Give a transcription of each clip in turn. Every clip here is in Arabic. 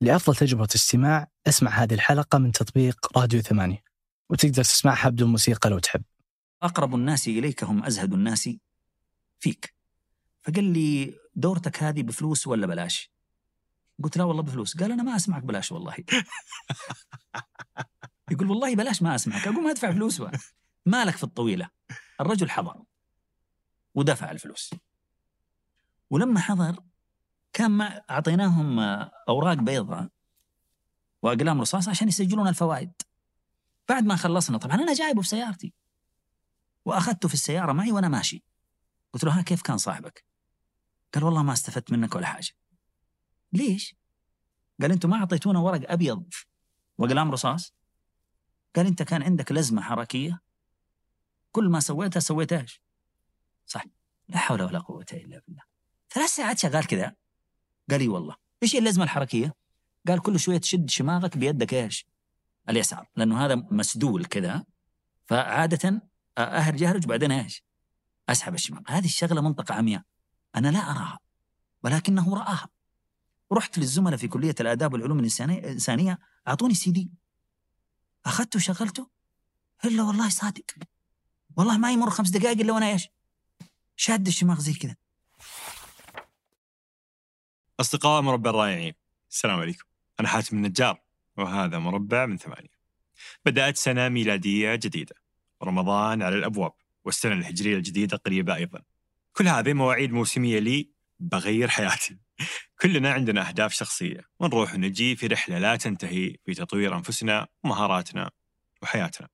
لأفضل تجربة استماع اسمع هذه الحلقة من تطبيق راديو ثمانية وتقدر تسمعها بدون موسيقى لو تحب. أقرب الناس إليك هم أزهد الناس فيك. فقال لي دورتك هذه بفلوس ولا بلاش؟ قلت لا والله بفلوس. قال أنا ما أسمعك بلاش والله. يقول والله بلاش ما أسمعك. أقوم أدفع فلوس بقى. مالك في الطويلة. الرجل حضر ودفع الفلوس. ولما حضر كان مع أعطيناهم أوراق بيضاء وأقلام رصاص عشان يسجلون الفوائد. بعد ما خلصنا طبعا أنا جايبه في سيارتي. وأخذته في السيارة معي وأنا ماشي. قلت له ها كيف كان صاحبك؟ قال والله ما استفدت منك ولا حاجة. ليش؟ قال أنتم ما أعطيتونا ورق أبيض وأقلام رصاص. قال أنت كان عندك لزمة حركية. كل ما سويتها سويتها إيش؟ صح. لا حول ولا قوة إلا بالله. ثلاث ساعات شغال كذا. قال لي والله إيش هي اللزمة الحركية؟ قال كل شوية تشد شماغك بيدك إيش؟ اليسار لأنه هذا مسدول كذا فعادة أهرج أهرج بعدين إيش؟ أسحب الشماغ هذه الشغلة منطقة عمياء أنا لا أراها ولكنه رآها رحت للزملاء في كلية الآداب والعلوم الإنسانية أعطوني سي دي أخذته وشغلته إلا والله صادق والله ما يمر خمس دقائق إلا وأنا إيش شاد الشماغ زي كذا أصدقاء مربع الرائعين. السلام عليكم. أنا حاتم النجار وهذا مربع من ثمانية. بدأت سنة ميلادية جديدة. رمضان على الأبواب والسنة الهجرية الجديدة قريبة أيضا. كل هذه مواعيد موسمية لي بغير حياتي. كلنا عندنا أهداف شخصية ونروح ونجي في رحلة لا تنتهي في تطوير أنفسنا ومهاراتنا وحياتنا.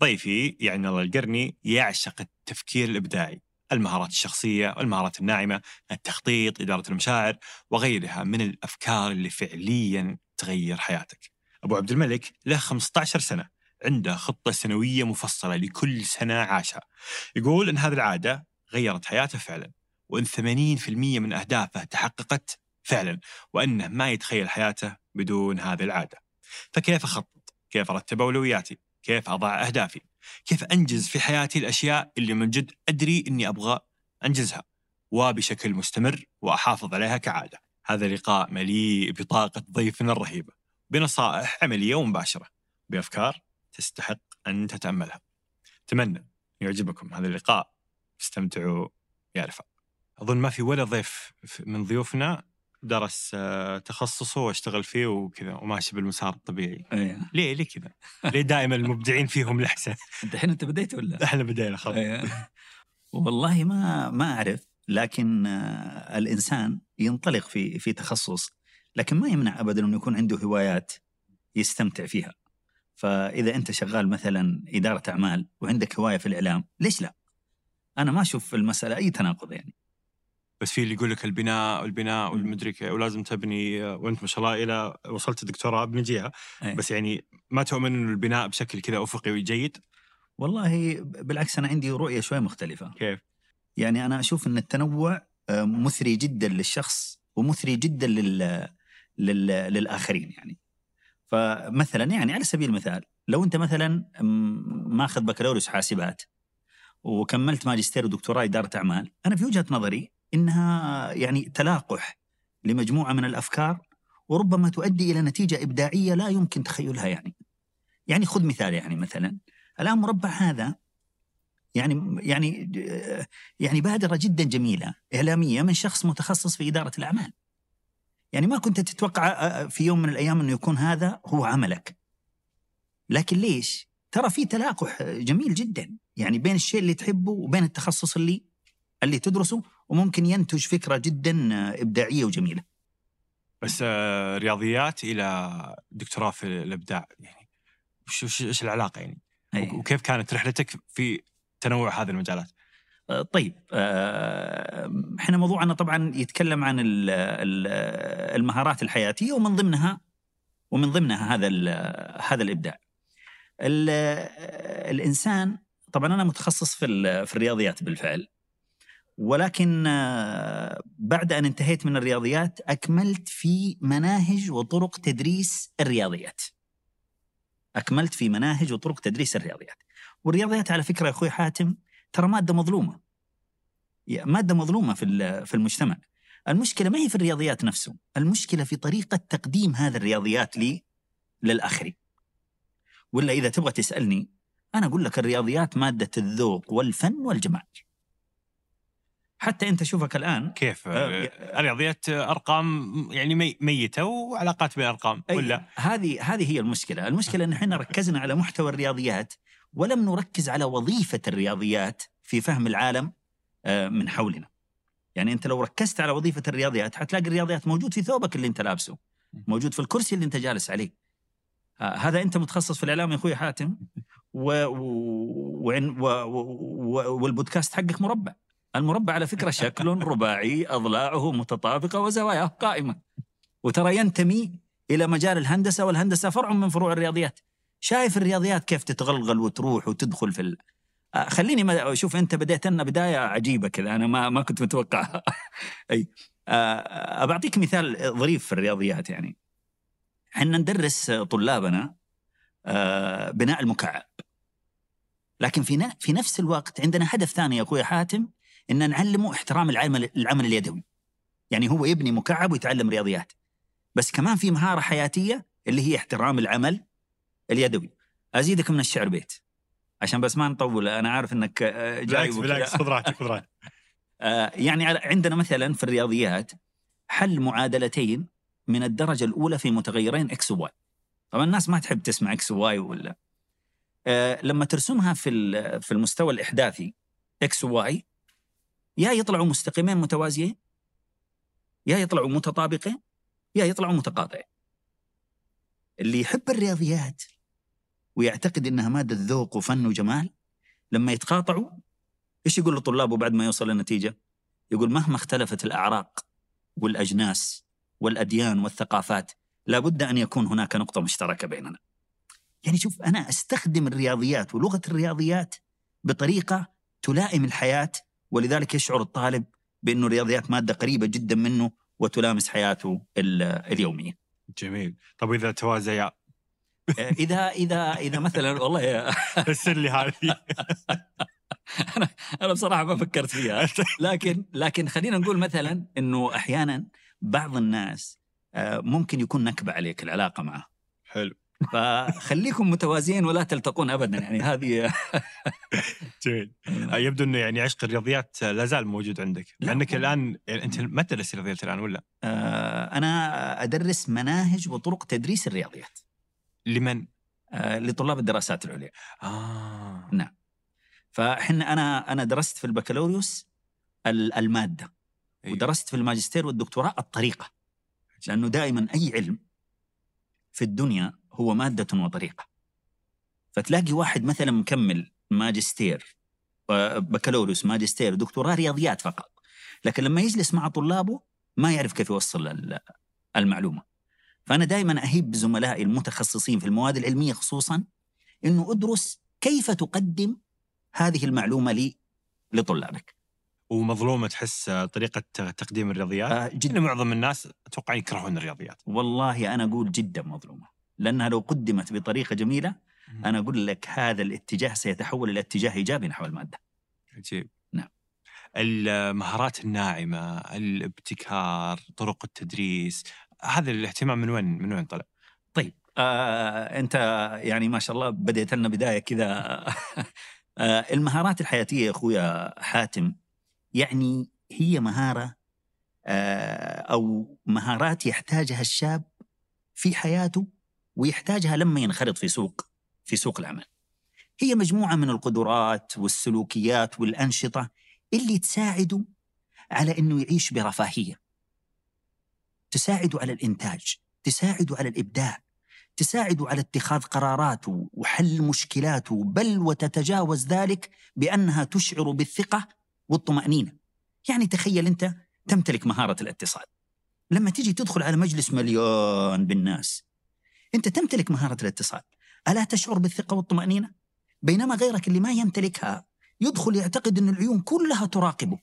ضيفي يعني الله القرني يعشق التفكير الإبداعي. المهارات الشخصية والمهارات الناعمة التخطيط إدارة المشاعر وغيرها من الأفكار اللي فعليا تغير حياتك أبو عبد الملك له 15 سنة عنده خطة سنوية مفصلة لكل سنة عاشها يقول أن هذه العادة غيرت حياته فعلا وأن 80% من أهدافه تحققت فعلا وأنه ما يتخيل حياته بدون هذه العادة فكيف أخطط؟ كيف أرتب أولوياتي؟ كيف أضع أهدافي؟ كيف أنجز في حياتي الأشياء اللي من جد أدري أني أبغى أنجزها. وبشكل مستمر وأحافظ عليها كعادة. هذا لقاء مليء بطاقة ضيفنا الرهيبة. بنصائح عملية ومباشرة. بأفكار تستحق أن تتأملها. أتمنى يعجبكم هذا اللقاء. استمتعوا يا رفاق. أظن ما في ولا ضيف من ضيوفنا درس آه، تخصصه واشتغل فيه وكذا وماشي بالمسار الطبيعي. أيه. ليه؟ ليه كذا؟ ليه دائما المبدعين فيهم الاحسن الحين أنت بديت ولا؟ إحنا بدينا خلاص. أيه. والله ما ما أعرف لكن آه، الإنسان ينطلق في في تخصص لكن ما يمنع ابدا انه يكون عنده هوايات يستمتع فيها. فإذا أنت شغال مثلا إدارة أعمال وعندك هواية في الإعلام ليش لا؟ أنا ما أشوف المسألة أي تناقض يعني. بس في اللي يقول لك البناء والبناء والمدري ولازم تبني وانت ما شاء الله إلى وصلت دكتوراه بنجيها أيه. بس يعني ما تؤمن إنه البناء بشكل كذا أفقي وجيد؟ والله بالعكس أنا عندي رؤية شوي مختلفة. كيف؟ يعني أنا أشوف إن التنوع آه، مثري جدا للشخص ومثري جدا لل... لل... للآخرين يعني. فمثلا يعني على سبيل المثال لو أنت مثلا ماخذ بكالوريوس حاسبات وكملت ماجستير ودكتوراه إدارة أعمال أنا في وجهة نظري إنها يعني تلاقح لمجموعة من الأفكار وربما تؤدي إلى نتيجة إبداعية لا يمكن تخيلها يعني. يعني خذ مثال يعني مثلا الآن مربع هذا يعني يعني يعني بادرة جدا جميلة إعلامية من شخص متخصص في إدارة الأعمال. يعني ما كنت تتوقع في يوم من الأيام إنه يكون هذا هو عملك. لكن ليش؟ ترى في تلاقح جميل جدا يعني بين الشيء اللي تحبه وبين التخصص اللي اللي تدرسه وممكن ينتج فكرة جدا إبداعية وجميلة. بس آه، رياضيات إلى دكتوراه في الإبداع يعني وش إيش العلاقة يعني؟ أي. وكيف كانت رحلتك في تنوع هذه المجالات؟ آه، طيب آه، إحنا موضوعنا طبعا يتكلم عن ال- ال- المهارات الحياتية ومن ضمنها ومن ضمنها هذا هذا الإبداع. ال- الإنسان طبعا أنا متخصص في في الرياضيات بالفعل. ولكن آه، بعد أن انتهيت من الرياضيات أكملت في مناهج وطرق تدريس الرياضيات. أكملت في مناهج وطرق تدريس الرياضيات. والرياضيات على فكرة يا أخوي حاتم ترى مادة مظلومة. مادة مظلومة في في المجتمع. المشكلة ما هي في الرياضيات نفسه المشكلة في طريقة تقديم هذا الرياضيات لي للآخرين ولا إذا تبغى تسألني أنا أقول لك الرياضيات مادة الذوق والفن والجمال حتى انت شوفك الآن كيف آه، الرياضيات أرقام يعني مي- ميتة وعلاقات بين الارقام أي، ولا هذه هذه هي المشكلة، المشكلة إن إحنا ركزنا على محتوى الرياضيات ولم نركز على وظيفة الرياضيات في فهم العالم آه، من حولنا. يعني أنت لو ركزت على وظيفة الرياضيات حتلاقي الرياضيات موجود في ثوبك اللي أنت لابسه، موجود في الكرسي اللي أنت جالس عليه. آه، هذا أنت متخصص في الإعلام يا أخوي حاتم و... و... و... و... والبودكاست حقك مربع. المربع على فكرة شكل رباعي أضلاعه متطابقة وزواياه قائمة. وترى ينتمي إلى مجال الهندسة والهندسة فرع من فروع الرياضيات. شايف الرياضيات كيف تتغلغل وتروح وتدخل في ال... آه، خليني ما شوف أنت بديت لنا بداية عجيبة كذا أنا ما ما كنت متوقعها. أي آه، بعطيك مثال ظريف في الرياضيات يعني. إحنا ندرس طلابنا آه، بناء المكعب. لكن في في نفس الوقت عندنا هدف ثاني يا أخوي حاتم إن نعلمه احترام العمل العمل اليدوي. يعني هو يبني مكعب ويتعلم رياضيات. بس كمان في مهارة حياتية اللي هي احترام العمل اليدوي. أزيدك من الشعر بيت عشان بس ما نطول أنا عارف إنك آه، جاي بالعكس خذ راحتك خذ راحتك آه، يعني عندنا مثلا في الرياضيات حل معادلتين من الدرجة الأولى في متغيرين x و y. طبعا الناس ما تحب تسمع x و y ولا آه، لما ترسمها في في المستوى الإحداثي إكس وواي يا يطلعوا مستقيمين متوازيين يا يطلعوا متطابقين يا يطلعوا متقاطعين. اللي يحب الرياضيات ويعتقد إنها مادة ذوق وفن وجمال لما يتقاطعوا إيش يقول لطلابه بعد ما يوصل للنتيجة؟ يقول مهما اختلفت الأعراق والأجناس والأديان والثقافات لابد أن يكون هناك نقطة مشتركة بيننا. يعني شوف أنا أستخدم الرياضيات ولغة الرياضيات بطريقة تلائم الحياة ولذلك يشعر الطالب بأنه الرياضيات مادة قريبة جدا منه وتلامس حياته ال- اليومية. جميل. طب إذا توازيا؟ آه، اذا اذا إذا مثلا والله يا فسر لي هذه. أنا بصراحة ما فكرت فيها. لكن لكن خلينا نقول مثلا إنه أحيانا بعض الناس آه، ممكن يكون نكبة عليك العلاقة معه. حلو. فخليكم متوازيين ولا تلتقون ابدا يعني هذه جميل آه، يبدو إنه يعني عشق الرياضيات لا زال موجود عندك لا، لأنك. الآن يعني أنت ما تدرس رياضيات الآن ولا آه، أنا أدرس مناهج وطرق تدريس الرياضيات لمن؟ آه، لطلاب الدراسات العليا آه نعم. فإحنا أنا أنا درست في البكالوريوس ال- المادة أيوة. ودرست في الماجستير والدكتوراه الطريقة لأنه دائما أي علم في الدنيا هو مادة وطريقة. فتلاقي واحد مثلا مكمل ماجستير آه، بكالوريوس ماجستير دكتوراه رياضيات فقط. لكن لما يجلس مع طلابه ما يعرف كيف يوصل ال- المعلومة. فأنا دائما أهيب زملائي المتخصصين في المواد العلمية خصوصا إنه أدرس كيف تقدم هذه المعلومة لي لطلابك. ومظلومة تحس طريقة تقديم الرياضيات؟ آه، جدا معظم الناس أتوقع يكرهون الرياضيات. والله أنا أقول جدا مظلومة. لأنها لو قدمت بطريقة جميلة أنا أقول لك هذا الاتجاه سيتحول إلى اتجاه إيجابي نحو المادة عجيب نعم. المهارات الناعمة الابتكار طرق التدريس هذا الاهتمام من وين من وين طلع؟ طيب آه أنت يعني ما شاء الله بديت لنا بداية كذا آه المهارات الحياتية يا أخويا حاتم يعني هي مهارة آه أو مهارات يحتاجها الشاب في حياته ويحتاجها لما ينخرط في سوق في سوق العمل. هي مجموعة من القدرات والسلوكيات والأنشطة اللي تساعده على إنه يعيش برفاهية. تساعده على الإنتاج، تساعده على الإبداع، تساعده على اتخاذ قراراته وحل مشكلاته بل وتتجاوز ذلك بأنها تشعر بالثقة والطمأنينة. يعني تخيل أنت تمتلك مهارة الاتصال. لما تيجي تدخل على مجلس مليان بالناس أنت تمتلك مهارة الاتصال، ألا تشعر بالثقة والطمأنينة؟ بينما غيرك اللي ما يمتلكها يدخل يعتقد أن العيون كلها تراقبه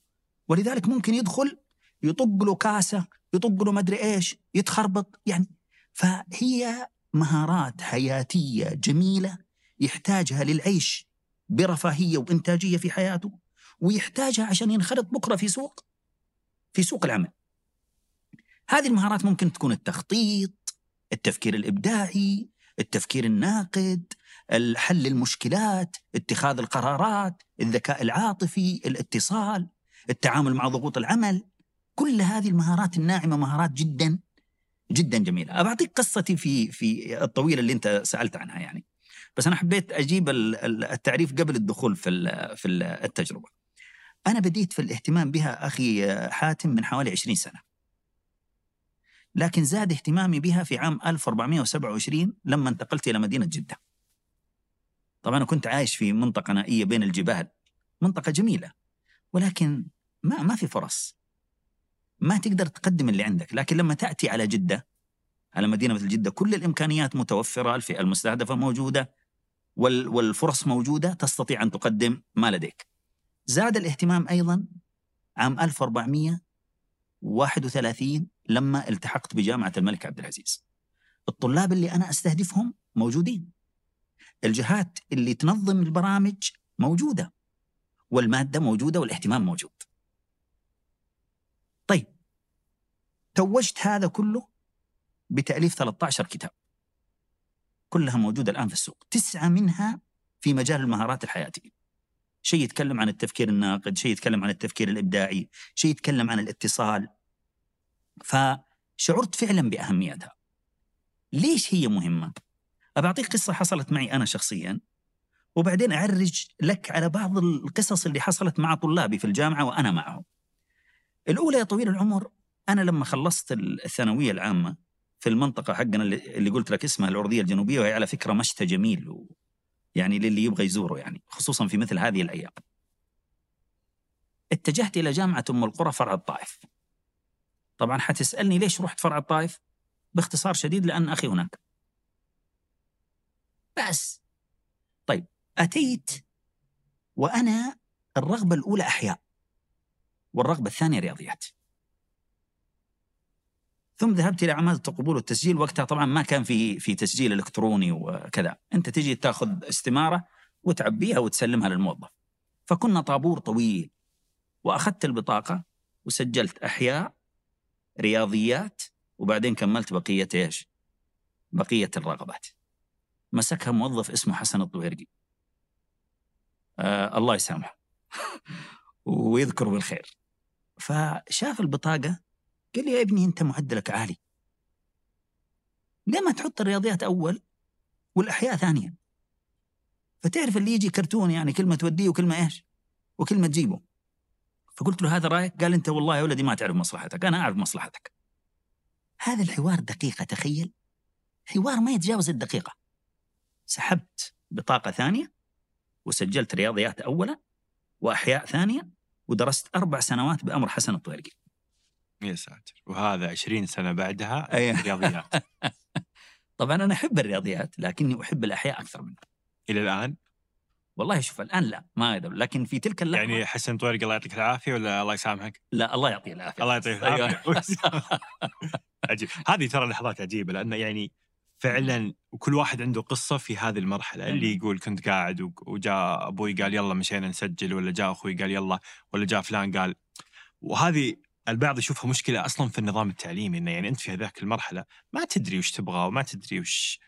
ولذلك ممكن يدخل يطق له كاسة يطق له مدري إيش يتخربط يعني فهي مهارات حياتية جميلة يحتاجها للعيش برفاهية وإنتاجية في حياته ويحتاجها عشان ينخرط بكرة في سوق في سوق العمل هذه المهارات ممكن تكون التخطيط التفكير الإبداعي التفكير الناقد حل المشكلات اتخاذ القرارات الذكاء العاطفي الاتصال التعامل مع ضغوط العمل. كل هذه المهارات الناعمة مهارات جدا جدا جميلة. بعطيك قصتي في في الطويلة اللي أنت سألت عنها يعني. بس أنا حبيت أجيب التعريف قبل الدخول في في التجربة. أنا بديت في الاهتمام بها أخي حاتم من حوالي 20 سنة. لكن زاد اهتمامي بها في عام 1427 لما انتقلت إلى مدينة جدة. طبعا أنا كنت عايش في منطقة نائية بين الجبال منطقة جميلة ولكن ما ما في فرص. ما تقدر تقدم اللي عندك لكن لما تأتي على جدة على مدينة مثل جدة كل الإمكانيات متوفرة الفئة المستهدفة موجودة والفرص موجودة تستطيع أن تقدم ما لديك. زاد الاهتمام أيضا عام 1431 لما التحقت بجامعة الملك عبد العزيز. الطلاب اللي أنا أستهدفهم موجودين. الجهات اللي تنظم البرامج موجودة. والمادة موجودة والاهتمام موجود. طيب. توجت هذا كله بتأليف 13 كتاب. كلها موجودة الآن في السوق. تسعة منها في مجال المهارات الحياتية. شيء يتكلم عن التفكير الناقد شيء يتكلم عن التفكير الإبداعي شيء يتكلم عن الاتصال. فشعرت فعلا بأهميتها. ليش هي مهمة؟ أبعطيك قصة حصلت معي أنا شخصيا وبعدين أعرج لك على بعض القصص اللي حصلت مع طلابي في الجامعة وأنا معهم. الأولى يا طويل العمر أنا لما خلصت الثانوية العامة في المنطقة حقنا اللي قلت لك اسمها الأردية الجنوبية وهي على فكرة مشتى جميل و يعني للي يبغى يزوره يعني خصوصا في مثل هذه الأيام. اتجهت إلى جامعة أم القرى فرع الطائف. طبعا حتسألني ليش رحت فرع الطائف؟ باختصار شديد لأن أخي هناك. بس. طيب أتيت وأنا الرغبة الأولى أحياء والرغبة الثانية رياضيات. ثم ذهبت إلى عماده القبول والتسجيل. وقتها طبعا ما كان في في تسجيل إلكتروني وكذا. أنت تجي تأخذ استمارة وتعبيها وتسلمها للموظف. فكنا طابور طويل وأخذت البطاقة وسجلت أحياء رياضيات وبعدين كملت بقية إيش؟ بقية الرغبات. مسكها موظف اسمه حسن الطويرقي. آه الله يسامحه. ويذكره بالخير. فشاف البطاقة قال لي يا ابني أنت معدلك عالي. ليه ما تحط الرياضيات أول والأحياء ثانيا. فتعرف اللي يجي كرتون يعني كلمة توديه وكلمة إيش؟ وكلمة تجيبه. فقلت له هذا رأيك؟ قال أنت والله يا ولدي ما تعرف مصلحتك أنا أعرف مصلحتك. هذا الحوار دقيقة تخيل. حوار ما يتجاوز الدقيقة. سحبت بطاقة ثانية وسجلت رياضيات أولا وأحياء ثانية ودرست أربع سنوات بأمر حسن الطويرقي يا ساتر. وهذا 20 سنة بعدها. رياضيات. طبعا أنا أحب الرياضيات لكني أحب الأحياء أكثر منها. إلى الآن؟ والله شوف الآن لا ما أقدر لكن في تلك اللحظة يعني حسن طويرقي الله يعطيك العافية ولا الله يسامحك؟ لا الله يعطيه العافية. الله يعطيه العافية. أيوة. عجيب. هذه ترى لحظات عجيبة لأن يعني فعلا وكل واحد عنده قصة في هذه المرحلة. اللي يقول كنت قاعد وجاء أبوي قال يلا مشينا نسجل ولا جاء أخوي قال يلا ولا جاء فلان قال. وهذه البعض يشوفها مشكلة أصلا في النظام التعليمي إنه يعني أنت في هذاك المرحلة ما تدري وش تبغى وما تدري وش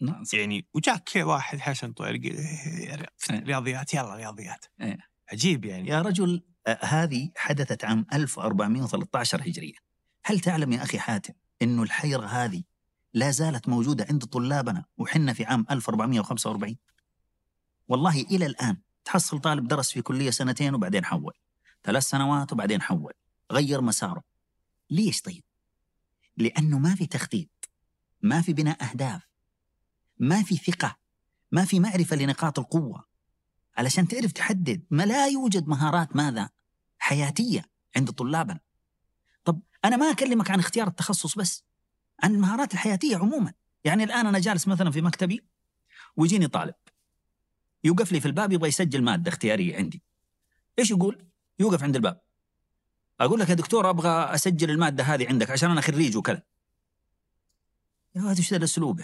نعم يعني وجاك واحد حسن طويل إيه. رياضيات يلا رياضيات. إيه. عجيب يعني. يا رجل هذه حدثت عام 1413 هجرية. هل تعلم يا أخي حاتم انه الحيرة هذه لا زالت موجودة عند طلابنا وحنا في عام 1445 والله إلى الآن تحصل طالب درس في كلية سنتين وبعدين حول ثلاث سنوات وبعدين حول غير مساره. ليش طيب؟ لأنه ما في تخطيط ما في بناء أهداف. ما في ثقة ما في معرفة لنقاط القوة. علشان تعرف تحدد ما لا يوجد مهارات ماذا؟ حياتية عند طلابنا. طب أنا ما أكلمك عن اختيار التخصص بس عن المهارات الحياتية عموما. يعني الآن أنا جالس مثلا في مكتبي ويجيني طالب. يوقف لي في الباب يبغى يسجل مادة اختيارية عندي. إيش يقول؟ يوقف عند الباب. أقول لك يا دكتور أبغى أسجل المادة هذه عندك عشان أنا خريج وكذا. يا ولد إيش ذا الأسلوب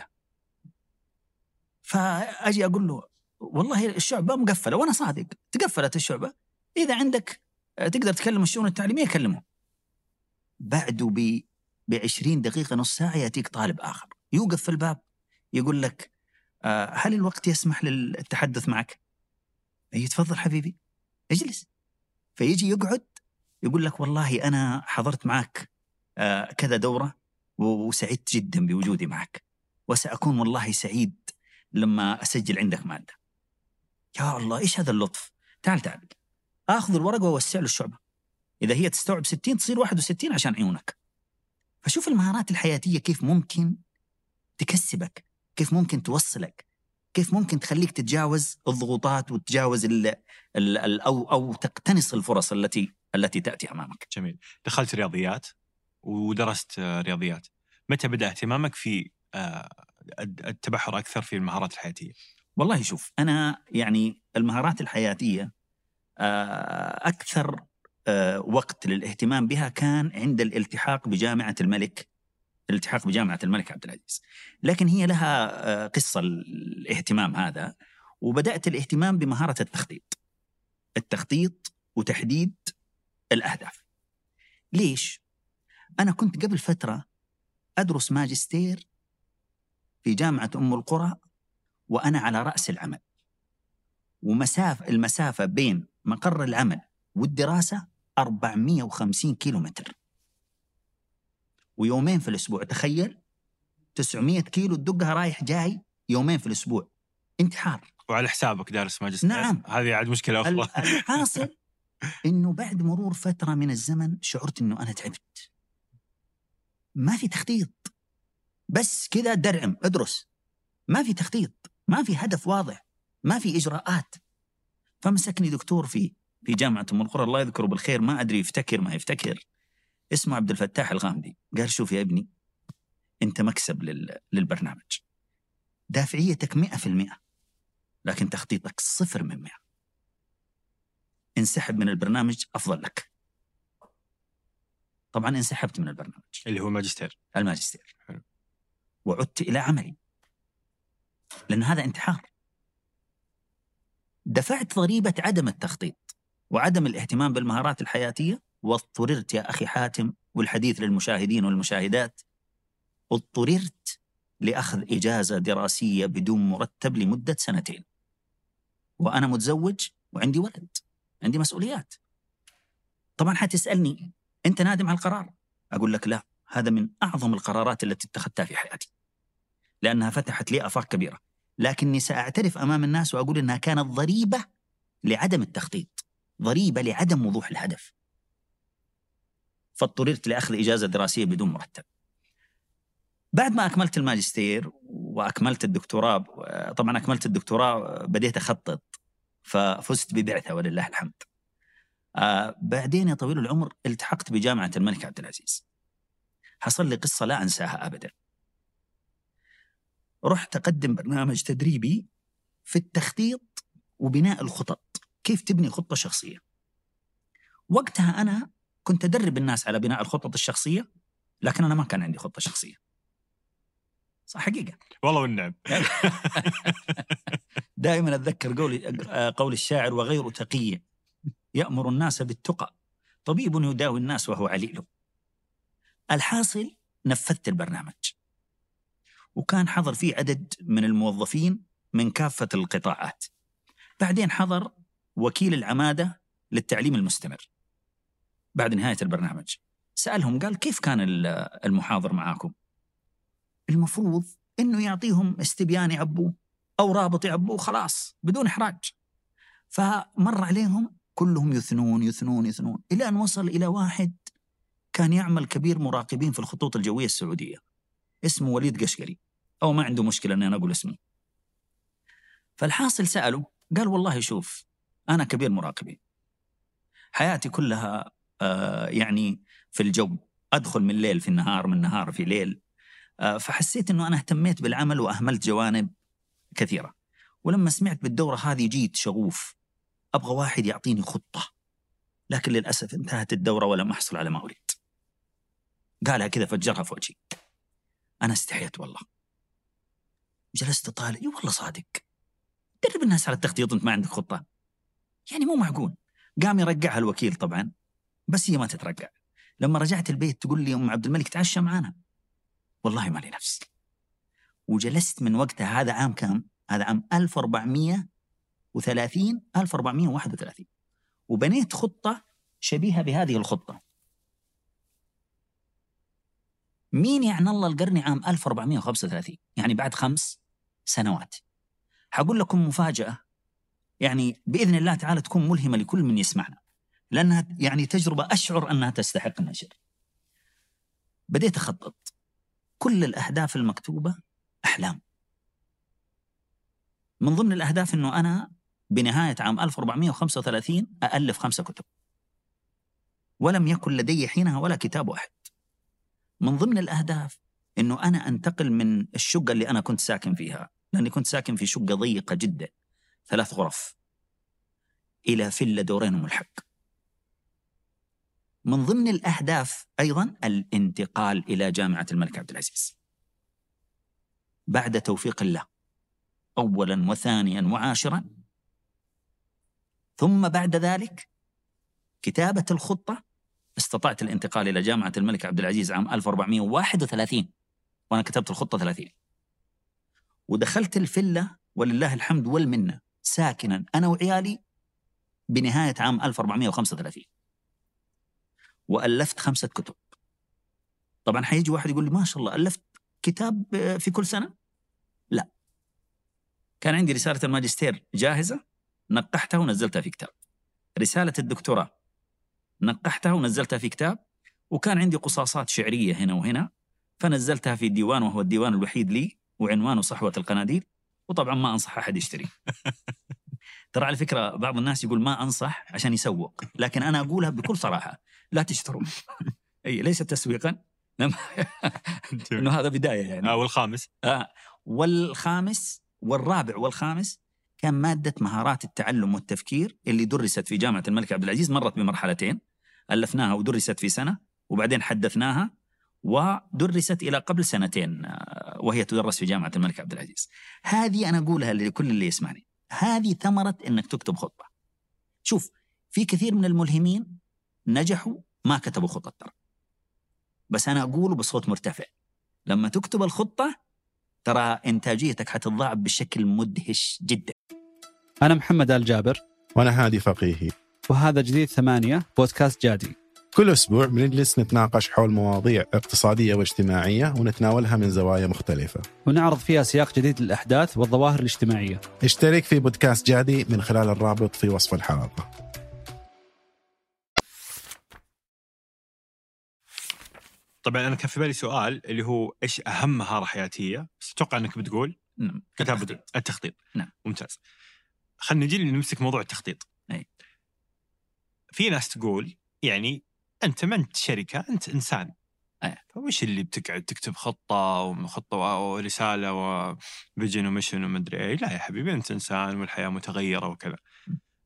فأجي أقول له والله الشعبة مقفلة وأنا صادق تقفلت الشعبة. إذا عندك تقدر تكلم الشؤون التعليمية كلمهم بعده ب 20 دقيقة نص ساعة يأتيك طالب آخر. يوقف في الباب يقول لك آه، هل الوقت يسمح للتحدث معك؟ أي تفضل حبيبي. اجلس. فيجي يقعد يقول لك والله أنا حضرت معك آه، كذا دورة وسعدت جدا بوجودي معك وسأكون والله سعيد لما أسجل عندك مادة. يا الله إيش هذا اللطف؟ تعال تعال آخذ الورقة وأوسع له الشعبة. إذا هي تستوعب 60 تصير 61 عشان عيونك. فشوف المهارات الحياتية كيف ممكن تكسبك، كيف ممكن توصلك، كيف ممكن تخليك تتجاوز الضغوطات وتتجاوز ال ال ال أو أو تقتنص الفرص التي التي تأتي أمامك. جميل. دخلت رياضيات ودرست رياضيات. متى بدأ اهتمامك في آه، التبحر أكثر في المهارات الحياتية؟ والله شوف أنا يعني المهارات الحياتية آه، أكثر آه، وقت للاهتمام بها كان عند الالتحاق بجامعة الملك الالتحاق بجامعة الملك عبد العزيز. لكن هي لها قصة الاهتمام هذا وبدأت الاهتمام بمهارة التخطيط. التخطيط وتحديد الأهداف. ليش؟ أنا كنت قبل فترة أدرس ماجستير في جامعة أم القرى وأنا على رأس العمل. ومسافة المسافة بين مقر العمل والدراسة 450 كيلو متر ويومين في الأسبوع تخيل! 900 كيلو تدقها رايح جاي يومين في الأسبوع. انتحار وعلى حسابك دارس ماجستير. نعم. هذه عاد مشكلة أخرى الحاصل إنه بعد مرور فترة من الزمن شعرت إنه أنا تعبت. ما في تخطيط. بس كذا درعم ادرس. ما في تخطيط ما في هدف واضح ما في إجراءات. فمسكني دكتور في في جامعة أم القرى الله يذكره بالخير ما أدري يفتكر ما يفتكر. اسمه عبد الفتاح الغامدي. قال شوف يا ابني أنت مكسب لل... للبرنامج. دافعيتك مئة في المئة لكن تخطيطك صفر من مئة. انسحب من البرنامج أفضل لك. طبعا انسحبت من البرنامج. اللي هو الماجستير الماجستير. حلو. وعدت إلى عملي. لأن هذا انتحار. دفعت ضريبة عدم التخطيط وعدم الاهتمام بالمهارات الحياتية واضطررت يا أخي حاتم والحديث للمشاهدين والمشاهدات اضطررت لأخذ إجازة دراسية بدون مرتب لمدة سنتين. وأنا متزوج وعندي ولد عندي مسؤوليات. طبعا حتسألني أنت نادم على القرار؟ أقول لك لا هذا من أعظم القرارات التي اتخذتها في حياتي. لأنها فتحت لي آفاق كبيرة. لكني سأعترف أمام الناس وأقول أنها كانت ضريبة لعدم التخطيط ضريبة لعدم وضوح الهدف. فاضطررت لأخذ إجازة دراسية بدون مرتب. بعد ما أكملت الماجستير وأكملت الدكتوراه طبعا أكملت الدكتوراه بديت أخطط ففزت ببعثة ولله الحمد. آه بعدين يا طويل العمر التحقت بجامعة الملك عبد العزيز. حصل لي قصة لا أنساها أبدا. رحت أقدم برنامج تدريبي في التخطيط وبناء الخطط كيف تبني خطة شخصية. وقتها أنا كنت أدرب الناس على بناء الخطط الشخصية لكن أنا ما كان عندي خطة شخصية. صح حقيقة؟ والله والنعم. دائما أتذكر قول قول الشاعر وغير تقي يأمر الناس بالتقى. طبيب يداوي الناس وهو عليل. الحاصل نفذت البرنامج. وكان حضر فيه عدد من الموظفين من كافة القطاعات. بعدين حضر وكيل العمادة للتعليم المستمر. بعد نهاية البرنامج. سألهم قال كيف كان المحاضر معاكم؟ المفروض أنه يعطيهم استبيان يعبوه أو رابط يعبوه وخلاص بدون إحراج. فمر عليهم كلهم يثنون يثنون يثنون إلى أن وصل إلى واحد كان يعمل كبير مراقبين في الخطوط الجوية السعودية اسمه وليد قشقري. أو ما عنده مشكلة أني أنا أقول اسمه فالحاصل سأله قال والله شوف أنا كبير مراقبين حياتي كلها آه يعني في الجو أدخل من ليل في النهار من نهار في ليل. آه فحسيت أنه أنا اهتميت بالعمل وأهملت جوانب كثيرة. ولما سمعت بالدورة هذه جيت شغوف. أبغى واحد يعطيني خطة. لكن للأسف انتهت الدورة ولم أحصل على ما أريد. قالها كذا فجرها في وجهي. أنا استحيت والله. جلست طالع. إي والله صادق. درب الناس على التخطيط أنت ما عندك خطة. يعني مو معقول. قام يرقعها الوكيل طبعا بس هي ما تترقع لما رجعت البيت تقول لي أم عبد الملك تعشى معانا. والله ما لي نفس. وجلست من وقتها هذا عام كم؟ هذا عام 1430 1431 وبنيت خطة شبيهة بهذه الخطة. مين يعني الله القرني عام 1435 يعني بعد خمس؟ سنوات. حقول لكم مفاجأة يعني بإذن الله تعالى تكون ملهمة لكل من يسمعنا لأنها يعني تجربة أشعر أنها تستحق النشر. بديت أخطط. كل الأهداف المكتوبة أحلام. من ضمن الأهداف أنه أنا بنهاية عام 1435 أألف خمسة كتب. ولم يكن لدي حينها ولا كتاب واحد من ضمن الأهداف أنه أنا أنتقل من الشقة اللي أنا كنت ساكن فيها لأني كنت ساكن في شقة ضيقة جدا ثلاث غرف. إلى فيلا دورين وملحق من ضمن الأهداف أيضا الانتقال إلى جامعة الملك عبد العزيز. بعد توفيق الله أولا وثانيا وعاشرا. ثم بعد ذلك كتابة الخطة استطعت الانتقال إلى جامعة الملك عبد العزيز عام 1431 وأنا كتبت الخطة 30 ودخلت الفلة ولله الحمد والمنة ساكنا أنا وعيالي بنهاية عام 1435 وألفت خمسة كتب. طبعا حيجي واحد يقول لي ما شاء الله ألفت كتاب في كل سنة؟ لا. كان عندي رسالة الماجستير جاهزة نقحتها ونزلتها في كتاب. رسالة الدكتوراه نقحتها ونزلتها في كتاب. وكان عندي قصاصات شعرية هنا وهنا فنزلتها في الديوان وهو الديوان الوحيد لي. وعنوانه صحوة القناديل وطبعا ما أنصح أحد يشتري. ترى على فكرة بعض الناس يقول ما أنصح عشان يسوق لكن أنا أقولها بكل صراحة لا تشتروا. أي ليس تسويقا. إنه هذا بداية يعني. آه والخامس. آه والخامس والرابع والخامس كان مادة مهارات التعلم والتفكير اللي درست في جامعة الملك عبد العزيز مرت بمرحلتين ألفناها ودرست في سنة وبعدين حدثناها ودرست إلى قبل سنتين آه، وهي تدرس في جامعة الملك عبد العزيز. هذه أنا أقولها لكل اللي يسمعني. هذه ثمرة أنك تكتب خطة. شوف في كثير من الملهمين نجحوا ما كتبوا خطط ترى. بس أنا أقوله بصوت مرتفع. لما تكتب الخطة ترى إنتاجيتك حتتضاعف بشكل مدهش جدا. أنا محمد آل جابر. وأنا هادي فقيهي. وهذا جديد ثمانية بودكاست جادي. كل أسبوع بنجلس نتناقش حول مواضيع اقتصادية واجتماعية ونتناولها من زوايا مختلفة ونعرض فيها سياق جديد للأحداث والظواهر الاجتماعية اشترك في بودكاست جادي من خلال الرابط في وصف الحلقة طبعا أنا كان في بالي سؤال اللي هو إيش اهم مهاره حياتيه؟ بس أتوقع إنك بتقول نعم كتابه التخطيط. التخطيط نعم. ممتاز خلينا نجي نمسك موضوع التخطيط أي. في ناس تقول يعني أنت ما أنت شركه انت انسان. فوش اللي بتقعد تكتب خطة وخطه ورسالة وفيجن وميشن ومدري إيه؟ لا يا حبيبي أنت إنسان والحياة متغيرة وكذا.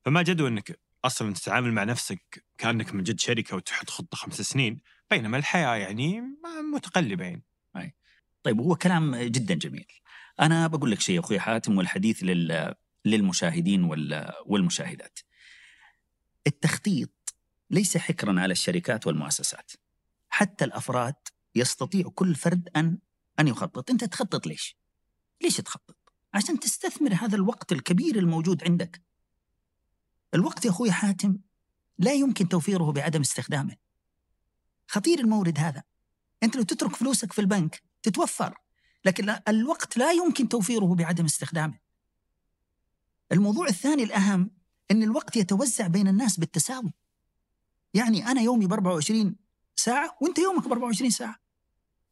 فما جدوى إنك أصلا تتعامل مع نفسك كأنك من جد شركة وتحط خطة خمس سنين بينما الحياة يعني متقلبه يعني طيب هو كلام جدا جميل. أنا بقول لك شيء أخوي حاتم والحديث لل... للمشاهدين وال... والمشاهدات. التخطيط ليس حكرا على الشركات والمؤسسات. حتى الأفراد يستطيع كل فرد أن أن يخطط. أنت تخطط ليش؟ ليش تخطط؟ عشان تستثمر هذا الوقت الكبير الموجود عندك. الوقت يا أخوي حاتم لا يمكن توفيره بعدم استخدامه. خطير المورد هذا. أنت لو تترك فلوسك في البنك تتوفر لكن الوقت لا يمكن توفيره بعدم استخدامه. الموضوع الثاني الأهم أن الوقت يتوزع بين الناس بالتساوي. يعني أنا يومي ب 24 ساعة وأنت يومك ب 24 ساعة.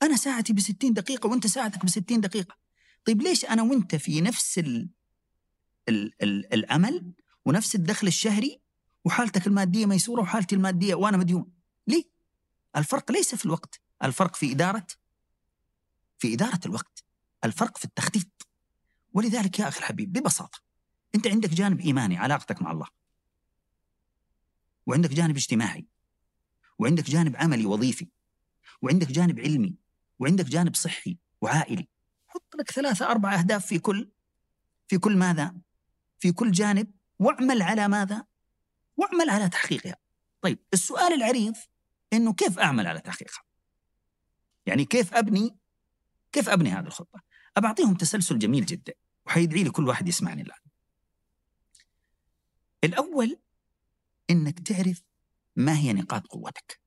أنا ساعتي ب 60 دقيقة وأنت ساعتك ب 60 دقيقة. طيب ليش أنا وأنت في نفس ال... ال... ال... العمل ونفس الدخل الشهري وحالتك المادية ميسورة وحالتي المادية وأنا مديون؟ ليه؟ الفرق ليس في الوقت الفرق في إدارة في إدارة الوقت الفرق في التخطيط. ولذلك يا أخي الحبيب ببساطة أنت عندك جانب إيماني علاقتك مع الله. وعندك جانب اجتماعي وعندك جانب عملي وظيفي وعندك جانب علمي وعندك جانب صحي وعائلي. حط لك ثلاثة أربع أهداف في كل في كل ماذا؟ في كل جانب واعمل على ماذا؟ واعمل على تحقيقها. طيب السؤال العريض إنه كيف أعمل على تحقيقها؟ يعني كيف أبني كيف أبني هذه الخطة؟ أبعطيهم تسلسل جميل جدا وحيدعي لي كل واحد يسمعني الآن. الأول إنك تعرف ما هي نقاط قوتك.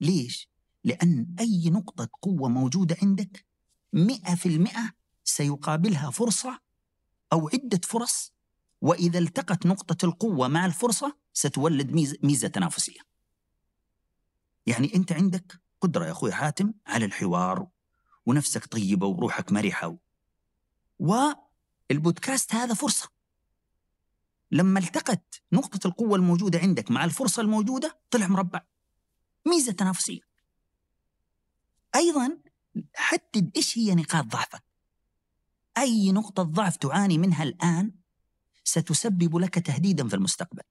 ليش؟ لأن أي نقطة قوة موجودة عندك مئة في المئة سيقابلها فرصة أو عدة فرص وإذا التقت نقطة القوة مع الفرصة ستولد ميزة, تنافسية. يعني أنت عندك قدرة يا أخوي حاتم على الحوار ونفسك طيبة وروحك مرحة والبودكاست هذا فرصة. لما التقت نقطة القوة الموجودة عندك مع الفرصة الموجودة طلع مربع. ميزة تنافسية. أيضا حدد إيش هي نقاط ضعفك. أي نقطة ضعف تعاني منها الآن ستسبب لك تهديدا في المستقبل.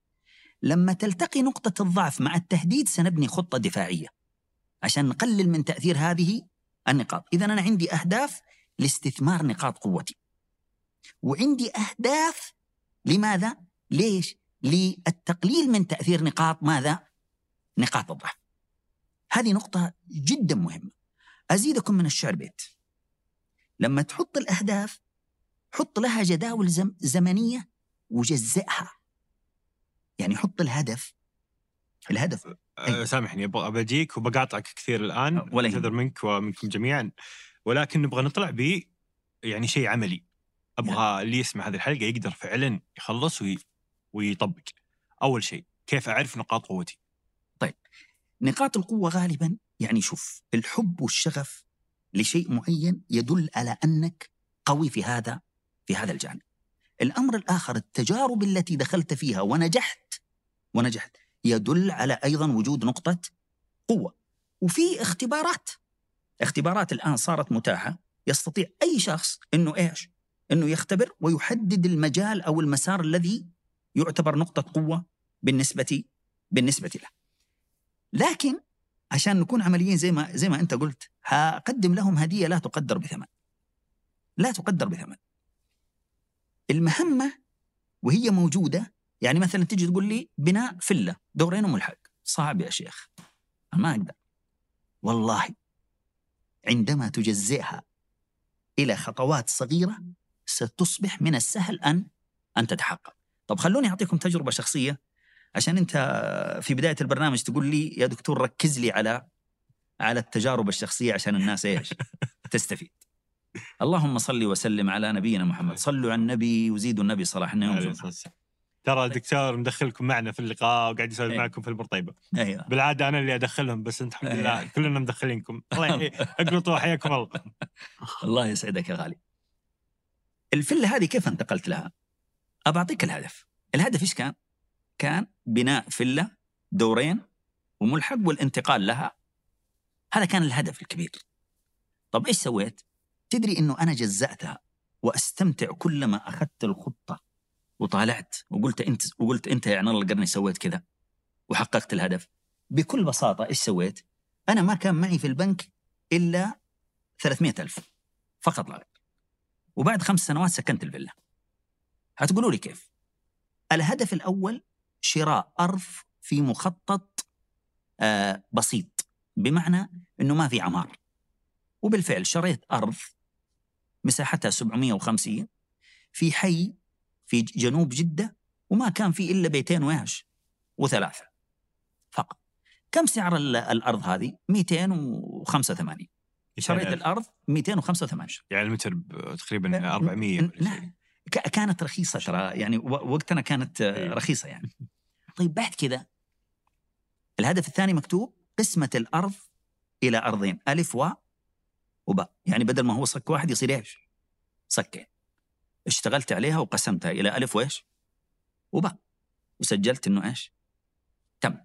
لما تلتقي نقطة الضعف مع التهديد سنبني خطة دفاعية. عشان نقلل من تأثير هذه النقاط. إذا أنا عندي أهداف لاستثمار نقاط قوتي. وعندي أهداف لماذا؟ ليش؟ للتقليل من تأثير نقاط ماذا؟ نقاط الضعف. هذه نقطة جدا مهمة. أزيدكم من الشعر بيت. لما تحط الأهداف حط لها جداول زم زمنية وجزئها. يعني حط الهدف. الهدف. أه سامحني أبغى بجيك وبقاطعك كثير الآن. ولا يهمك. اعتذر منك ومنكم جميعا. ولكن نبغى نطلع ب يعني شيء عملي. أبغى اللي يسمع هذه الحلقة يقدر فعلا يخلص وي... ويطبق. أول شيء كيف أعرف نقاط قوتي؟ نقاط القوة غالبا يعني شوف الحب والشغف لشيء معين يدل على أنك قوي في هذا في هذا الجانب. الأمر الآخر التجارب التي دخلت فيها ونجحت ونجحت يدل على أيضا وجود نقطة قوة. وفي اختبارات اختبارات الآن صارت متاحة. يستطيع أي شخص أنه إيش؟ أنه يختبر ويحدد المجال أو المسار الذي يعتبر نقطة قوة بالنسبة بالنسبة له. لكن عشان نكون عمليين زي ما زي ما أنت قلت هقدم لهم هدية لا تقدر بثمن. لا تقدر بثمن. المهمة وهي موجودة يعني مثلا تجي تقول لي بناء فله دورين وملحق. صعب يا شيخ. ما أقدر. والله عندما تجزئها إلى خطوات صغيرة ستصبح من السهل ان أن تتحقق. طب خلوني أعطيكم تجربة شخصية عشان أنت في بداية البرنامج تقول لي يا دكتور ركز لي على على التجارب الشخصية عشان الناس إيش؟ تستفيد. اللهم صل وسلم على نبينا محمد، صلوا على النبي وزيدوا النبي صلاح إنه يوم جمعة. ترى الدكتور مدخلكم معنا في اللقاء وقاعد يسولف إيه. معكم في البرطيبة أيوه بالعادة أنا اللي أدخلهم بس أنت الحمد لله إيه. كلنا مدخلينكم الله اقلطوا حياكم الله الله يسعدك يا غالي. الفلة هذه كيف انتقلت لها؟ أبى أعطيك الهدف. الهدف إيش كان؟ كان بناء فله دورين وملحق والانتقال لها. هذا كان الهدف الكبير. طب إيش سويت؟ تدري إنه أنا جزأتها وأستمتع كلما أخذت الخطة وطالعت وقلت أنت وقلت أنت يا الله القرني سويت كذا وحققت الهدف. بكل بساطة إيش سويت؟ أنا ما كان معي في البنك إلا 300 ألف فقط لا غير وبعد خمس سنوات سكنت الفيلا هتقولوا لي كيف؟ الهدف الأول شراء أرض في مخطط آه بسيط بمعنى أنه ما في عمار. وبالفعل شريت أرض مساحتها 750 في حي في جنوب جدة وما كان فيه إلا بيتين وإيش وثلاثة فقط. كم سعر ال- الأرض هذه؟ 285 شريت الأرض 285 يعني المتر تقريبا أه، 400 ولا شيء. نعم كانت رخيصة ترى يعني وقتنا كانت آه، إيه. رخيصة يعني طيب بعد كذا الهدف الثاني مكتوب قسمة الأرض إلى أرضين ألف و وباء يعني بدل ما هو صك واحد يصير إيش؟ صكين اشتغلت عليها وقسمتها إلى ألف وإيش؟ وباء وسجلت إنه إيش؟ تم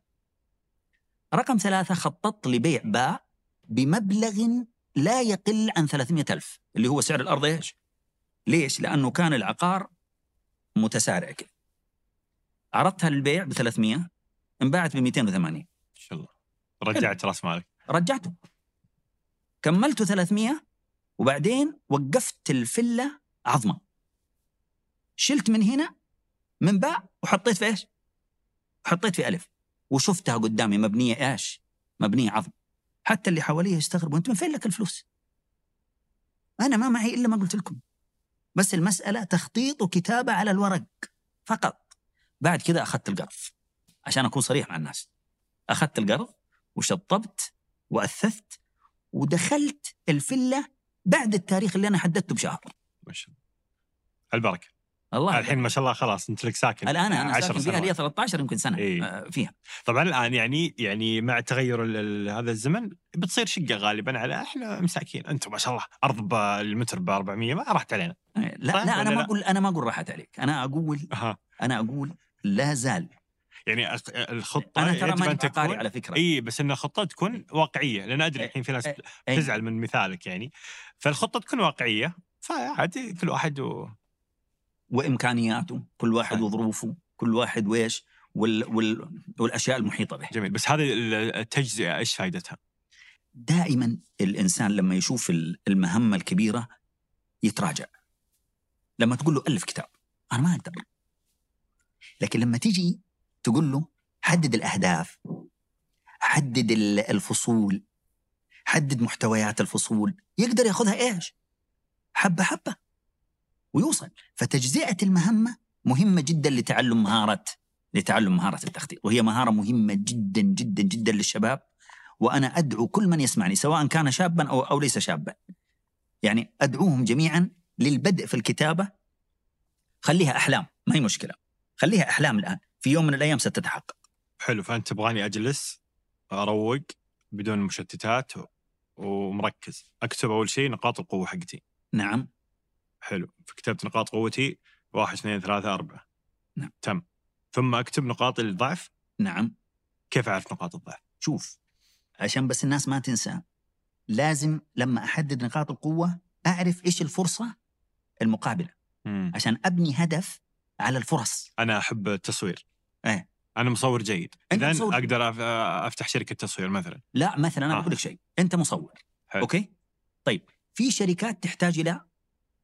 رقم ثلاثة خططت لبيع باء بمبلغ لا يقل عن 300 ألف اللي هو سعر الأرض إيش؟ ليش؟ لأنه كان العقار متسارع كذا عرضتها للبيع ب 300 انباعت ب 280 ما شاء الله. رجعت راس مالك. رجعته. كملته 300 وبعدين وقفت الفلة عظمة. شلت من هنا من باع وحطيت في إيش؟ حطيت في ألف. وشفتها قدامي مبنية إيش؟ مبنية عظم. حتى اللي حواليه يستغربوا أنت من فين لك الفلوس؟ أنا ما معي إلا ما قلت لكم. بس المسألة تخطيط وكتابة على الورق فقط. بعد كذا أخذت القرض عشان أكون صريح مع الناس. أخذت القرض وشطبت وأثثت ودخلت الفلة بعد التاريخ اللي أنا حددته بشهر. ما شاء الله. البركة. الله الحين ما شاء الله خلاص انت لك ساكن الآن أنا ساكن فيها. لي 13 يمكن سنة إيه. آه، فيها طبعا الآن يعني يعني مع تغير هذا الزمن بتصير شقة غالبا على إحنا مساكين أنتم ما شاء الله أرض المتر ب 400 ما راحت علينا آه، لا لا أنا ما؟ أقول أنا ما أقول راحت عليك أنا أقول أها أنا أقول لا زال يعني الخطة أنا ترى ماني تكون على فكرة اي بس إن الخطة تكون واقعية لأن أدري إيه. الحين في ناس إيه. إيه. تزعل من مثالك يعني فالخطة تكون واقعية فعادي كل واحد و... وإمكانياته كل واحد. وظروفه كل واحد ويش وال وال والأشياء المحيطة به. جميل. بس هذه ال- التجزئة إيش فائدتها؟ دائما الإنسان لما يشوف ال- المهمة الكبيرة يتراجع. لما تقول له ألف كتاب أنا ما أقدر. لكن لما تيجي تقول له حدد الأهداف حدد ال- الفصول حدد محتويات الفصول يقدر ياخذها إيش؟ حبة حبة. ويوصل. فتجزئة المهمة مهمة جدا لتعلم مهارة لتعلم مهارة التخطيط. وهي مهارة مهمة جدا جدا جدا للشباب. وأنا أدعو كل من يسمعني سواء كان شابا أو أو ليس شابا. يعني أدعوهم جميعا للبدء في الكتابة. خليها أحلام ما هي مشكلة. خليها أحلام الآن. في يوم من الأيام ستتحقق. حلو فأنت تبغاني أجلس أروق بدون مشتتات ومركز. أكتب أول شيء نقاط القوة حقتي. نعم. حلو فكتبت نقاط قوتي واحد اثنين ثلاثة أربعة نعم. تم ثم أكتب نقاط الضعف نعم كيف أعرف نقاط الضعف شوف عشان بس الناس ما تنسى لازم لما أحدد نقاط القوة أعرف إيش الفرصة المقابلة مم. عشان أبني هدف على الفرص. أنا أحب التصوير إيه. أنا مصور جيد أنت إذا مصور. أقدر أف- أفتح شركة تصوير مثلا لا مثلا أنا آه. بقول لك شيء أنت مصور حلو. أوكي طيب في شركات تحتاج إلى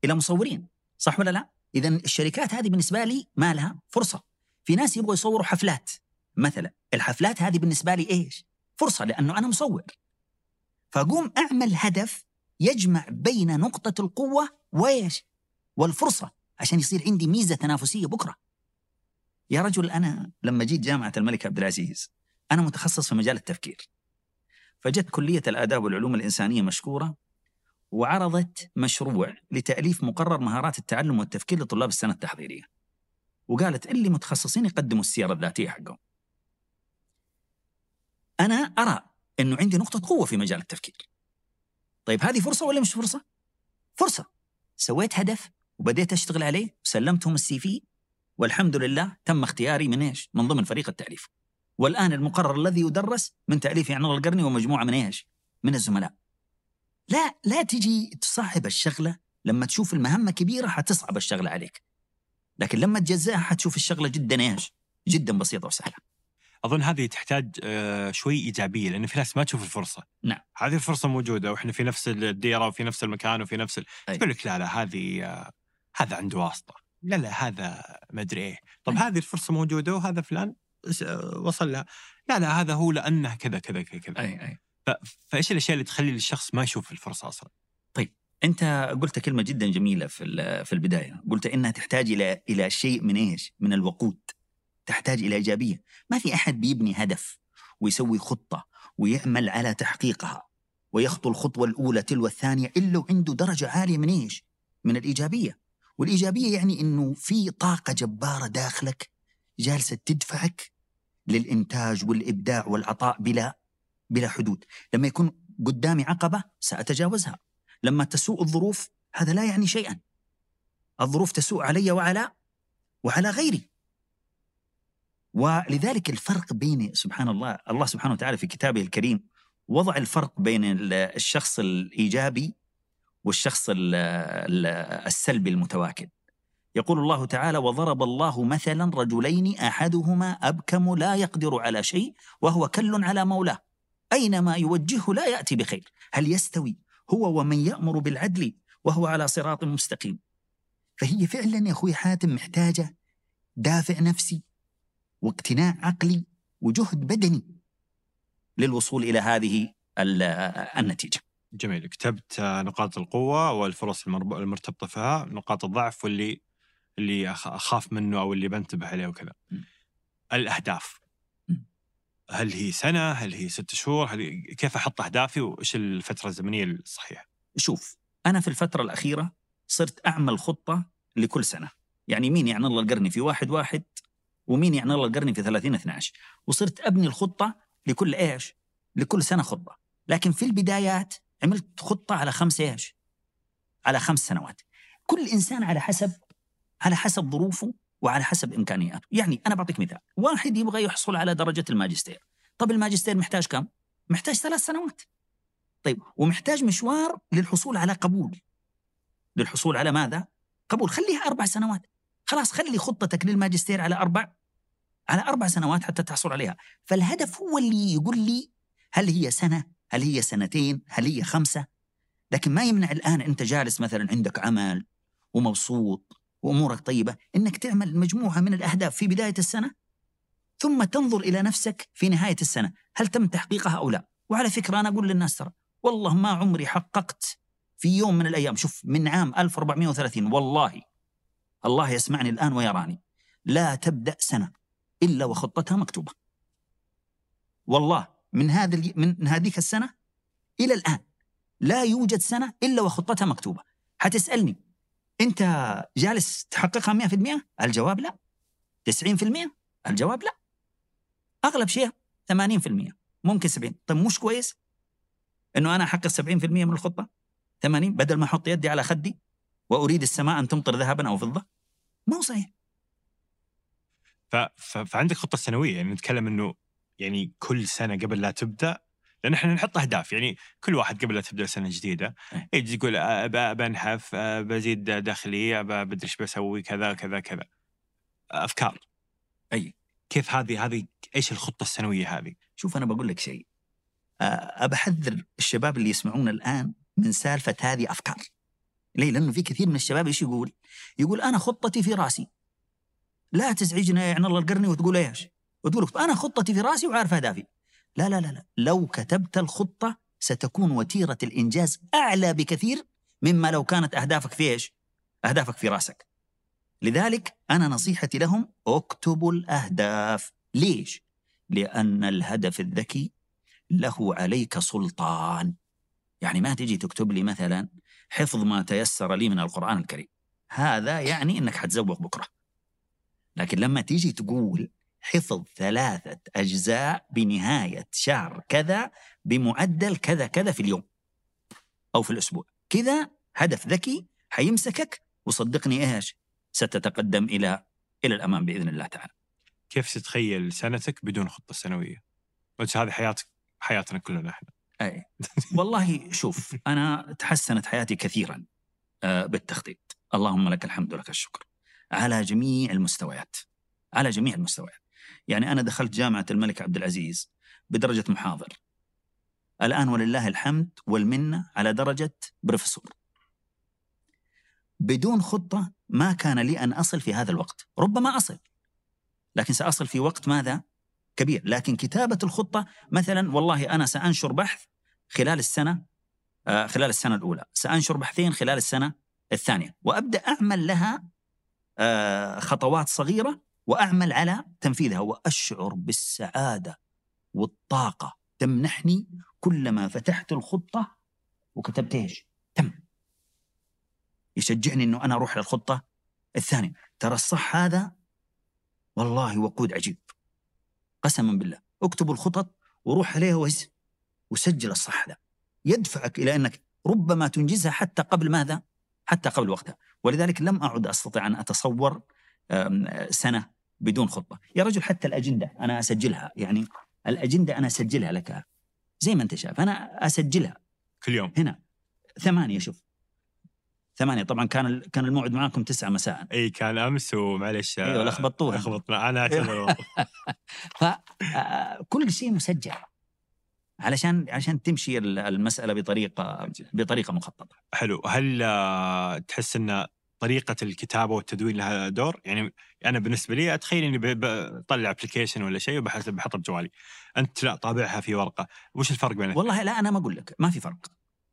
إلى مصورين صح ولا لا؟ اذا الشركات هذه بالنسبة لي ما لها فرصة. في ناس يبغوا يصوروا حفلات مثلا. الحفلات هذه بالنسبة لي إيش؟ فرصة لأنه أنا مصور. فأقوم أعمل هدف يجمع بين نقطة القوة وإيش؟ والفرصة عشان يصير عندي ميزة تنافسية بكرة. يا رجل أنا لما جيت جامعة الملك عبد العزيز أنا متخصص في مجال التفكير. فجت كلية الآداب والعلوم الإنسانية مشكورة وعرضت مشروع لتأليف مقرر مهارات التعلم والتفكير لطلاب السنة التحضيرية وقالت اللي متخصصين يقدموا السيرة الذاتية حقهم أنا أرى أنه عندي نقطة قوة في مجال التفكير طيب هذه فرصة ولا مش فرصة؟ فرصة سويت هدف وبديت أشتغل عليه وسلمتهم السي في والحمد لله تم اختياري من إيش؟ من ضمن فريق التأليف والآن المقرر الذي يدرس من تأليف عنور القرني ومجموعة من إيش؟ من الزملاء لا لا تجي تصعب الشغلة. لما تشوف المهمة كبيرة حتصعب الشغلة عليك. لكن لما تجزئها حتشوف الشغلة جدا إيش؟ جدا بسيطة وسهلة. أظن هذه تحتاج آه، شوي إيجابية لأن في ناس ما تشوف الفرصة. نعم. هذه الفرصة موجودة وإحنا في نفس الديرة وفي نفس المكان وفي نفس ال... تقول لك لا لا هذه آه، هذا عنده واسطة. لا لا هذا ما أدري إيه. طب أي. هذه الفرصة موجودة وهذا فلان وصل لها. لا لا هذا هو لأنه كذا كذا كذا كذا. أي. أي ف- فإيش الأشياء اللي تخلي الشخص ما يشوف الفرصة أصلا؟ أنت قلت كلمة جدا جميلة في في البداية. قلت إنها تحتاج إلى إلى شيء من إيش؟ من الوقود. تحتاج إلى إيجابية. ما في أحد بيبني هدف ويسوي خطة ويعمل على تحقيقها ويخطو الخطوة الأولى تلو الثانية إلا وعنده درجة عالية من إيش؟ من الإيجابية. والإيجابية يعني إنه في طاقة جبارة داخلك جالسة تدفعك للإنتاج والإبداع والعطاء بلا بلا حدود. لما يكون قدامي عقبة سأتجاوزها. لما تسوء الظروف هذا لا يعني شيئا. الظروف تسوء علي وعلى وعلى غيري. ولذلك الفرق بين سبحان الله الله سبحانه وتعالى في كتابه الكريم وضع الفرق بين ال- الشخص الإيجابي والشخص ال- ال- السلبي المتواكل يقول الله تعالى وضرب الله مثلا رجلين أحدهما أبكم لا يقدر على شيء وهو كل على مولاه. أينما يوجهه لا يأتي بخير هل يستوي هو ومن يأمر بالعدل وهو على صراط مستقيم فهي فعلا يا أخوي حاتم محتاجة دافع نفسي واقتناع عقلي وجهد بدني للوصول إلى هذه ال- النتيجة. جميل كتبت نقاط القوة والفرص المرتبطة فيها نقاط الضعف واللي اللي أخ- أخاف منه أو اللي بنتبه عليه وكذا. الأهداف. هل هي سنة هل هي ست شهور هل كيف أحط أهدافي وإيش الفترة الزمنية الصحيحة؟ شوف أنا في الفترة الأخيرة صرت أعمل خطة لكل سنة. يعني مين يعني الله القرني في واحد واحد ومين يعني الله القرني في 30 12 وصرت أبني الخطة لكل إيش؟ لكل سنة خطة. لكن في البدايات عملت خطة على خمس إيش؟ على خمس سنوات. كل إنسان على حسب على حسب ظروفه وعلى حسب إمكانياته. يعني أنا بعطيك مثال. واحد يبغى يحصل على درجة الماجستير. طب الماجستير محتاج كم؟ محتاج ثلاث سنوات. طيب ومحتاج مشوار للحصول على قبول. للحصول على ماذا؟ قبول. خليها أربع سنوات. خلاص خلي خطتك للماجستير على أربع على أربع سنوات حتى تحصل عليها. فالهدف هو اللي يقول لي هل هي سنة؟ هل هي سنتين؟ هل هي خمسة؟ لكن ما يمنع الآن أنت جالس مثلا عندك عمل ومبسوط وأمورك طيبة أنك تعمل مجموعة من الأهداف في بداية السنة ثم تنظر إلى نفسك في نهاية السنة. هل تم تحقيقها أو لا؟ وعلى فكرة أنا أقول للناس ترى والله ما عمري حققت في يوم من الأيام شوف من عام 1430 والله الله يسمعني الآن ويراني لا تبدأ سنة إلا وخطتها مكتوبة. والله من هذا من هذيك السنة إلى الآن لا يوجد سنة إلا وخطتها مكتوبة. حتسألني أنت جالس تحققها 100% الجواب لا. 90% الجواب لا. أغلب شيء 80% ممكن 70 طيب مش كويس إنه أنا أحقق 70% من الخطة؟ 80 بدل ما أحط يدي على خدي وأريد السماء أن تمطر ذهبا أو فضة؟ ما هو صحيح. ف... ف... فعندك خطة سنوية. يعني نتكلم إنه يعني كل سنة قبل لا تبدأ لأن إحنا نحط أهداف يعني كل واحد قبل لا تبدأ سنة جديدة إيه. يجي يقول بنحف بزيد دخلي بدري إيش بسوي كذا كذا كذا أفكار أي. كيف هذه هذه إيش الخطة السنوية هذه؟ شوف أنا بقول لك شيء احذر الشباب اللي يسمعونا الآن من سالفة هذه أفكار ليه؟ لأنه في كثير من الشباب إيش يقول؟ يقول أنا خطتي في رأسي لا تزعجنا يا عن الله القرني وتقول إيش؟ وتقول أنا خطتي في رأسي وعارف أهدافي لا لا لا لا. لو كتبت الخطة ستكون وتيرة الإنجاز أعلى بكثير مما لو كانت أهدافك في إيش؟ أهدافك في رأسك. لذلك أنا نصيحتي لهم اكتبوا الأهداف. ليش؟ لأن الهدف الذكي له عليك سلطان. يعني ما تجي تكتب لي مثلا حفظ ما تيسر لي من القرآن الكريم. هذا يعني أنك حتزوق بكرة. لكن لما تيجي تقول حفظ ثلاثة أجزاء بنهاية شهر كذا بمعدل كذا كذا في اليوم أو في الأسبوع. كذا هدف ذكي حيمسكك وصدقني إيش؟ ستتقدم إلى إلى الأمام بإذن الله تعالى. كيف تتخيل سنتك بدون خطة سنوية؟ هذه حياتك حياتنا كلنا إحنا. أي. والله شوف أنا تحسنت حياتي كثيرا آه، بالتخطيط. اللهم لك الحمد ولك الشكر. على جميع المستويات. على جميع المستويات. يعني أنا دخلت جامعة الملك عبد العزيز بدرجة محاضر. الآن ولله الحمد والمنة على درجة بروفيسور. بدون خطة ما كان لي أن أصل في هذا الوقت ربما أصل لكن سأصل في وقت ماذا؟ كبير. لكن كتابة الخطة مثلا والله أنا سأنشر بحث خلال السنة آه، خلال السنة الأولى. سأنشر بحثين خلال السنة الثانية وأبدأ أعمل لها آه، خطوات صغيرة وأعمل على تنفيذها. وأشعر بالسعادة والطاقة. تمنحني كلما فتحت الخطة وكتبت إيش؟ تم. يشجعني إنه أنا أروح للخطة الثانية. ترى الصح هذا؟ والله وقود عجيب. قسما بالله. اكتبوا الخطط وروح عليها وسجل الصح ذا يدفعك إلى أنك ربما تنجزها حتى قبل ماذا؟ حتى قبل وقتها. ولذلك لم أعد أستطيع أن أتصور سنة بدون خطه يا رجل حتى الأجندة أنا أسجلها يعني الأجندة أنا أسجلها لك. زي ما أنت شايف أنا أسجلها. كل يوم. هنا. ثمانية شوف. ثمانية طبعا كان كان الموعد معكم تسعة مساء. إي كان أمس ومعلش آه، أيوه لخبطوها لخبطنا. أنا اعتذر فكل آه، شيء مسجل. علشان عشان تمشي ال- المسألة بطريقة بطريقة مخططة. حلو. هل آه، تحس إن طريقة الكتابة والتدوين لها دور. يعني أنا بالنسبة لي أتخيل إني بطلع ابلكيشن ولا شيء وبحط بحطه بجوالي. أنت لا طابعها في ورقة. وش الفرق بين والله لا أنا ما أقول لك. ما في فرق.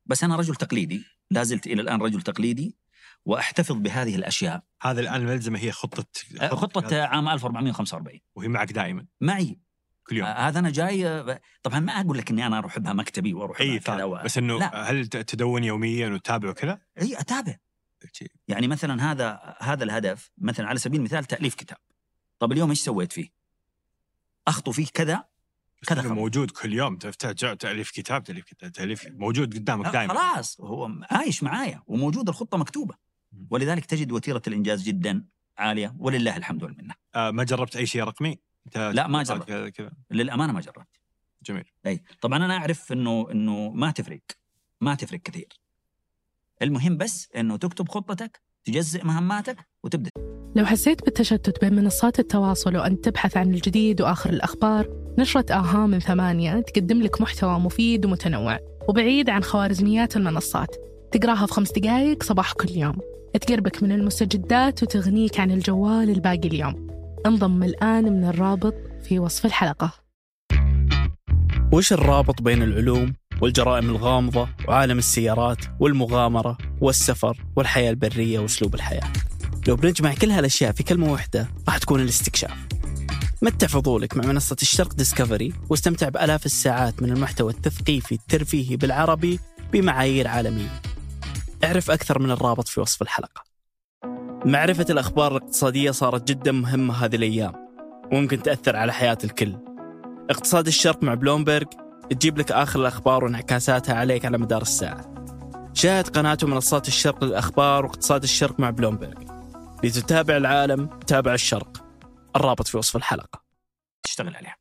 بس أنا رجل تقليدي. لا زلت إلى الآن رجل تقليدي وأحتفظ بهذه الأشياء. هذا الآن الملزمه هي خطة آه، خطة عام 1445 وهي معك دائما. معي. كل يوم. آه، هذا أنا جاي آه، طبعا ما أقول لك إني أنا أروح بها مكتبي وأروح إي كذا و... بس إنه لا. هل تدون يوميا وتتابع وكذا؟ إي أتابع. يعني مثلا هذا هذا الهدف مثلا على سبيل المثال تأليف كتاب. طب اليوم إيش سويت فيه؟ أخطو فيه كذا كذا. موجود كل يوم تفتح تأليف كتاب تأليف كتاب تأليف موجود قدامك دائما خلاص هو عايش معايا وموجود الخطة مكتوبة. ولذلك تجد وتيرة الإنجاز جدا عالية. ولله الحمد والمنة. آه ما جربت أي شيء رقمي؟ لا، ما جربت. كذا. للأمانة ما جربت. جميل. أي طبعا أنا أعرف إنه إنه ما تفرق. ما تفرق كثير. المهم بس إنه تكتب خطتك تجزئ مهماتك وتبدأ. لو حسيت بالتشتت بين منصات التواصل وأنت تبحث عن الجديد وآخر الأخبار نشرة آها من ثمانية تقدم لك محتوى مفيد ومتنوع وبعيد عن خوارزميات المنصات. تقراها في خمس دقايق صباح كل يوم. تقربك من المستجدات وتغنيك عن الجوال الباقي اليوم. انضم الآن من الرابط في وصف الحلقة. وش الرابط بين العلوم؟ والجرائم الغامضة وعالم السيارات والمغامرة والسفر والحياة البرية وأسلوب الحياة. لو بنجمع كل هالأشياء في كلمة واحدة راح تكون الاستكشاف. متع فضولك مع منصة الشرق ديسكفري واستمتع بآلاف الساعات من المحتوى التثقيفي الترفيهي بالعربي بمعايير عالمية؟ اعرف أكثر من الرابط في وصف الحلقة. معرفة الأخبار الاقتصادية صارت جدا مهمة هذه الأيام وممكن تأثر على حياة الكل. اقتصاد الشرق مع بلومبرج تجيب لك آخر الأخبار وانعكاساتها عليك على مدار الساعة. شاهد قناة منصات الشرق للأخبار واقتصاد الشرق مع بلومبرج لتتابع العالم تابع الشرق. الرابط في وصف الحلقة. تشتغل عليها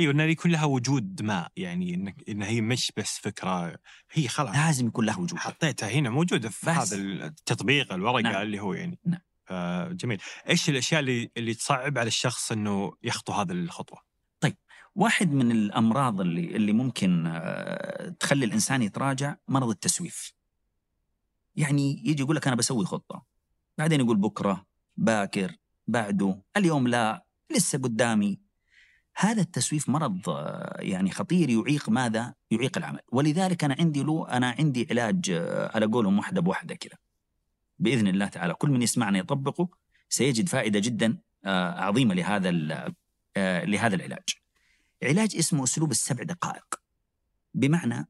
أيوه إنه يكون لها وجود ما يعني انك إن هي مش بس فكرة هي خلاص. لازم يكون له وجود. حطيتها هنا موجودة في بس. هذا التطبيق الورقة نعم. اللي هو يعني. نعم. آه جميل إيش الأشياء اللي اللي تصعب على الشخص إنه يخطو هذه الخطوة؟ واحد من الأمراض اللي اللي ممكن آه، تخلي الإنسان يتراجع مرض التسويف. يعني يجي يقول لك أنا بسوي خطة بعدين يقول بكرة باكر بعده اليوم لا لسه قدامي. هذا التسويف مرض آه، يعني خطير يعيق ماذا؟ يعيق العمل. ولذلك أنا عندي له أنا عندي علاج آه، على قولهم واحدة بواحدة كذا بإذن الله تعالى. كل من يسمعنا يطبقه سيجد فائدة جدا آه، عظيمة لهذا آه، لهذا العلاج. علاج اسمه أسلوب السبع دقائق. بمعنى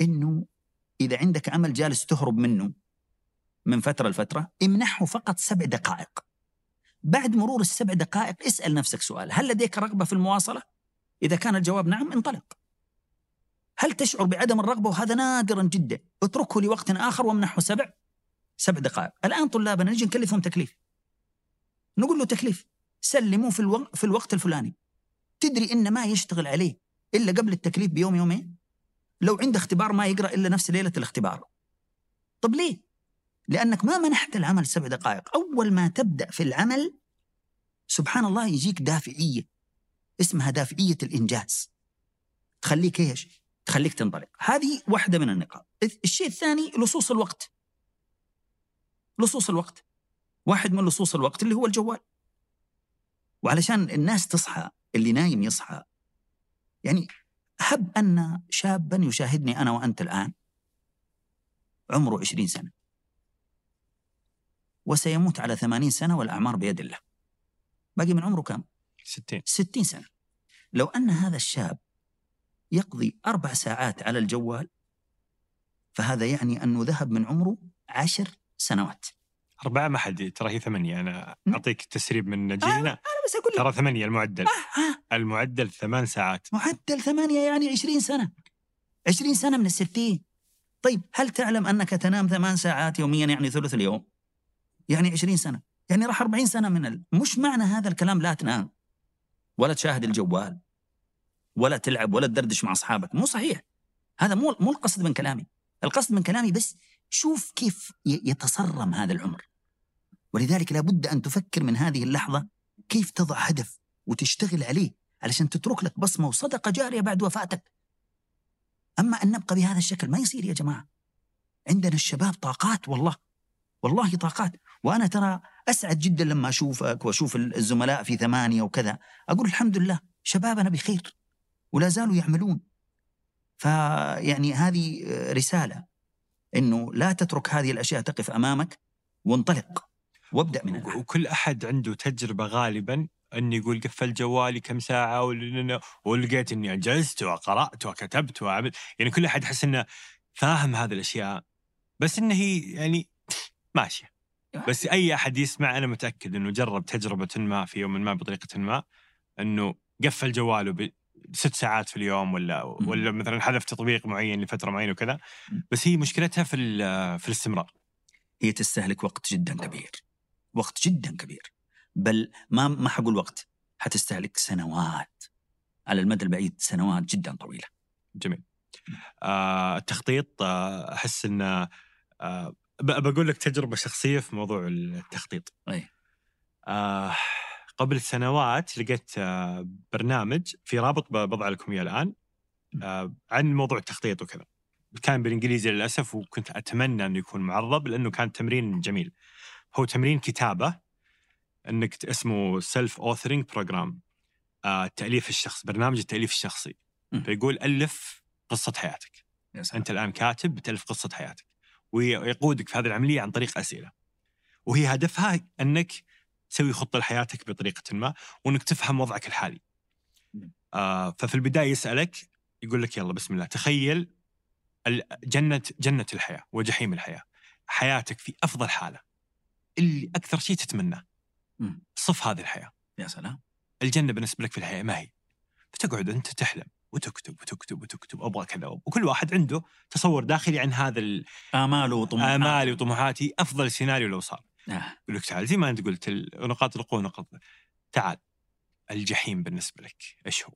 إنه إذا عندك عمل جالس تهرب منه من فترة لفترة امنحه فقط سبع دقائق. بعد مرور السبع دقائق اسأل نفسك سؤال. هل لديك رغبة في المواصلة؟ إذا كان الجواب نعم انطلق. هل تشعر بعدم الرغبة؟ وهذا نادرا جدا. اتركه لوقت آخر وامنحه سبع. سبع دقائق. الآن طلابنا نجي نكلفهم تكليف. نقول له تكليف. سلموه في, الوق... في الوقت الفلاني. تدري إن ما يشتغل عليه إلا قبل التكليف بيوم يومين؟ لو عنده اختبار ما يقرأ إلا نفس ليلة الاختبار. طب ليه؟ لأنك ما منحت العمل سبع دقائق. أول ما تبدأ في العمل سبحان الله يجيك دافعيه اسمها دافعيه الإنجاز. تخليك إيش؟ تخليك تنطلق. هذه واحدة من النقاط. الشيء الثاني لصوص الوقت. لصوص الوقت. واحد من لصوص الوقت اللي هو الجوال. وعلشان الناس تصحى اللي نايم يصحى. يعني هب أن شابا يشاهدني أنا وأنت الآن. عمره عشرين سنة. وسيموت على ثمانين سنة والأعمار بيد الله. باقي من عمره كم؟ 60 ستين سنة. لو أن هذا الشاب يقضي أربع ساعات على الجوال فهذا يعني أنه ذهب من عمره عشر سنوات. أربعة ما حد ترى هي ثمانية. أنا. أعطيك تسريب من آه، نجيلنا أنا بس أقول لك. ترى ثمانية المعدل. آه آه. المعدل ثمان ساعات. معدل ثمانية يعني عشرين سنة. عشرين سنة من الستين. طيب هل تعلم أنك تنام ثمان ساعات يوميا يعني ثلث اليوم؟ يعني عشرين سنة. يعني راح أربعين سنة من ال... مش معنى هذا الكلام لا تنام. ولا تشاهد الجوال. ولا تلعب ولا تدردش مع أصحابك. مو صحيح. هذا مو مو القصد من كلامي. القصد من كلامي بس شوف كيف يتصرم هذا العمر. ولذلك لابد أن تفكر من هذه اللحظة كيف تضع هدف وتشتغل عليه علشان تترك لك بصمة وصدقة جارية بعد وفاتك. أما أن نبقى بهذا الشكل ما يصير يا جماعة. عندنا الشباب طاقات والله. والله طاقات. وأنا ترى أسعد جدا لما أشوفك وأشوف الزملاء في ثمانية وكذا. أقول الحمد لله شبابنا بخير. ولا زالوا يعملون. فيعني هذه رسالة إنه لا تترك هذه الأشياء تقف أمامك وانطلق وابدأ من الآن. وكل أحد عنده تجربة غالبا اني يقول قفل جوالي كم ساعة ول- ولقيت إني انجزت وقرأت وكتبت وعملت. يعني كل أحد يحس إنه فاهم هذه الأشياء بس إنه هي يعني ماشية. بس أي أحد يسمع أنا متأكد إنه جرب تجربة ما في يوم ما بطريقة ما إنه قفل جواله ست ساعات في اليوم ولا ولا مثلا حذف تطبيق معين لفترة معينة وكذا. بس هي مشكلتها في في الاستمرار. هي تستهلك وقت جدا كبير. وقت جدا كبير. بل ما ما حقول وقت حتستهلك سنوات. على المدى البعيد سنوات جدا طويلة. جميل. آه التخطيط آه أحس إنه آه بقول لك تجربة شخصية في موضوع التخطيط. أي. آه قبل سنوات لقيت آه برنامج في رابط بضع لكم إياه الآن آه عن موضوع التخطيط وكذا. كان بالإنجليزي للأسف وكنت أتمنى انه يكون معرب لأنه كان تمرين جميل. هو تمرين كتابة إنك اسمه Self Authoring Program التاليف الشخص برنامج التأليف الشخصي. فيقول ألف قصة حياتك. أنت الآن كاتب بتألف قصة حياتك ويقودك في هذه العملية عن طريق أسئلة. وهي هدفها إنك تسوي خطة لحياتك بطريقة ما وإنك تفهم وضعك الحالي. آه ففي البداية يسألك يقول لك يلا بسم الله تخيل جنة جنة الحياة وجحيم الحياة. حياتك في أفضل حالة. اللي أكثر شيء تتمناه. صف هذه الحياة. يا سلام. الجنة بالنسبة لك في الحياة ما هي. فتقعد أنت تحلم وتكتب وتكتب وتكتب أبغى كذا وكل واحد عنده تصور داخلي عن هذا ال- اماله وطموحاته امالي وطموحاتي أفضل سيناريو لو صار. آه. يقول لك تعال زي ما انت قلت نقاط القوة نقاط تعال الجحيم بالنسبة لك إيش هو؟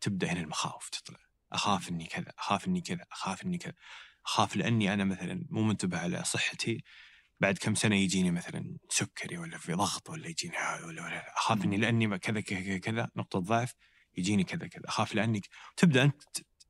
تبدأ هنا المخاوف تطلع. أخاف إني كذا أخاف إني كذا أخاف إني كذا. أخاف لأني أنا مثلا مو منتبه على صحتي بعد كم سنة يجيني مثلا سكري ولا في ضغط ولا يجيني ولا, ولا. أخاف إني لأني ما كذا كذا كذا نقطة ضعف يجيني كذا كذا. أخاف لاني ك- تبدأ أنت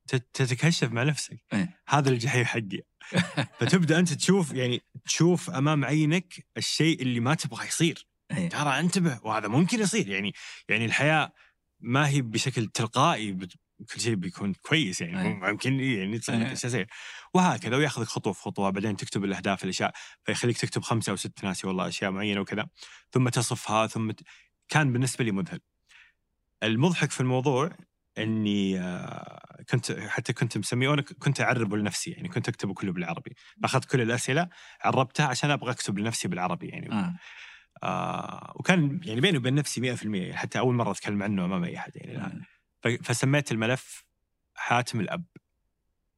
تتكشف مع نفسك إيه. هذا الجحيم حقي فتبدأ أنت تشوف يعني تشوف أمام عينك الشيء اللي ما تبغى يصير إيه. ترى انتبه وهذا ممكن يصير يعني يعني الحياة ما هي بشكل تلقائي بت- كل شيء بيكون كويس يعني أي. ممكن يعني تصير لك أي. اشياء زي وهكذا وياخذك خطوة في خطوة بعدين تكتب الأهداف الأشياء فيخليك تكتب خمسة أو ست ناسي والله أشياء معينة وكذا ثم تصفها ثم ت... كان بالنسبة لي مذهل. المضحك في الموضوع إني آه، كنت حتى كنت مسميه وأنا كنت أعربه لنفسي يعني كنت أكتبه كله بالعربي اخذت كل الأسئلة عربتها عشان أبغى أكتب لنفسي بالعربي يعني آه. آه وكان يعني بيني وبين نفسي 100% يعني حتى أول مرة أتكلم عنه امام اي أحد يعني الان فسميت الملف حاتم الأب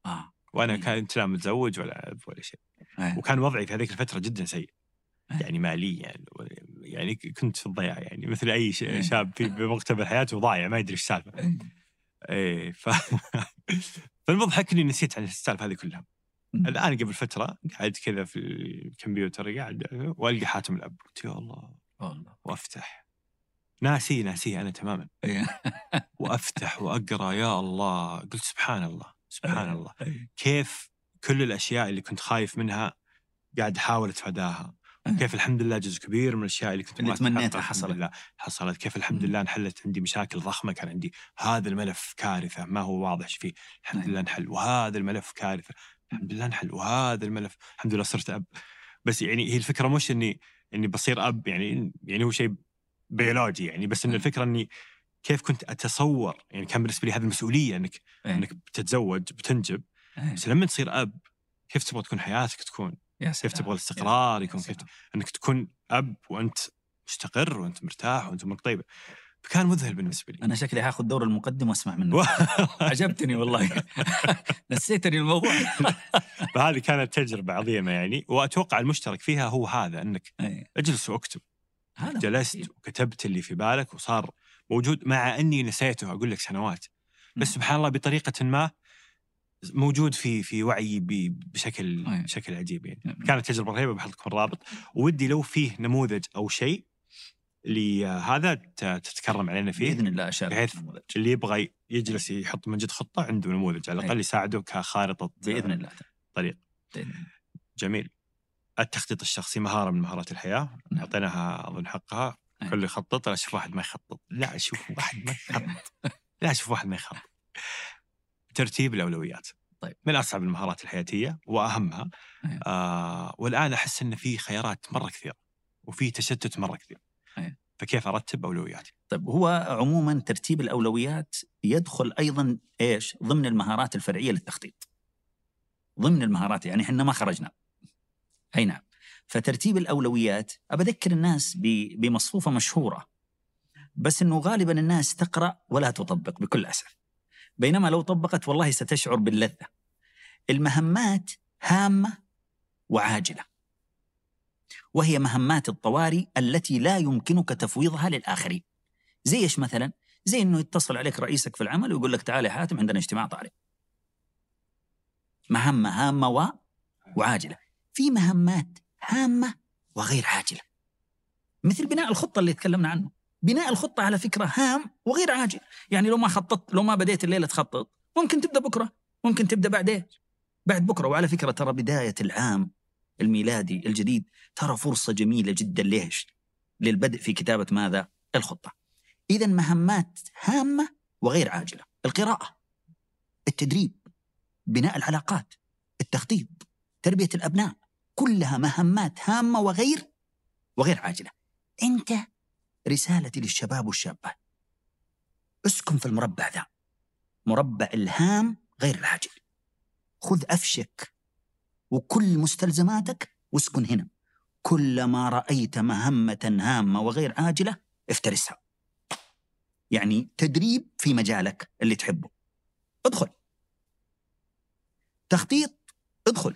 آه وأنا مم. كنت لا متزوج ولا أب ولا شيء إيه. وكان وضعي في هذيك الفترة جدا سيء إيه. يعني ماليا يعني كنت في الضياع يعني مثل أي إيه. شاب في بمقتبل حياته وضايع ما يدري إيش السالفة إيه. إيه ف فالمضحك إني نسيت عن السالفه هذه كلها. الآن قبل فترة قاعد كذا في الكمبيوتر قاعد والقى حاتم الأب قلت يا الله والله وأفتح ناسي ناسي أنا تماما إيه. وأفتح وأقرأ يا الله قلت سبحان الله سبحان الله إيه. كيف كل الأشياء اللي كنت خايف منها قاعد أحاول أتفاداها كيف الحمد لله جزء كبير من الأشياء اللي كنت اللي تمنيتها حصلت. لله حصلت كيف الحمد. لله انحلت عندي مشاكل ضخمة كان عندي هذا الملف كارثة ما هو واضح إيش فيه الحمد أي. لله انحل وهذا الملف كارثة الحمد لله انحل وهذا الملف الحمد لله صرت أب بس يعني هي الفكرة مش إني إني بصير أب يعني يعني هو شيء بيولوجي يعني بس إن أي. الفكرة إني كيف كنت أتصور يعني كان بالنسبة لي هذه المسؤولية إنك إيه. إنك بتتزوج بتنجب إيه. بس لما تصير أب كيف تبغى تكون حياتك تكون؟ يا كيف سلام. تبغى الاستقرار يكون كيف. إنك تكون أب وأنت مستقر وأنت مرتاح وأنت أمورك طيبة فكان مذهل بالنسبة لي أنا شكلي هاخذ دور المقدم وأسمع منه عجبتني والله نسيتني الموضوع فهذه كانت تجربة عظيمة يعني وأتوقع المشترك فيها هو هذا إنك إيه. اجلس وأكتب هذا جلست مفيد. وكتبت اللي في بالك وصار موجود مع إني نسيته أقول لك سنوات بس. سبحان الله بطريقة ما موجود في في وعيي ب- بشكل أي. بشكل عجيب يعني. نعم. كانت تجربة رهيبة بحط لكم الرابط. ودي لو فيه نموذج أو شيء لهذا تتكرم علينا فيه بإذن الله اشارك بحيث النموذج. اللي يبغى يجلس يحط من جد خطة عنده نموذج على الأقل يساعده كخارطة بإذن الله. طريق. جميل. التخطيط الشخصي مهارة من مهارات الحياة. نعم. أعطيناها أظن حقها. أي. كل يخطط لا أشوف واحد ما يخطط. لا أشوف واحد ما يخطط. لا أشوف واحد ما يخطط. ترتيب الأولويات طيب. من أصعب المهارات الحياتية وأهمها أي. آه والآن أحس إن في خيارات مرة كثيره وفي تشتت مرة كثير أي. فكيف أرتب أولوياتي؟ طيب هو عموما ترتيب الأولويات يدخل أيضا إيش؟ ضمن المهارات الفرعية للتخطيط. ضمن المهارات يعني إحنا ما خرجنا. أي نعم. فترتيب الأولويات أبذكر الناس بمصفوفة مشهورة. بس إنه غالبا الناس تقرأ ولا تطبق بكل أسف. بينما لو طبقت والله ستشعر باللذة. المهمات هامة وعاجلة. وهي مهمات الطوارئ التي لا يمكنك تفويضها للآخرين زي إيش مثلا؟ زي أنه يتصل عليك رئيسك في العمل ويقول لك تعال يا حاتم عندنا اجتماع طارئ مهمة هامة و... وعاجلة في مهمات هامة وغير عاجلة مثل بناء الخطة اللي تكلمنا عنه بناء الخطة على فكرة هام وغير عاجل يعني لو ما خططت لو ما بديت الليلة تخطط ممكن تبدأ بكرة ممكن تبدأ بعدين بعد بكرة وعلى فكرة ترى بداية العام الميلادي الجديد ترى فرصة جميلة جدا ليش؟ للبدء في كتابة ماذا؟ الخطة. إذا مهمات هامة وغير عاجلة، القراءة، التدريب، بناء العلاقات، التخطيط، تربية الأبناء، كلها مهمات هامة وغير وغير عاجلة. أنت رسالتي للشباب والشابات اسكن في المربع ذا. مربع الهام غير العاجل. خذ أفشك وكل مستلزماتك واسكن هنا. كلما رأيت مهمة هامة وغير عاجلة افترسها. يعني تدريب في مجالك اللي تحبه. ادخل. تخطيط. ادخل.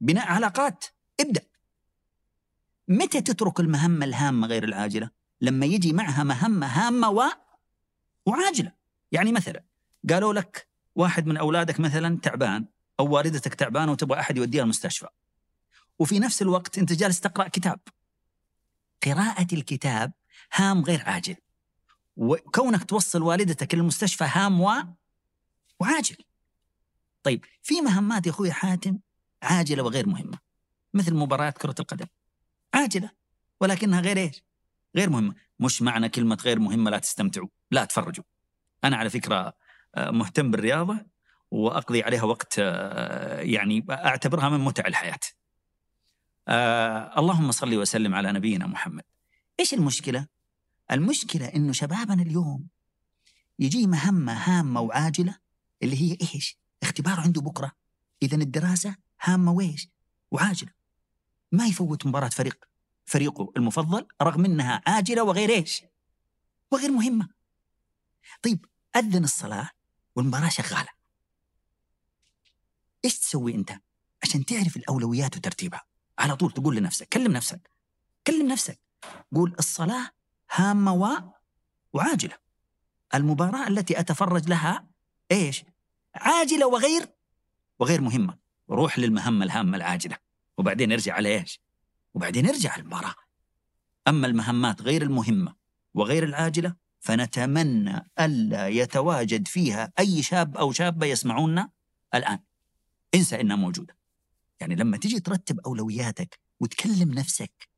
بناء علاقات. ابدأ. متى تترك المهمة الهامة غير العاجلة؟ لما يجي معها مهمة هامة و... وعاجلة. يعني مثلا قالوا لك واحد من أولادك مثلا تعبان أو والدتك تعبانة وتبغى أحد يوديها المستشفى. وفي نفس الوقت أنت جالس تقرأ كتاب. قراءة الكتاب هام غير عاجل. وكونك توصل والدتك للمستشفى هام و... وعاجل. طيب في مهمات يا أخوي حاتم عاجلة وغير مهمة. مثل مباريات كرة القدم. عاجلة ولكنها غير إيش؟ غير مهمة مش معنى كلمة غير مهمة لا تستمتعوا لا تفرجوا. أنا على فكرة آه، مهتم بالرياضة وأقضي عليها وقت آه، يعني أعتبرها من متع الحياة. آه اللهم صل وسلم على نبينا محمد. إيش المشكلة؟ المشكلة إنه شبابنا اليوم يجي مهمة هامة وعاجلة اللي هي إيش؟ اختبار عنده بكرة. إذا الدراسة هامة ويش وعاجلة. ما يفوت مباراة فريق. فريقه المفضل رغم انها عاجله وغير إيش؟ وغير مهمة. طيب أذن الصلاة والمباراة شغالة. إيش تسوي أنت عشان تعرف الأولويات وترتيبها؟ على طول تقول لنفسك كلم نفسك كلم نفسك. قول الصلاة هامة و... وعاجلة. المباراة التي أتفرج لها إيش؟ عاجلة وغير وغير مهمة. روح للمهمة الهامة العاجلة. وبعدين ارجع على إيش؟ وبعدين ارجع المباراة أما المهمات غير المهمة وغير العاجلة فنتمنى ألا يتواجد فيها أي شاب أو شابة يسمعونا الآن انسى إنها موجودة يعني لما تيجي ترتب أولوياتك وتكلم نفسك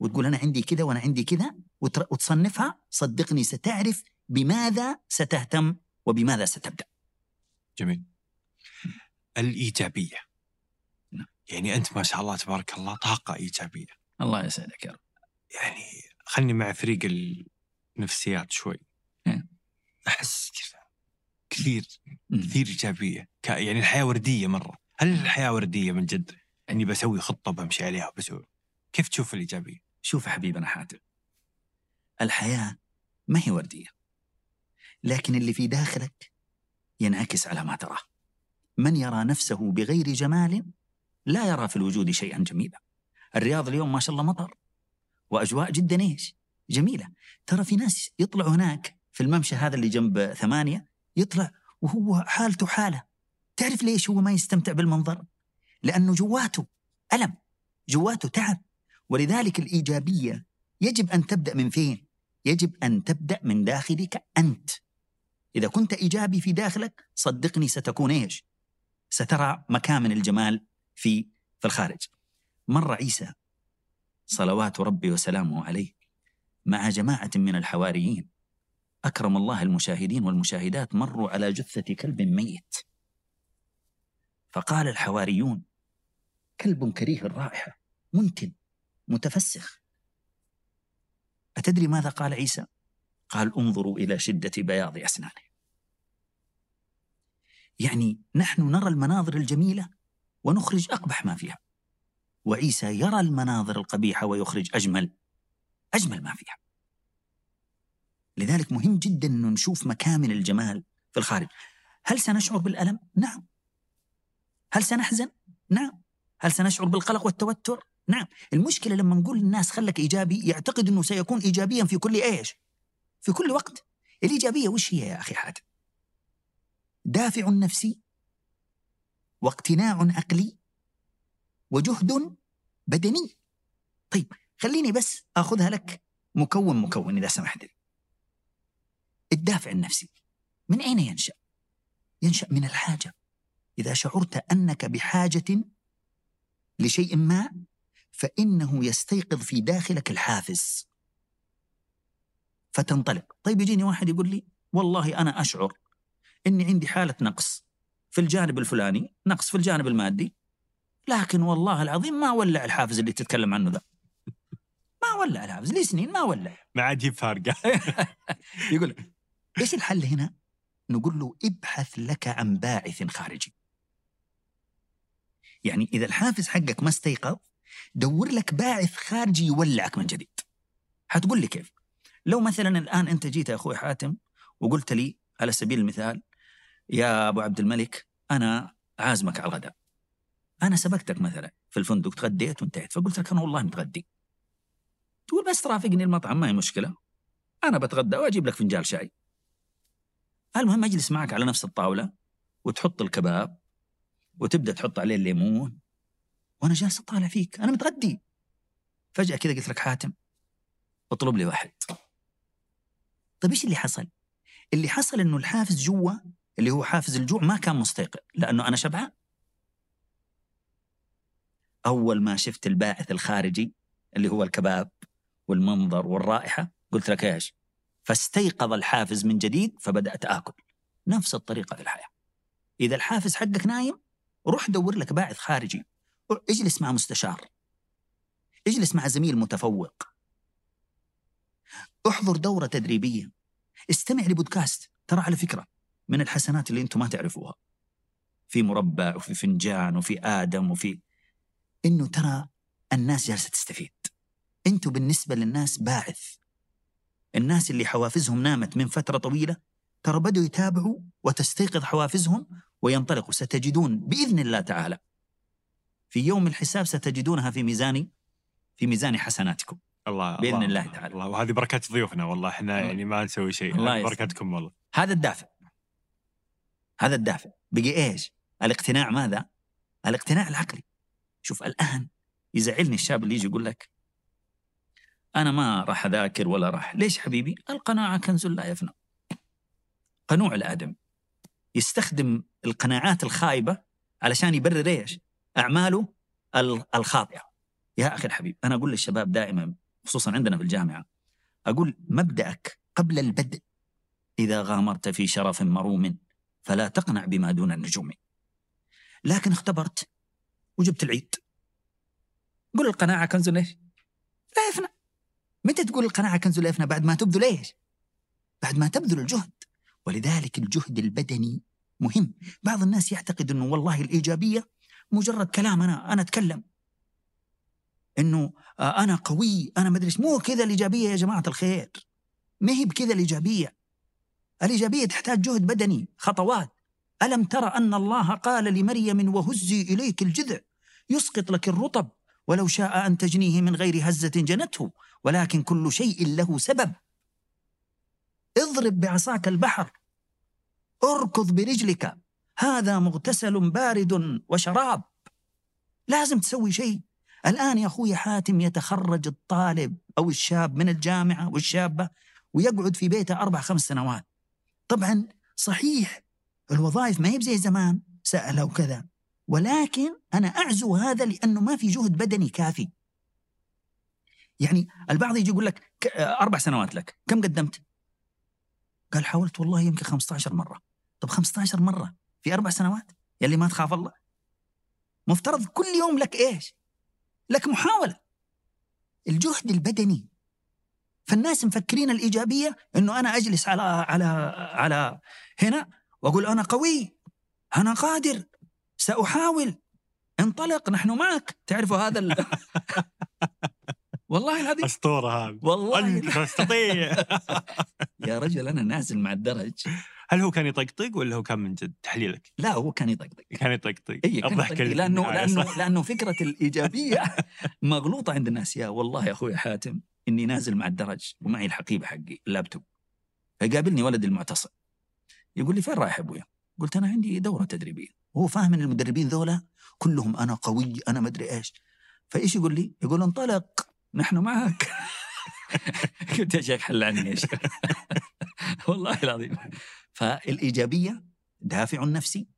وتقول أنا عندي كذا وأنا عندي كذا وتصنفها صدقني ستعرف بماذا ستهتم وبماذا ستبدأ. جميل الإيجابية. يعني أنت ما شاء الله تبارك الله طاقة إيجابية الله يسعدك يا رب. يعني خلني مع فريق النفسيات شوي إيه. أحس كذا كثير. كثير إيجابية ك- يعني الحياة وردية مرة هل الحياة وردية من جد؟ إني بسوي خطة بمشي عليها بسوي كيف تشوف الإيجابية؟ شوف يا حبيبنا حاتم الحياة ما هي وردية لكن اللي في داخلك ينعكس على ما تراه. من يرى نفسه بغير جمال لا يرى في الوجود شيئا جميلا. الرياض اليوم ما شاء الله مطر وأجواء جدا إيش؟ جميلة. ترى في ناس يطلعوا هناك في الممشى هذا اللي جنب ثمانية يطلع وهو حالته حالة. تعرف ليش هو ما يستمتع بالمنظر؟ لأنه جواته ألم، جواته تعب. ولذلك الإيجابية يجب أن تبدأ من فين؟ يجب أن تبدأ من داخلك أنت. إذا كنت إيجابي في داخلك صدقني ستكون إيش؟ سترى مكامن الجمال في في الخارج. مر عيسى صلوات ربي وسلامه عليه مع جماعة من الحواريين. أكرم الله المشاهدين والمشاهدات مروا على جثة كلب ميت. فقال الحواريون كلب كريه الرائحة منتن متفسخ. أتدري ماذا قال عيسى؟ قال انظروا إلى شدة بياض أسنانه. يعني نحن نرى المناظر الجميلة ونخرج أقبح ما فيها وعيسى يرى المناظر القبيحة ويخرج أجمل أجمل ما فيها لذلك مهم جدا أن نشوف مكامن الجمال في الخارج هل سنشعر بالألم؟ نعم هل سنحزن؟ نعم هل سنشعر بالقلق والتوتر؟ نعم المشكلة لما نقول للناس خلك إيجابي يعتقد أنه سيكون إيجابيا في كل إيش؟ في كل وقت الإيجابية وش هي يا أخي حاتم؟ دافع نفسي واقتناع عقلي وجهد بدني. طيب خليني بس آخذها لك مكون مكون إذا سمحت لي. الدافع النفسي من أين ينشأ؟ ينشأ من الحاجة. إذا شعرت أنك بحاجة لشيء ما فإنه يستيقظ في داخلك الحافز. فتنطلق. طيب يجيني واحد يقول لي والله أنا أشعر إني عندي حالة نقص. في الجانب الفلاني نقص في الجانب المادي. لكن والله العظيم ما ولع الحافز اللي تتكلم عنه ذا. ما ولع الحافز لي سنين ما ولع. ما عاد فارقة. يقول إيش الحل هنا؟ نقول له ابحث لك عن باعث خارجي. يعني إذا الحافز حقك ما استيقظ دور لك باعث خارجي يولعك من جديد. حتقول لي كيف؟ لو مثلا الآن أنت جيت يا أخوي حاتم وقلت لي على سبيل المثال يا أبو عبد الملك أنا عازمك على الغداء. أنا سبقتك مثلا في الفندق تغديت وانتهيت فقلت لك أنا والله متغدي. تقول بس رافقني المطعم ما هي مشكلة. أنا بتغدى وأجيب لك فنجان شاي. المهم أجلس معك على نفس الطاولة وتحط الكباب وتبدأ تحط عليه الليمون. وأنا جالس أطالع فيك أنا متغدي. فجأة كذا قلت لك حاتم اطلب لي واحد. طيب إيش اللي حصل؟ اللي حصل إنه الحافز جوا اللي هو حافز الجوع ما كان مستيقظ لأنه أنا شبعان. أول ما شفت الباعث الخارجي اللي هو الكباب والمنظر والرائحة قلت لك إيش؟ فاستيقظ الحافز من جديد فبدأت آكل. نفس الطريقة في الحياة. إذا الحافز حقك نايم روح دور لك باعث خارجي. اجلس مع مستشار. اجلس مع زميل متفوق. احضر دورة تدريبية. استمع لبودكاست. ترى على فكرة من الحسنات اللي أنتم ما تعرفوها. في مربع وفي فنجان وفي آدم وفي إنه ترى الناس جالسة تستفيد. أنتم بالنسبة للناس باعث. الناس اللي حوافزهم نامت من فترة طويلة ترى بدوا يتابعوا وتستيقظ حوافزهم وينطلقوا. ستجدون بإذن الله تعالى. في يوم الحساب ستجدونها في ميزان في ميزان حسناتكم. الله بإذن الله, الله تعالى. الله وهذه بركات ضيوفنا والله إحنا. يعني ما نسوي شيء. الله. بركاتكم والله. هذا الدافع. هذا الدافع بقي إيش؟ الاقتناع ماذا؟ الاقتناع العقلي شوف الآن يزعلني الشاب اللي يجي يقول لك أنا ما راح أذاكر ولا راح ليش حبيبي؟ القناعة كنز لا يفنى قنوع الآدم يستخدم القناعات الخايبة علشان يبرر إيش؟ أعماله ال- الخاطئة يا أخي الحبيب أنا أقول للشباب دائما خصوصا عندنا في الجامعة أقول مبدأك قبل البدء إذا غامرت في شرف مروم فلا تقنع بما دون النجوم. لكن اختبرت وجبت العيد. قل القناعة كنز ليش؟ لا يفنى متى تقول القناعة كنز لا يفنى بعد ما تبذل إيش بعد ما تبذل الجهد. ولذلك الجهد البدني مهم. بعض الناس يعتقد إنه والله الإيجابية مجرد كلام أنا أنا أتكلم. إنه آه، أنا قوي أنا ما إيش. مو كذا الإيجابية يا جماعة الخير. ما هي بكذا الإيجابية. الإيجابية تحتاج جهد بدني خطوات. ألم ترى أن الله قال لمريم وهزي إليك الجذع؟ يسقط لك الرطب. ولو شاء أن تجنيه من غير هزة جنته ولكن كل شيء له سبب. اضرب بعصاك البحر. أركض برجلك. هذا مغتسل بارد وشراب. لازم تسوي شيء. الآن يا أخوي حاتم يتخرج الطالب أو الشاب من الجامعة والشابة ويقعد في بيته أربع خمس سنوات. طبعا صحيح الوظائف ما هي زي زمان سهلة وكذا. ولكن أنا أعزو هذا لأنه ما في جهد بدني كافي. يعني البعض يجي يقول لك أربع سنوات لك كم قدمت؟ قال حاولت والله يمكن 15 مرة. طب 15 مرة في أربع سنوات؟ يلي ما تخاف الله. مفترض كل يوم لك إيش؟ لك محاولة. الجهد البدني فالناس مفكرين الإيجابية إنه أنا أجلس على على على هنا وأقول أنا قوي أنا قادر سأحاول انطلق نحن معك. تعرفوا هذا ال... والله العظيم. أسطورة هذا والله أنت تستطيع. يا رجل أنا نازل مع الدرج. هل هو كان يطقطق ولا هو كان من جد؟ تحليلك؟ لا هو كان يطقطق. كان يطقطق. اي كان يطقطق. لأنه لأنه؟ لأنه فكرة الإيجابية مغلوطة عند الناس. يا والله يا أخوي حاتم. إني نازل مع الدرج ومعي الحقيبه حقي اللابتوب. فيقابلني ولد المعتصم. يقول لي فين رايح يا أبويا؟ قلت أنا عندي دورة تدريبية. هو فاهم إن المدربين ذولا كلهم أنا قوي أنا مدري إيش. فإيش يقول لي؟ يقول انطلق نحن معك قلت يا شيخ حل عني يا شيخ. والله العظيم. فالإيجابية دافع نفسي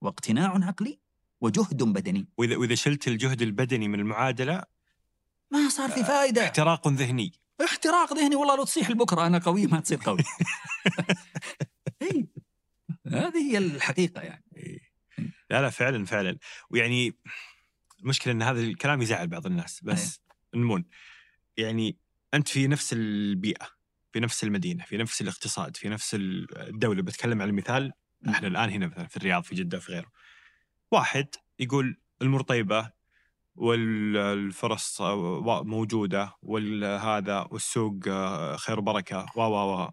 واقتناع عقلي وجهد بدني. وإذا وإذا شلت الجهد البدني من المعادلة ما صار في فائده احتراق ذهني. احتراق ذهني والله لو تصيح بكرة أنا قوي ما تصير قوي. اي هذه هي الحقيقة يعني. لا لا فعلا فعلا. ويعني المشكلة إن هذا الكلام يزعل بعض الناس بس نمون يعني أنت في نفس البيئة في نفس المدينة في نفس الاقتصاد في نفس الدولة. بتكلم على المثال إحنا الآن هنا مثلا في الرياض في جدة في غيره. واحد يقول المرطيبة والفرص موجودة والهذا والسوق خير وبركة و و و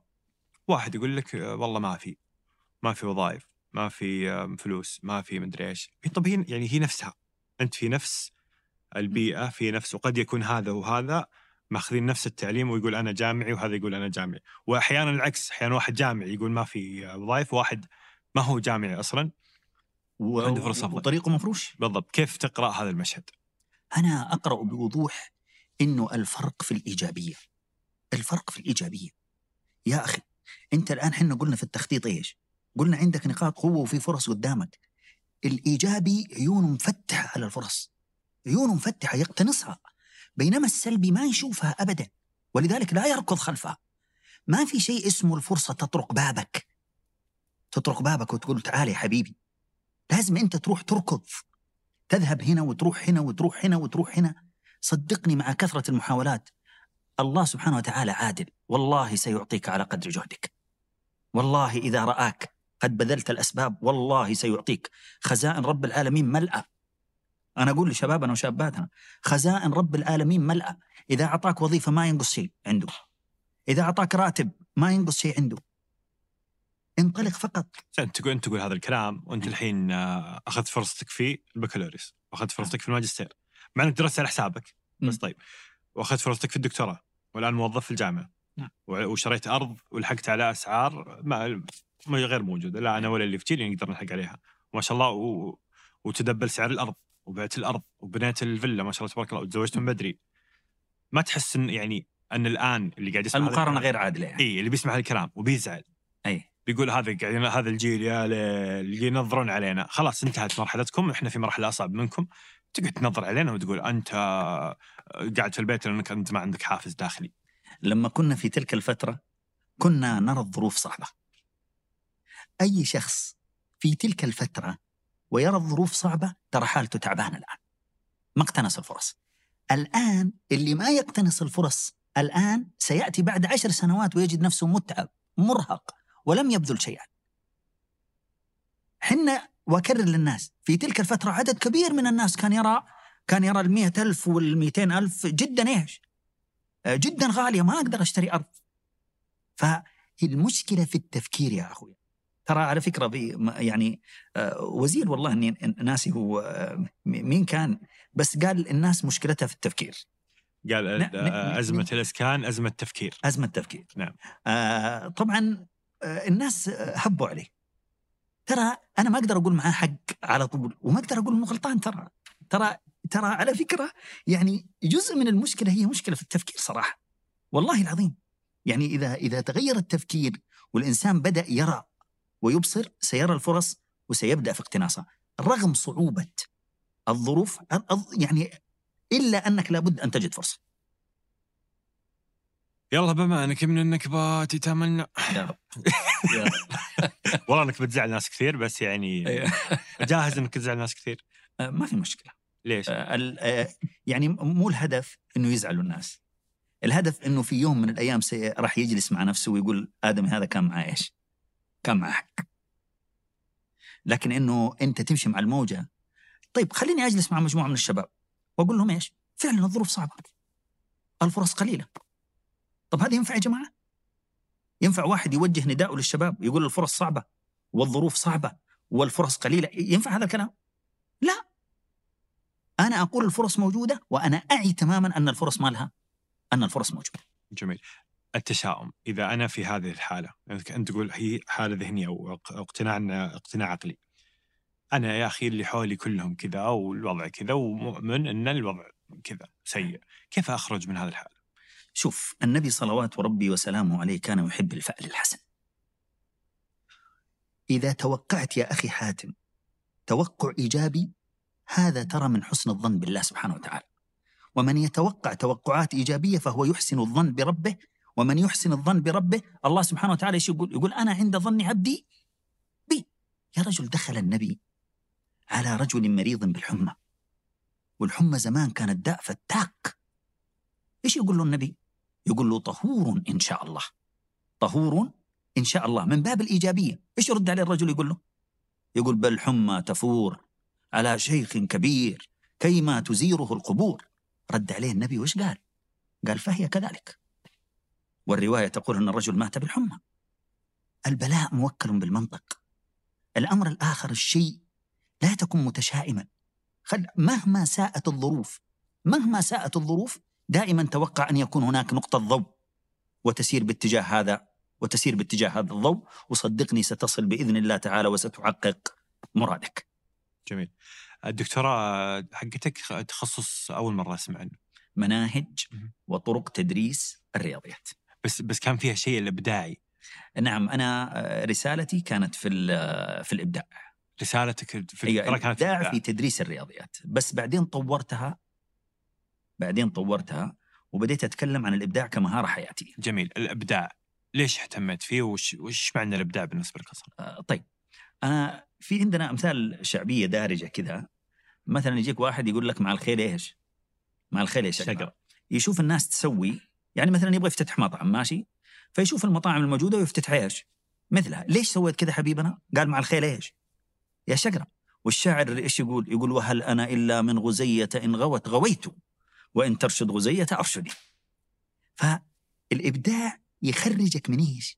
واحد يقول لك والله ما في ما في وظائف ما في فلوس ما في مدري إيش. طب هي يعني هي نفسها أنت في نفس البيئة في نفس وقد يكون هذا وهذا ماخذين نفس التعليم ويقول أنا جامعي وهذا يقول أنا جامعي. واحيانا العكس أحيانا واحد جامعي يقول ما في وظائف وواحد ما هو جامعي أصلا و... عنده فرص أفضل. وطريقه مفروش. بالضبط. كيف تقرأ هذا المشهد؟ أنا أقرأ بوضوح إنه الفرق في الإيجابية. الفرق في الإيجابية. يا أخي أنت الآن إحنا قلنا في التخطيط إيش؟ قلنا عندك نقاط قوة وفي فرص قدامك. الإيجابي عيونه مفتحة على الفرص. عيونه مفتحة يقتنصها. بينما السلبي ما يشوفها ابدا. ولذلك لا يركض خلفها. ما في شيء اسمه الفرصة تطرق بابك. تطرق بابك وتقول تعال يا حبيبي. لازم أنت تروح تركض. تذهب هنا وتروح هنا وتروح هنا وتروح هنا. صدقني مع كثرة المحاولات الله سبحانه وتعالى عادل. والله سيعطيك على قدر جهدك. والله إذا رآك قد بذلت الأسباب والله سيعطيك. خزائن رب العالمين ملأى أنا أقول لشبابنا وشاباتنا خزائن رب العالمين ملأى إذا أعطاك وظيفة ما ينقص شيء عنده. إذا أعطاك راتب ما ينقص شيء عنده. انطلق فقط. انت تقول أنت تقول هذا الكلام وأنت الحين آه، أخذت فرصتك في البكالوريوس وأخذت فرصتك في الماجستير. مع إنك درست على حسابك بس. طيب. وأخذت فرصتك في الدكتوراه والآن موظف في الجامعة. نعم. وشريت أرض ولحقت على أسعار ما غير موجودة. لا أنا ولا اللي في جيلي نقدر نلحق عليها. ما شاء الله و... وتدبل سعر الأرض وبعت الأرض وبنيت الفيلا ما شاء الله تبارك الله وتزوجت من بدري. ما تحس إن يعني إن الآن اللي قاعد يسمع المقارنة غير عادلة يعني. اي اللي بيسمع هذا الكلام وبيزعل. اي بيقول هذا قاعدين هذا الجيل يا اللي ينظرون علينا. خلاص انتهت مرحلتكم. إحنا في مرحلة أصعب منكم. تقعد تنظر علينا وتقول أنت آه، قاعد في البيت لأنك أنت ما عندك حافز داخلي. لما كنا في تلك الفترة كنا نرى الظروف صعبة. أي شخص في تلك الفترة ويرى الظروف صعبة ترى حالته تعبانة الآن. ما اقتنص الفرص. الآن اللي ما يقتنص الفرص الآن سيأتي بعد عشر سنوات ويجد نفسه متعب مرهق. ولم يبذل شيئا حنا وأكرر للناس في تلك الفترة عدد كبير من الناس كان يرى كان يرى المئة ألف والمئتين ألف جدا إيش جدا غالية ما أقدر أشتري أرض. فالمشكلة في التفكير يا أخوي. ترى على فكرة بي يعني آه، وزير والله إني ناسي هو آه، مين كان بس قال الناس مشكلتها في التفكير، قال ن- ن- آه، أزمة ن- الإسكان أزمة تفكير أزمة تفكير. نعم. آه طبعا الناس آه، هبوا عليه. ترى أنا ما أقدر أقول معاه حق على طول وما أقدر أقول إنه غلطان ترى. ترى ترى على فكرة يعني جزء من المشكلة هي مشكلة في التفكير صراحة. والله العظيم. يعني إذا إذا تغير التفكير والإنسان بدأ يرى ويبصر سيرى الفرص وسيبدأ في اقتناصها. رغم صعوبة الظروف يعني إلا أنك لابد أن تجد فرصة. يلا بما انك من النكبات يتمنى والله انك بتزعل ناس كثير بس يعني جاهز انك تزعل ناس كثير. آه، ما في مشكلة. ليش؟ ال- آه، يعني مو الهدف إنه يزعلوا الناس. الهدف إنه في يوم من الأيام سي- راح يجلس مع نفسه ويقول آدم هذا كان معاه إيش؟ كان معاه حق. لكن إنه أنت تمشي مع الموجة. طيب خليني أجلس مع مجموعة من الشباب وأقول لهم إيش؟ فعلا الظروف صعبة. الفرص قليلة. طب هذا ينفع يا جماعة؟ ينفع واحد يوجه نداءه للشباب يقول الفرص صعبة والظروف صعبة والفرص قليلة ينفع هذا الكلام؟ لا. أنا أقول الفرص موجودة وأنا أعي تماما أن الفرص ما لها أن الفرص موجودة. جميل. التشاؤم إذا أنا في هذه الحالة انت تقول هي حالة ذهنية أو اق- اقتناع اقتناع عقلي. أنا يا أخي اللي حولي كلهم كذا والوضع كذا ومؤمن أن الوضع كذا سيء. كيف أخرج من هذه الحالة؟ شوف النبي صلوات ربي وسلامه عليه كان يحب الفأل الحسن. إذا توقعت يا أخي حاتم توقع إيجابي هذا ترى من حسن الظن بالله سبحانه وتعالى. ومن يتوقع توقعات إيجابية فهو يحسن الظن بربه ومن يحسن الظن بربه الله سبحانه وتعالى إيش يقول؟ يقول أنا عند ظن عبدي بي. يا رجل دخل النبي على رجل مريض بالحمى. والحمى زمان كانت داء فتاك. إيش يقول له النبي؟ يقول له طهور إن شاء الله. طهور إن شاء الله من باب الإيجابية. إيش يرد عليه الرجل يقول له؟ يقول بل حمى تفور على شيخ كبير كيما تزيره القبور. رد عليه النبي وش قال؟ قال فهي كذلك. والرواية تقول إن الرجل مات بالحمى. البلاء موكل بالمنطق. الأمر الآخر الشيء لا تكن متشائما. خل مهما ساءت الظروف مهما ساءت الظروف دائما توقع أن يكون هناك نقطة ضوء وتسير باتجاه هذا وتسير باتجاه هذا الضوء وصدقني ستصل بإذن الله تعالى وستحقق مرادك. جميل الدكتوراه حقتك تخصص أول مرة أسمع عنه مناهج. وطرق تدريس الرياضيات. بس بس كان فيها شيء الإبداعي نعم أنا آه، رسالتي كانت في ال- في الإبداع. رسالتك في الدكتوراه كانت في الإبداع. في تدريس الرياضيات بس بعدين طورتها بعدين طورتها وبديت أتكلم عن الإبداع كمهاره حياتيه. جميل الإبداع ليش اهتميت فيه وش وش معنى الإبداع بالنسبة لك أصلا؟ آه، طيب أنا في عندنا أمثال شعبية دارجة كذا مثلا يجيك واحد يقول لك مع الخيل إيش؟ مع الخيل إيش؟ شقرة. يشوف الناس تسوي يعني مثلا يبغى يفتتح مطعم ماشي فيشوف المطاعم الموجودة ويفتتح إيش؟ مثلها ليش سويت كذا حبيبنا؟ قال مع الخيل إيش؟ يا شقره والشاعر إيش يقول؟ يقول وهل أنا إلا من غزية إن غوت غويت وإن ترشد غزية أرشدي. فالإبداع يخرجك من إيش؟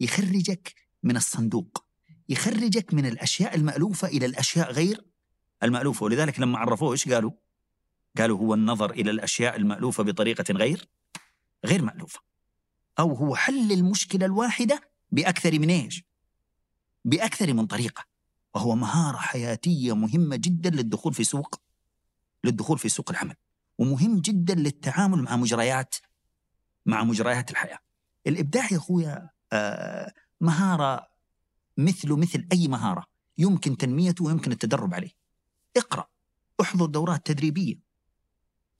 يخرجك من الصندوق يخرجك من الأشياء المألوفة إلى الأشياء غير المألوفة ولذلك لما عرفوه إيش قالوا؟ قالوا هو النظر إلى الأشياء المألوفة بطريقة غير غير مألوفة أو هو حل المشكلة الواحدة بأكثر من إيش؟ بأكثر من طريقة وهو مهارة حياتية مهمة جدا للدخول في سوق للدخول في سوق العمل ومهم جدا للتعامل مع مجريات مع مجريات الحياة. الإبداع يا أخويا آه مهارة مثله مثل أي مهارة يمكن تنميته ويمكن التدرب عليه. اقرأ احضر دورات تدريبية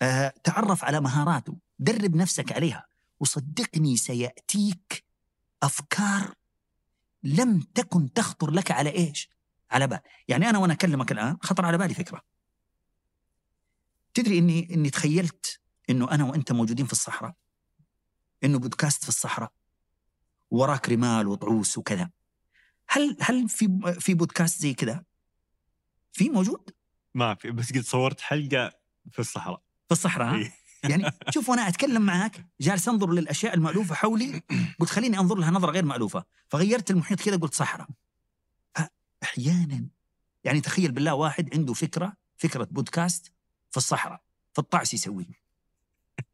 آه، تعرف على مهاراته درب نفسك عليها وصدقني سيأتيك أفكار لم تكن تخطر لك على إيش؟ على بال، يعني أنا وأنا أكلمك الآن خطر على بالي فكرة. تدري إني إني تخيلت إنه أنا وأنت موجودين في الصحراء إنه بودكاست في الصحراء وراك رمال وطعوس وكذا. هل هل في في بودكاست زي كذا؟ في موجود؟ ما في بس قد صورت حلقة في الصحراء في الصحراء ها؟ إيه. يعني شوف وأنا أتكلم معك جالس أنظر للأشياء المألوفة حولي قلت خليني أنظر لها نظرة غير مألوفة فغيرت المحيط كذا قلت صحراء فاحيانا يعني تخيل بالله واحد عنده فكرة فكرة بودكاست في الصحراء في الطعس يسويه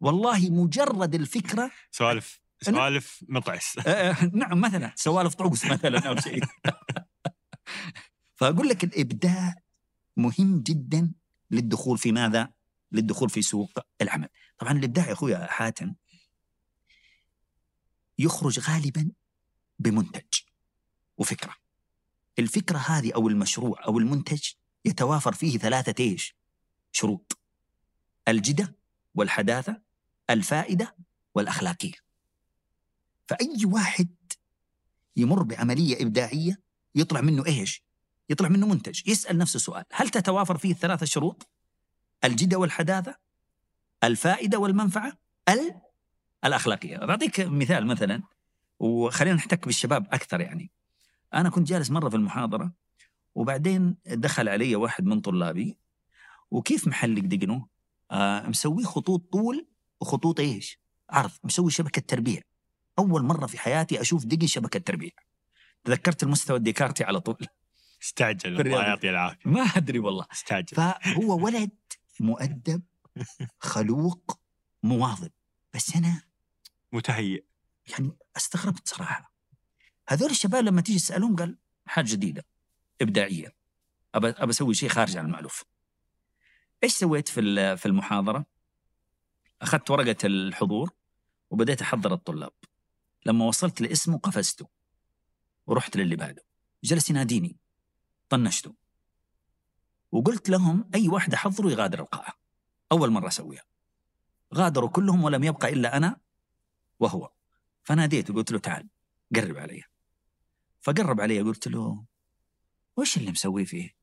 والله مجرد الفكرة سوالف سوالف مطعس آه، نعم مثلا سوالف طعوس مثلا أو شيء فأقول لك الإبداع مهم جدا للدخول في ماذا؟ للدخول في سوق العمل. طبعا الإبداع يا أخويا حاتم يخرج غالبا بمنتج وفكرة. الفكرة هذه أو المشروع أو المنتج يتوافر فيه ثلاثة إيش شروط الجدة والحداثة الفائدة والأخلاقية. فأي واحد يمر بعملية إبداعية يطلع منه إيش؟ يطلع منه منتج. يسأل نفسه سؤال هل تتوافر فيه الثلاثة شروط؟ الجدة والحداثة الفائدة والمنفعة ال الأخلاقية. بعطيك مثال مثلا وخلينا نحتك بالشباب أكثر يعني. أنا كنت جالس مرة في المحاضرة وبعدين دخل علي واحد من طلابي وكيف محلق دقنه آه مسوي خطوط طول وخطوط إيش؟ عرض مسوي شبكة تربيع. أول مرة في حياتي أشوف دقن شبكة تربيع. تذكرت المستوى الديكارتي على طول. استعجل الله. يعطيه العافية. ما أدري والله. استعجل. فهو ولد مؤدب خلوق مواظب. بس أنا متهيئ. يعني استغربت صراحة. هذول الشباب لما تيجي تسألهم قال حاجة جديدة إبداعية. أبى أسوي شيء خارج عن المألوف. إيش سويت في في المحاضرة؟ أخذت ورقة الحضور وبديت أحضر الطلاب. لما وصلت لاسمه قفزته ورحت للي بعده. جلس يناديني. طنشته. وقلت لهم أي واحد أحضره يغادر القاعة. أول مرة أسويها. غادروا كلهم ولم يبقى إلا أنا وهو. فناديته قلت له تعال قرب علي. فقرب علي قلت له وش اللي مسوي فيه؟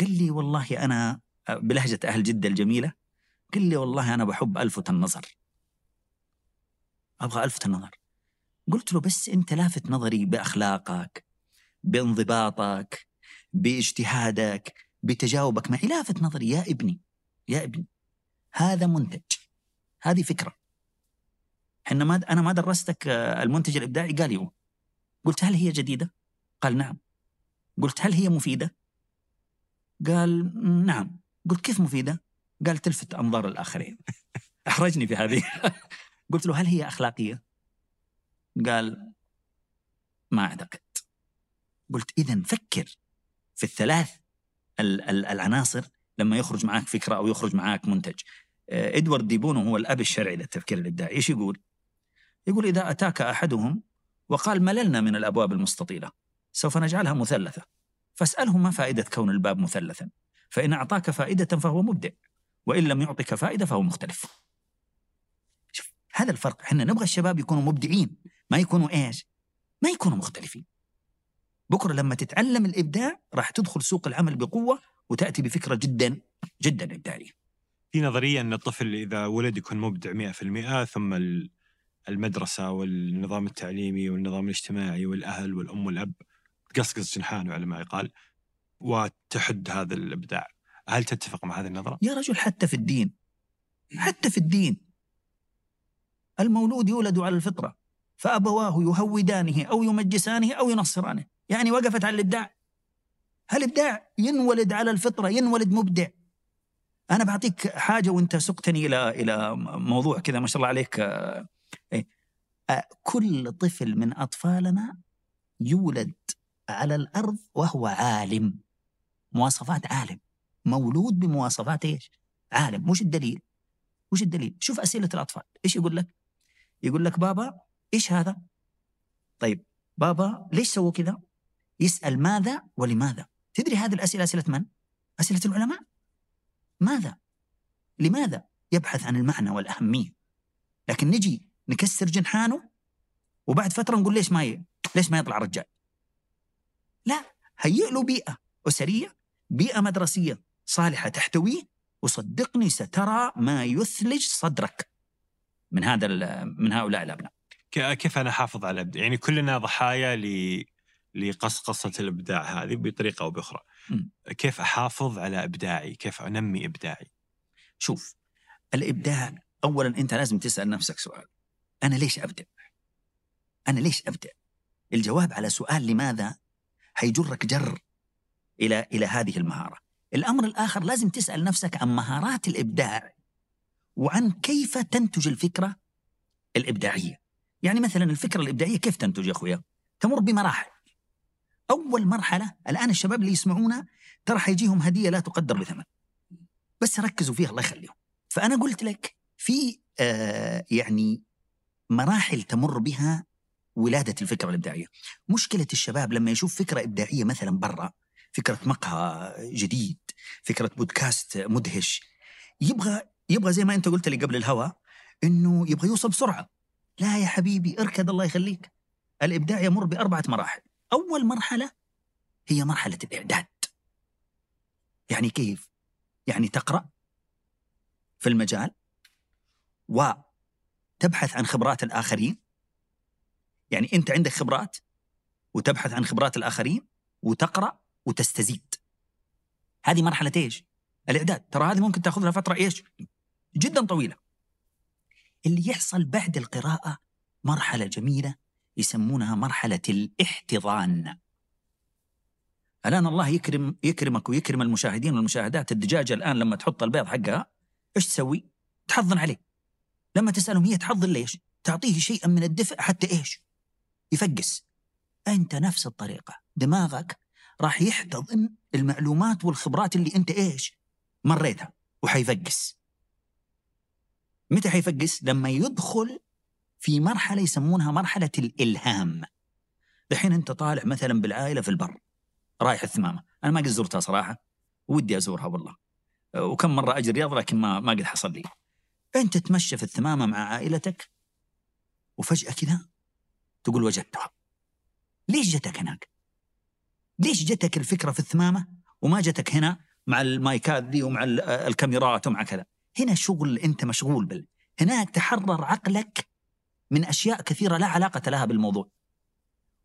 قال لي والله أنا بلهجة أهل جدة الجميلة قال لي والله أنا بحب ألفت النظر أبغى ألفت النظر قلت له بس أنت لافت نظري بأخلاقك بانضباطك باجتهادك بتجاوبك معي لافت نظري يا ابني يا ابني هذا منتج هذه فكرة إحنا ما أنا ما درستك آه، المنتج الإبداعي قال لي هو. قلت هل هي جديدة؟ قال نعم. قلت هل هي مفيدة؟ قال "م، نعم. قلت كيف مفيدة؟ قال تلفت أنظار الآخرين. أحرجني في هذه. قلت له هل هي أخلاقية؟ قال ما أعتقد. قلت اذا فكر في الثلاث ال- ال- العناصر لما يخرج معك فكرة أو يخرج معك منتج. آه، إدوارد دي بونو هو الأب الشرعي للتفكير الإبداعي، إيش يقول؟ يقول إذا أتاك أحدهم وقال مللنا من الأبواب المستطيلة سوف نجعلها مثلثة فاسأله ما فائدة كون الباب مثلثا فإن أعطاك فائدة فهو مبدع وإن لم يعطك فائدة فهو مختلف. شوف هذا الفرق إحنا نبغى الشباب يكونوا مبدعين ما يكونوا إيش؟ ما يكونوا مختلفين. بكرة لما تتعلم الإبداع راح تدخل سوق العمل بقوة وتأتي بفكرة جدا جدا إبداعية. في نظرية إن الطفل إذا ولد يكون مبدع 100% ثم ال- المدرسة والنظام التعليمي والنظام الاجتماعي والأهل والأم والأب تقصقص جنحانه على ما يقال وتحد هذا الإبداع. هل تتفق مع هذه النظرة؟ يا رجل حتى في الدين. حتى في الدين. المولود يولد على الفطرة فأبواه يهودانه أو يمجسانه أو ينصرانه. يعني وقفت على الإبداع. هالإبداع ينولد على الفطرة ينولد مبدع؟ أنا بعطيك حاجة وأنت سقتني إلى إلى موضوع كذا ما شاء الله عليك. إيه. كل طفل من أطفالنا يولد على الأرض وهو عالم مواصفات عالم مولود بمواصفات إيش؟ عالم، وش الدليل؟ وش الدليل؟ شوف أسئلة الأطفال، إيش يقول لك؟ يقول لك بابا إيش هذا؟ طيب بابا ليش سووا كذا؟ يسأل ماذا ولماذا؟ تدري هذه الأسئلة أسئلة من؟ أسئلة العلماء. ماذا؟ لماذا؟ يبحث عن المعنى والأهمية. لكن نجي نكسر جنحانه وبعد فترة نقول ليش ما ي... ليش ما يطلع رجال؟ لا هيئ له بيئة أسرية بيئة مدرسية صالحة تحتويه وصدقني سترى ما يثلج صدرك من هذا من هؤلاء الأبناء. ك- كيف أنا احافظ على الإبداع؟ يعني كلنا ضحايا ل لقصقصة الإبداع هذه بطريقة أو بأخرى. مم. كيف أحافظ على إبداعي؟ كيف أنمي إبداعي؟ شوف الإبداع اولا أنت لازم تسأل نفسك سؤال أنا ليش أبدع؟ أنا ليش أبدع؟ الجواب على سؤال لماذا هيجرك جر إلى إلى هذه المهارة. الأمر الآخر لازم تسأل نفسك عن مهارات الإبداع وعن كيف تنتج الفكرة الإبداعية. يعني مثلا الفكرة الإبداعية كيف تنتج يا أخويا؟ تمر بمراحل. أول مرحلة الآن الشباب اللي يسمعونا ترى حيجيهم هدية لا تقدر بثمن. بس ركزوا فيها الله يخليهم. فأنا قلت لك في آه يعني مراحل تمر بها ولادة الفكرة الإبداعية. مشكلة الشباب لما يشوف فكرة إبداعية مثلا برا فكرة مقهى جديد فكرة بودكاست مدهش يبغى يبغى زي ما أنت قلت لي قبل الهوا إنه يبغى يوصل بسرعة. لا يا حبيبي اركض الله يخليك. الإبداع يمر بأربعة مراحل. أول مرحلة هي مرحلة الإعداد. يعني كيف؟ يعني تقرأ في المجال وتبحث عن خبرات الآخرين يعني أنت عندك خبرات وتبحث عن خبرات الآخرين وتقرأ وتستزيد. هذه مرحلة إيش؟ الإعداد. ترى هذه ممكن تاخذ لها فترة إيش؟ جدا طويلة. اللي يحصل بعد القراءة مرحلة جميلة يسمونها مرحلة الاحتضان. الآن الله يكرم يكرمك ويكرم المشاهدين والمشاهدات. الدجاجة الآن لما تحط البيض حقها إيش تسوي؟ تحضن عليه. لما تسالهم هي تحضن ليش؟ تعطيه شيئا من الدفء حتى إيش؟ يفقس أنت نفس الطريقة. دماغك راح يحتضن المعلومات والخبرات اللي أنت إيش؟ مريتها وحيفقس متى حيفقس؟ لما يدخل في مرحلة يسمونها مرحلة الإلهام. دحين أنت طالع مثلا بالعائلة في البر رايح الثمامة. أنا ما قد زرتها صراحة ودي أزورها والله. وكم مرة اجري رياض لكن ما ما قد حصل لي. أنت تتمشى في الثمامة مع عائلتك وفجأة كذا تقول وجدتها ليش جتك هناك؟ ليش جتك الفكرة في الثمامة وما جتك هنا مع المايكات ذي ومع ال- الكاميرات ومع كذا؟ هنا شغل أنت مشغول بال هناك تحرر عقلك من أشياء كثيرة لا علاقة لها بالموضوع.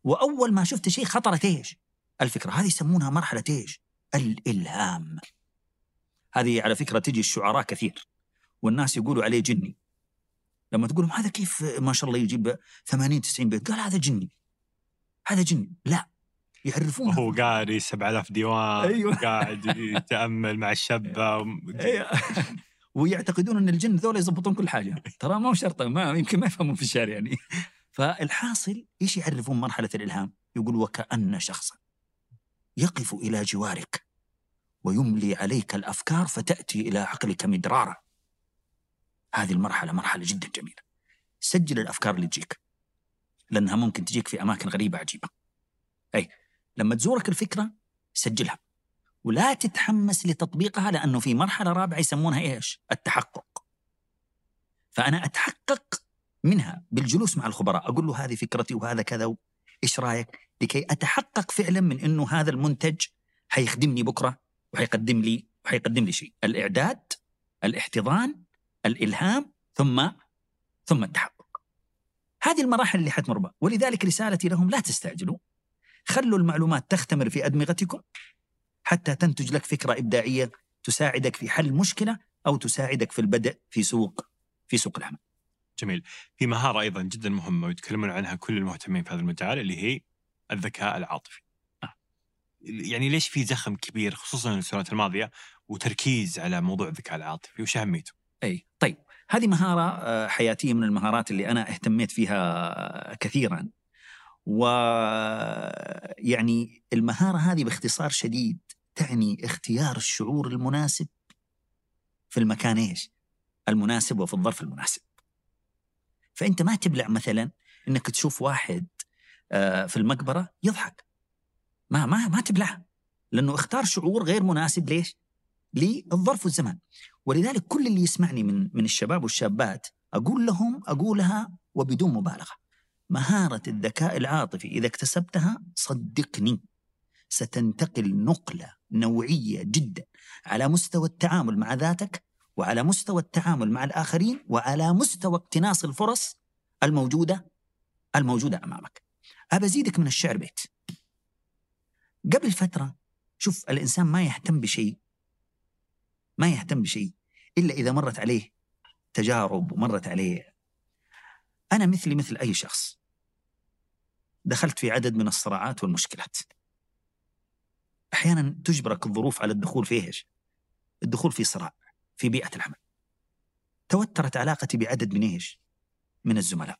وأول ما شفت شيء خطرت إيش الفكرة هذه يسمونها مرحلة إيش الإلهام. هذه على فكرة تجي الشعراء كثير. والناس يقولوا عليه جني. لما تقول لهم هذا كيف؟ ما شاء الله يجيب 80 90 بيت. قال هذا جني. هذا جني. لا. يعرفون وهو قاري 7000 ديوان أيوة. قاعد يتأمل مع الشبه أيوة. ويعتقدون أن الجن ذولا يضبطون كل حاجة. ترى ما هو شرط ما يمكن ما يفهمون في الشارع يعني. فالحاصل إيش يعرفون مرحلة الإلهام؟ يقول وكأن شخصا يقف إلى جوارك ويملي عليك الأفكار فتأتي إلى عقلك مدرارا. هذه المرحلة مرحلة جدا جميلة سجل الأفكار اللي تجيك لأنها ممكن تجيك في أماكن غريبة عجيبة أي لما تزورك الفكرة سجلها ولا تتحمس لتطبيقها لأنه في مرحلة رابعة يسمونها إيش؟ التحقق. فأنا أتحقق منها بالجلوس مع الخبراء، أقول له هذه فكرتي وهذا كذا إيش رأيك؟ لكي أتحقق فعلا من إنه هذا المنتج حيخدمني بكرة وحيقدم لي وحيقدم لي شيء، الإعداد، الاحتضان، الإلهام ثم ثم التحقق. هذه المراحل اللي حتمر بها، ولذلك رسالتي لهم لا تستعجلوا. خلوا المعلومات تختمر في أدمغتكم حتى تنتج لك فكرة إبداعية تساعدك في حل مشكلة أو تساعدك في البدء في سوق في سوق العمل. جميل في مهارة أيضا جدا مهمة ويتكلمون عنها كل المهتمين في هذا المجال اللي هي الذكاء العاطفي آه. يعني ليش في زخم كبير خصوصا السنوات الماضية وتركيز على موضوع الذكاء العاطفي وش أهميته؟ اي طيب هذه مهارة آه، حياتية من المهارات اللي أنا اهتميت فيها كثيرا ويعني المهارة هذه باختصار شديد تعني اختيار الشعور المناسب في المكان إيش؟ المناسب وفي الظرف المناسب. فأنت ما تبلع مثلا إنك تشوف واحد آه، في المقبرة يضحك. ما ما ما تبلعها لأنه اختار شعور غير مناسب ليش؟ للظرف والزمان. ولذلك كل اللي يسمعني من من الشباب والشابات أقول لهم أقولها وبدون مبالغة. مهارة الذكاء العاطفي إذا اكتسبتها صدقني ستنتقل نقلة نوعية جدا على مستوى التعامل مع ذاتك وعلى مستوى التعامل مع الآخرين وعلى مستوى اقتناص الفرص الموجودة الموجودة أمامك. أبى أزيدك من الشعر بيت. قبل فترة شوف الإنسان ما يهتم بشيء ما يهتم بشيء إلا إذا مرت عليه تجارب ومرت عليه. أنا مثلي مثل أي شخص. دخلت في عدد من الصراعات والمشكلات. أحيانا تجبرك الظروف على الدخول في إيش؟ الدخول في صراع في بيئة العمل. توترت علاقتي بعدد من إيش؟ من الزملاء.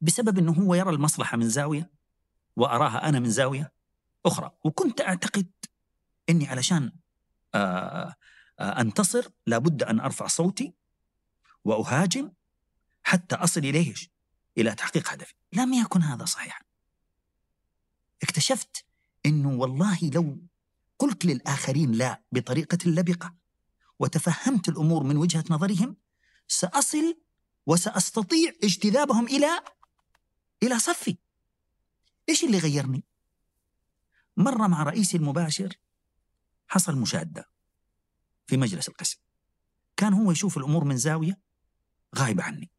بسبب إنه هو يرى المصلحة من زاوية وأراها أنا من زاوية أخرى وكنت أعتقد إني علشان آه آه أنتصر لابد أن أرفع صوتي وأهاجم حتى أصل إلى إيش؟ إلى تحقيق هدفي، لم يكن هذا صحيحا. اكتشفت إنه والله لو قلت للآخرين لا بطريقة لبقة وتفهمت الأمور من وجهة نظرهم سأصل وسأستطيع اجتذابهم إلى إلى صفي. إيش اللي غيرني؟ مرة مع رئيسي المباشر حصل مشادة في مجلس القسم. كان هو يشوف الأمور من زاوية غايبة عني.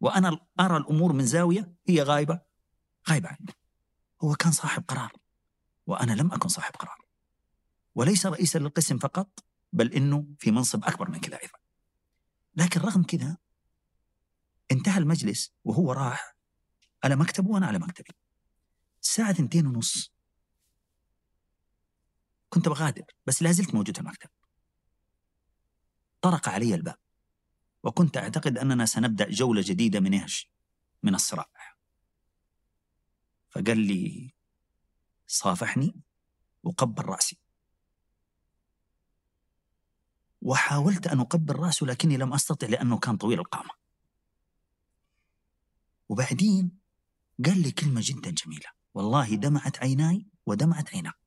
وأنا أرى الأمور من زاوية هي غايبة غايبة عني. هو كان صاحب قرار وأنا لم أكن صاحب قرار. وليس رئيسا للقسم فقط بل إنه في منصب أكبر من كذا أيضا. لكن رغم كذا انتهى المجلس وهو راح على مكتبه وأنا على مكتبي. الساعة ثنتين ونص كنت بغادر بس لا زلت موجود في المكتب. طرق علي الباب وكنت أعتقد أننا سنبدأ جولة جديدة من إيش؟ من الصراع. فقال لي صافحني وقبل رأسي. وحاولت أن أقبل رأسه لكني لم أستطع لأنه كان طويل القامة. وبعدين قال لي كلمة جدا جميلة، والله دمعت عيناي ودمعت عيناه.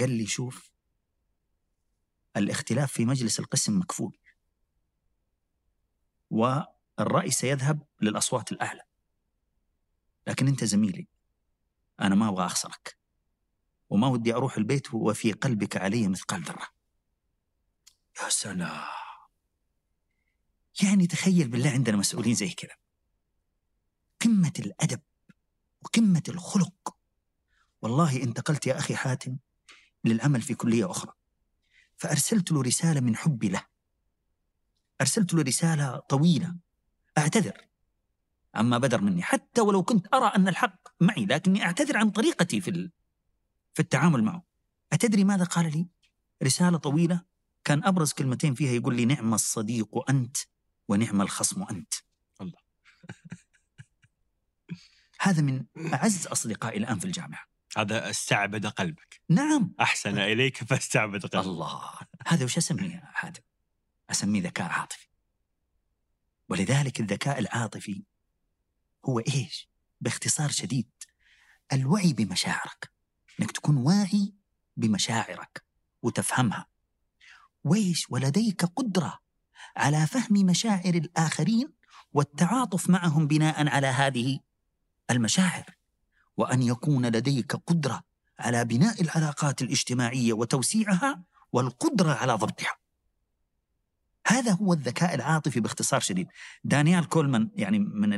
قال لي شوف الاختلاف في مجلس القسم مكفول. والرأي سيذهب للأصوات الأعلى. لكن أنت زميلي أنا ما أبغى أخسرك. وما ودي أروح البيت وفي قلبك علي مثقال ذرة. يا سلام يعني تخيل بالله عندنا مسؤولين زي كذا قمة الأدب وقمة الخلق والله انتقلت يا أخي حاتم للعمل في كلية أخرى فأرسلت له رسالة من حبي له أرسلت له رسالة طويلة أعتذر عما بدر مني حتى ولو كنت أرى أن الحق معي لكني أعتذر عن طريقتي في في التعامل معه أتدري ماذا قال لي؟ رسالة طويلة كان أبرز كلمتين فيها يقول لي نعم الصديق أنت ونعم الخصم أنت. الله. هذا من أعز أصدقائي الآن في الجامعة. هذا استعبد قلبك. نعم. أحسن إليك فاستعبد قلبك. الله. هذا وش أسميه يا حاتم؟ أسميه ذكاء عاطفي. ولذلك الذكاء العاطفي هو إيش؟ باختصار شديد الوعي بمشاعرك. إنك تكون واعي بمشاعرك وتفهمها. ويش ولديك قدرة على فهم مشاعر الآخرين والتعاطف معهم بناء على هذه المشاعر. وأن يكون لديك قدرة على بناء العلاقات الاجتماعية وتوسيعها والقدرة على ضبطها. هذا هو الذكاء العاطفي باختصار شديد. دانيال كولمان يعني من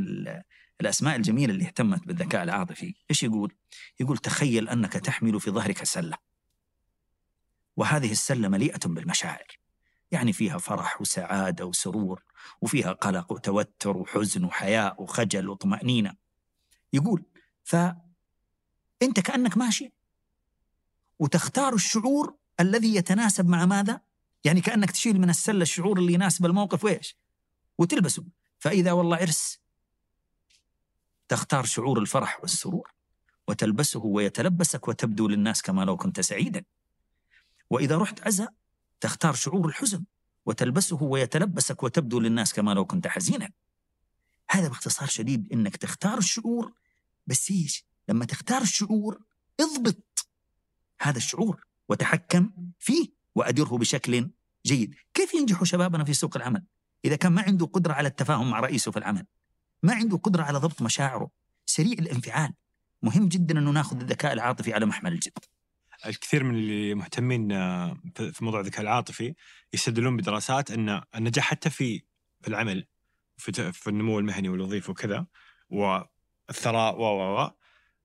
الأسماء الجميلة اللي اهتمت بالذكاء العاطفي إيش يقول؟ يقول تخيل أنك تحمل في ظهرك سلة. وهذه السلة مليئة بالمشاعر. يعني فيها فرح وسعادة وسرور وفيها قلق وتوتر وحزن وحياء وخجل وطمأنينة. يقول فأنت كأنك ماشي. وتختار الشعور الذي يتناسب مع ماذا؟ يعني كأنك تشيل من السلة الشعور اللي يناسب الموقف وإيش؟ وتلبسه. فإذا والله عرس تختار شعور الفرح والسرور وتلبسه ويتلبسك وتبدو للناس كما لو كنت سعيدا. وإذا رحت عزاء تختار شعور الحزن وتلبسه ويتلبسك وتبدو للناس كما لو كنت حزينا. هذا باختصار شديد إنك تختار الشعور بس إيش؟ لما تختار الشعور اضبط هذا الشعور وتحكم فيه وأدره بشكل جيد. كيف ينجح شبابنا في سوق العمل؟ إذا كان ما عنده قدرة على التفاهم مع رئيسه في العمل ما عنده قدرة على ضبط مشاعره سريع الانفعال. مهم جدا أنه ناخذ الذكاء العاطفي على محمل الجد. الكثير من اللي مهتمين آه، في موضوع الذكاء العاطفي يستدلون بدراسات أن النجاح حتى في في العمل في في النمو المهني والوظيفي وكذا والثراء و و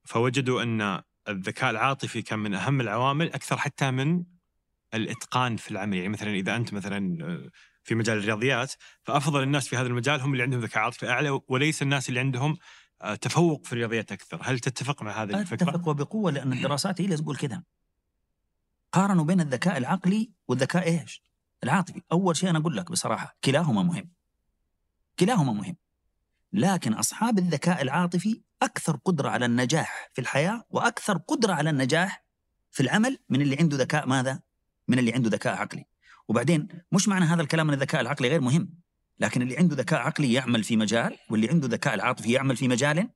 فوجدوا أن الذكاء العاطفي كان من أهم العوامل أكثر حتى من الإتقان في العمل يعني مثلا إذا أنت مثلا آه، في مجال الرياضيات فأفضل الناس في هذا المجال هم اللي عندهم ذكاء عاطفي أعلى وليس الناس اللي عندهم آه، تفوق في الرياضيات أكثر، هل تتفق مع هذه الفكرة؟ أتفق وبقوة لأن الدراسات هي اللي تقول كذا. قارنوا بين الذكاء العقلي والذكاء إيش؟ العاطفي، أول شيء أنا أقول لك بصراحة كلاهما مهم. كلاهما مهم. لكن أصحاب الذكاء العاطفي أكثر قدرة على النجاح في الحياة وأكثر قدرة على النجاح في العمل من اللي عنده ذكاء ماذا؟ من اللي عنده ذكاء عقلي. وبعدين مش معنى هذا الكلام أن الذكاء العقلي غير مهم، لكن اللي عنده ذكاء عقلي يعمل في مجال واللي عنده ذكاء العاطفي يعمل في مجال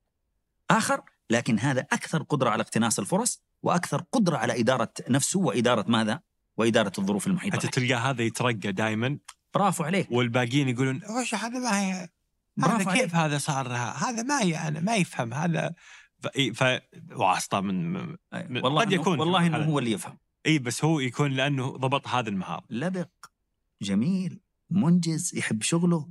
آخر، لكن هذا أكثر قدرة على اقتناص الفرص وأكثر قدرة على إدارة نفسه وإدارة ماذا؟ وإدارة الظروف المحيطة أنت به. تلقى هذا يترقى دائما برافو عليك والباقيين يقولون وش هذا ما هي هذا. كيف هذا صار هذا ما ي- أنا ما يفهم هذا ف... إي، ف... واسطة من من- والله قد إنه- يكون والله إنه هذا. هو اللي يفهم. إي بس هو يكون لأنه ضبط هذه المهاره لبق جميل منجز يحب شغله.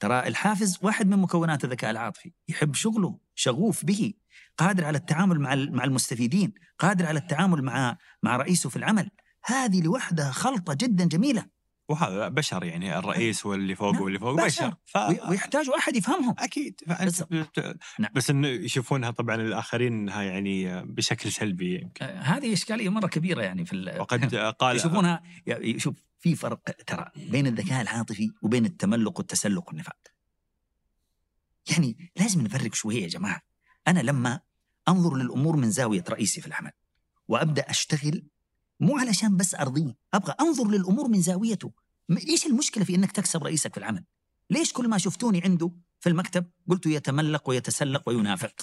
ترى الحافز واحد من مكونات الذكاء العاطفي يحب شغله شغوف به قادر على التعامل مع مع المستفيدين قادر على التعامل مع مع رئيسه في العمل. هذه لوحدها خلطة جدا جميلة. وهذا بشر يعني الرئيس واللي فوقه نعم، واللي فوق بشر. بشر. ف... وي- ويحتاجوا أحد يفهمهم. أكيد. فأنت... نعم. بس انه يشوفونها طبعا الآخرين إنها يعني بشكل سلبي يمكن. آه، هذه إشكالية مرة كبيرة يعني في ال- وقد قال يشوفونها شوف في فرق ترى بين الذكاء العاطفي وبين التملق والتسلق والنفاق يعني لازم نفرق شوية يا جماعة. أنا لما أنظر للأمور من زاوية رئيسي في العمل وأبدأ أشتغل مو علشان بس أرضيه. أبغى أنظر للأمور من زاويته. إيش المشكلة في أنك تكسب رئيسك في العمل؟ ليش كل ما شفتوني عنده في المكتب قلتوا يتملق ويتسلق وينافق؟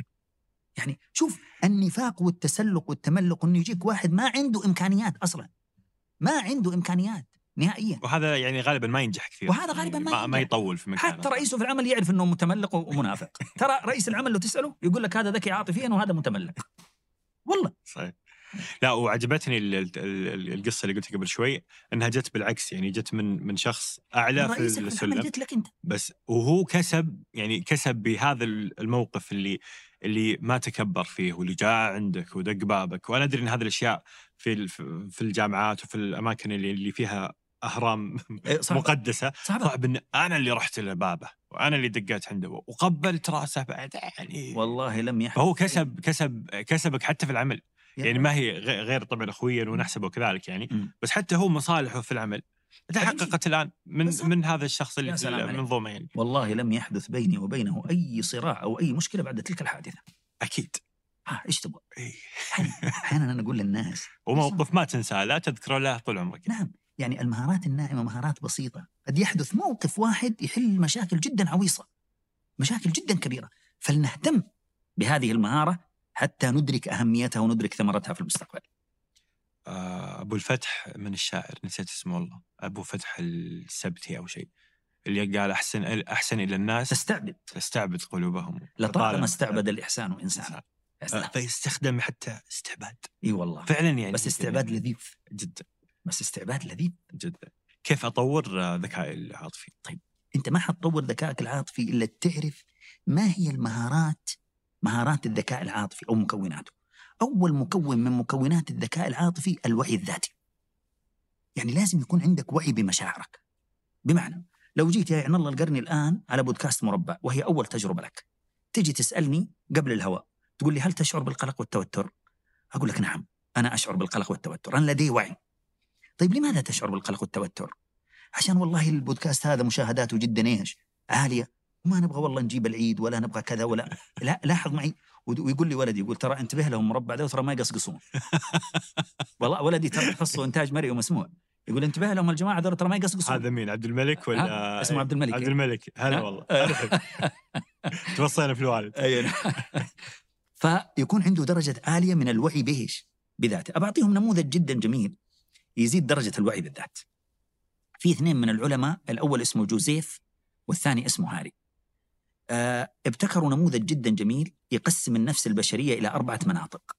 يعني شوف النفاق والتسلق والتملق انه يجيك واحد ما عنده إمكانيات أصلا. ما عنده إمكانيات نهائيا. وهذا يعني غالبا ما ينجح كثير. وهذا غالباً ما ما, ما ينجح. يطول في مكانه. حتى رئيسه في العمل يعرف إنه متملق ومنافق. ترى رئيس العمل لو تسأله يقول لك هذا ذكي عاطفيا وهذا متملق. والله. صحيح. لا وعجبتني ال- ال- ال- القصة اللي قلتها قبل شوي إنها جت بالعكس يعني جت من من شخص أعلى في السلم قلت لك أنت. بس وهو كسب يعني كسب بهذا ال- الموقف اللي اللي ما تكبر فيه واللي جاء عندك ودق بابك. وأنا أدري إن هذه الأشياء في في الجامعات وفي الأماكن اللي اللي فيها أهرام إيه، صعب مقدسة. صعب صعب إن أنا اللي رحت لبابه وأنا اللي دقيت عنده وقبلت راسه بعد يعني والله لم يحدث فهو كسب كسب كسبك حتى في العمل. يعني. ما هي غير طبعا اخويا ونحسبه كذلك يعني. بس حتى هو مصالحه في العمل تحققت الآن من. من هذا الشخص اللي. المنظومه يعني والله لم يحدث بيني وبينه أي صراع أو أي مشكلة بعد تلك الحادثة أكيد ها إيش تبغى؟ إيه. أحيانا أنا أقول للناس وموقف ما تنساه لا تذكره له طول عمرك نعم يعني المهارات الناعمة مهارات بسيطة قد يحدث موقف واحد يحل مشاكل جدا عويصة مشاكل جدا كبيرة فلنهتم بهذه المهارة حتى ندرك أهميتها وندرك ثمرتها في المستقبل. آه، أبو الفتح من الشاعر نسيت اسمه والله أبو فتح السبتي أو شيء اللي قال أحسن أحسن إلى الناس. تستعبد تستعبد قلوبهم. لطالما استعبد الإحسان إنسانا. يا آه، فيستخدم حتى استعباد. إي والله. فعلا يعني بس استعباد لذيذ. جدا. بس استعباد لذيذ. جدا. كيف أطور ذكائي العاطفي؟ أنت ما حتطور ذكائك العاطفي إلا تعرف ما هي المهارات مهارات الذكاء العاطفي أو مكوناته. أول مكون من مكونات الذكاء العاطفي الوعي الذاتي. يعني لازم يكون عندك وعي بمشاعرك. بمعنى لو جيت يا عين الله القرني الآن على بودكاست مربع وهي أول تجربة لك. تجي تسألني قبل الهواء تقول لي هل تشعر بالقلق والتوتر؟ أقول لك نعم أنا أشعر بالقلق والتوتر أنا لدي وعي. طيب لماذا تشعر بالقلق والتوتر؟ عشان والله البودكاست هذا مشاهداته جدا إيش؟ عالية. وما نبغى والله نجيب العيد ولا نبغى كذا ولا لا لاحظ معي ويقول لي ولدي يقول ترى انتبه لهم مربع ده وترى ما يقصقصون والله ولدي ترى تخصصه إنتاج مرئي ومسموع يقول انتبه لهم الجماعة دول ترى ما يقصقصون هذا مين عبد الملك ولا ها؟ اسمه عبد الملك عبد. الملك هلا ها؟ والله توصينا في الوالد أي نعم. فيكون عنده درجة عالية من الوعي بإيش؟ بذاته أبعطيهم نموذج جدا جميل يزيد درجة الوعي بالذات في اثنين من العلماء الأول اسمه جوزيف والثاني اسمه هاري ابتكروا نموذج جدا جميل يقسم النفس البشرية إلى أربعة مناطق.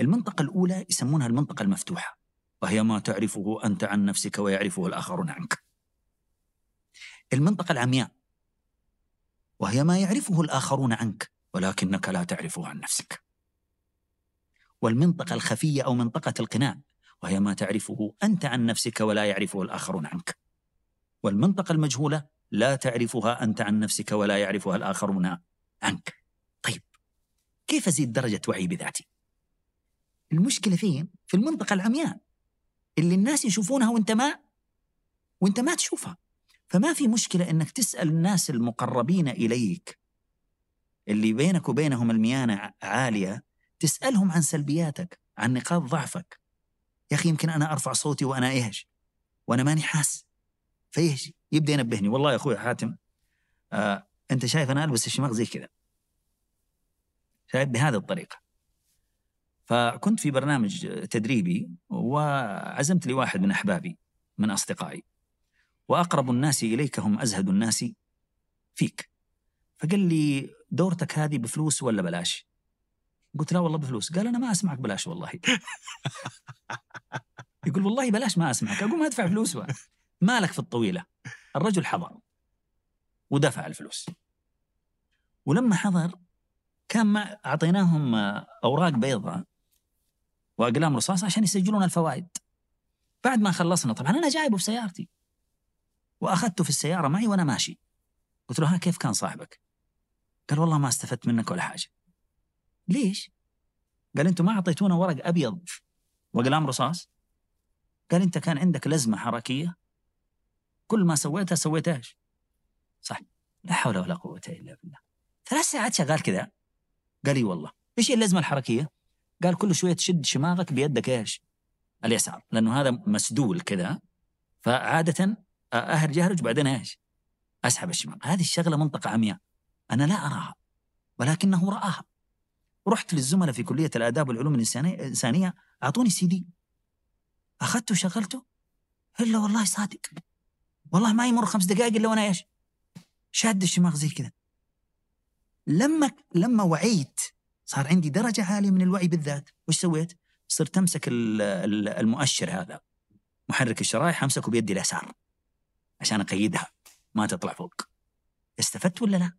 المنطقة الأولى يسمونها المنطقة المفتوحة وهي ما تعرفه أنت عن نفسك ويعرفه الآخرون عنك. المنطقة العمياء وهي ما يعرفه الآخرون عنك ولكنك لا تعرفه عن نفسك. والمنطقة الخفية أو منطقة القناع وهي ما تعرفه أنت عن نفسك ولا يعرفه الآخرون عنك. والمنطقة المجهولة لا تعرفها أنت عن نفسك ولا يعرفها الآخرون عنك. طيب كيف أزيد درجة وعي بذاتي؟ المشكلة فين؟ في المنطقة العمياء اللي الناس يشوفونها وأنت ما وأنت ما تشوفها. فما في مشكلة إنك تسأل الناس المقربين إليك اللي بينك وبينهم الميانة عالية تسألهم عن سلبياتك عن نقاط ضعفك. يا أخي يمكن أنا أرفع صوتي وأنا إيش وأنا ماني حاس فإيش يبدأ ينبهني. والله يا أخوي حاتم آه أنت شايف أنا ألبس الشماغ زي كذا. شايف بهذه الطريقة. فكنت في برنامج تدريبي وعزمت لي واحد من أحبابي من أصدقائي. وأقرب الناس إليك هم أزهد الناس فيك. فقال لي دورتك هذه بفلوس ولا بلاش؟ قلت لا والله بفلوس. قال أنا ما أسمعك بلاش والله. يقول والله بلاش ما أسمعك اقوم أدفع فلوس. مالك في الطويلة. الرجل حضر ودفع الفلوس. ولما حضر كان مع أعطيناهم أوراق بيضاء وأقلام رصاص عشان يسجلون الفوائد. بعد ما خلصنا طبعا أنا جايبه في سيارتي وأخذته في السيارة معي وأنا ماشي. قلت له ها كيف كان صاحبك؟ قال والله ما استفدت منك ولا حاجة. ليش؟ قال أنتم ما أعطيتونا ورق أبيض وأقلام رصاص؟ قال أنت كان عندك لزمة حركية كل ما سويتها سويت إيش؟ صح. لا حول ولا قوة إلا بالله. ثلاث ساعات شغال كذا قال لي والله. إيش هي اللزمه الحركية؟ قال كل شوية تشد شماغك بيدك إيش؟ اليسار. لأنه هذا مسدول كذا فعادة أهرج أهرج بعدين إيش؟ أسحب الشماغ. هذه الشغلة منطقة عمياء. أنا لا أراها ولكنه رآها. رحت للزملاء في كلية الآداب والعلوم الإنسانية أعطوني سي دي. أخذته وشغلته الا والله صادق. والله ما يمر خمس دقائق إلا وأنا إيش؟ شاد الشماغ زي كذا لما لما وعيت صار عندي درجة عالية من الوعي بالذات وش سويت؟ صرت أمسك المؤشر هذا محرك الشرايح أمسكه بيدي اليسار عشان أقيدها ما تطلع فوق استفدت ولا لا؟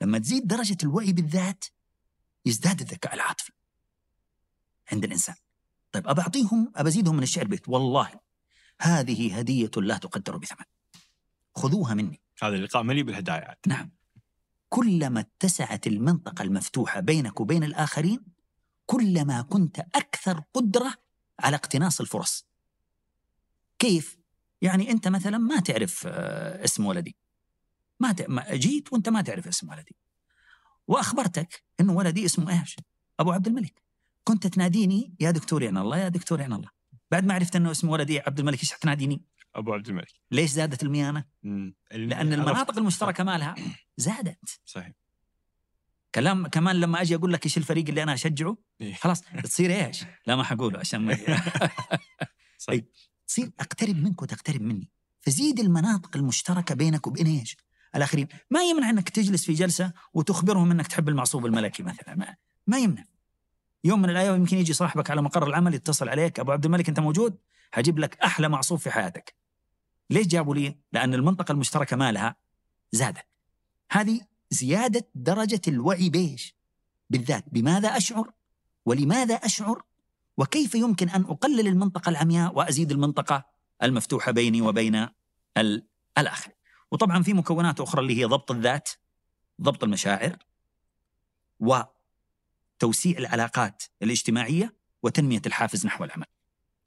لما تزيد درجة الوعي بالذات يزداد الذكاء العاطفي عند الإنسان طيب أبى أعطيهم أبى أزيدهم من الشعر بيت والله هذه هدية لا تقدر بثمن. خذوها مني. هذا اللقاء مليء بالهدايا نعم. كلما اتسعت المنطقة المفتوحة بينك وبين الآخرين كلما كنت أكثر قدرة على اقتناص الفرص. كيف؟ يعني أنت مثلا ما تعرف اسم ولدي. ما, ت... ما جيت وأنت ما تعرف اسم ولدي. وأخبرتك أنه ولدي اسمه إيش؟ أبو عبد الملك. كنت تناديني يا دكتور يعني الله يا دكتور يعني الله. بعد ما عرفت أنه اسم ولدي عبد الملك إيش تناديني؟ أبو عبد الملك. ليش زادت الميانة؟ لأن المناطق المشتركة مالها زادت. صحيح. كلام كمان لما أجي أقول لك إيش الفريق اللي أنا أشجعه إيه. خلاص تصير إيش؟ لا ما حقوله عشان ما صحيح. تصير أقترب منك وتقترب مني. فزيد المناطق المشتركة بينك وبين إيش؟ الآخرين. ما يمنع إنك تجلس في جلسة وتخبرهم إنك تحب المعصوب الملكي مثلا. ما, ما يمنع. يوم من الأيام يمكن يجي صاحبك على مقر العمل يتصل عليك أبو عبد الملك أنت موجود؟ حجيب لك أحلى معصوب في حياتك. ليش جابوا لي؟ لأن المنطقة المشتركة مالها زادت. هذه زيادة درجة الوعي بيش بالذات بماذا أشعر؟ ولماذا أشعر؟ وكيف يمكن أن أقلل المنطقة العمياء وأزيد المنطقة المفتوحة بيني وبين الآخر؟ وطبعا في مكونات أخرى اللي هي ضبط الذات ضبط المشاعر وتوسيع العلاقات الاجتماعية وتنمية الحافز نحو العمل.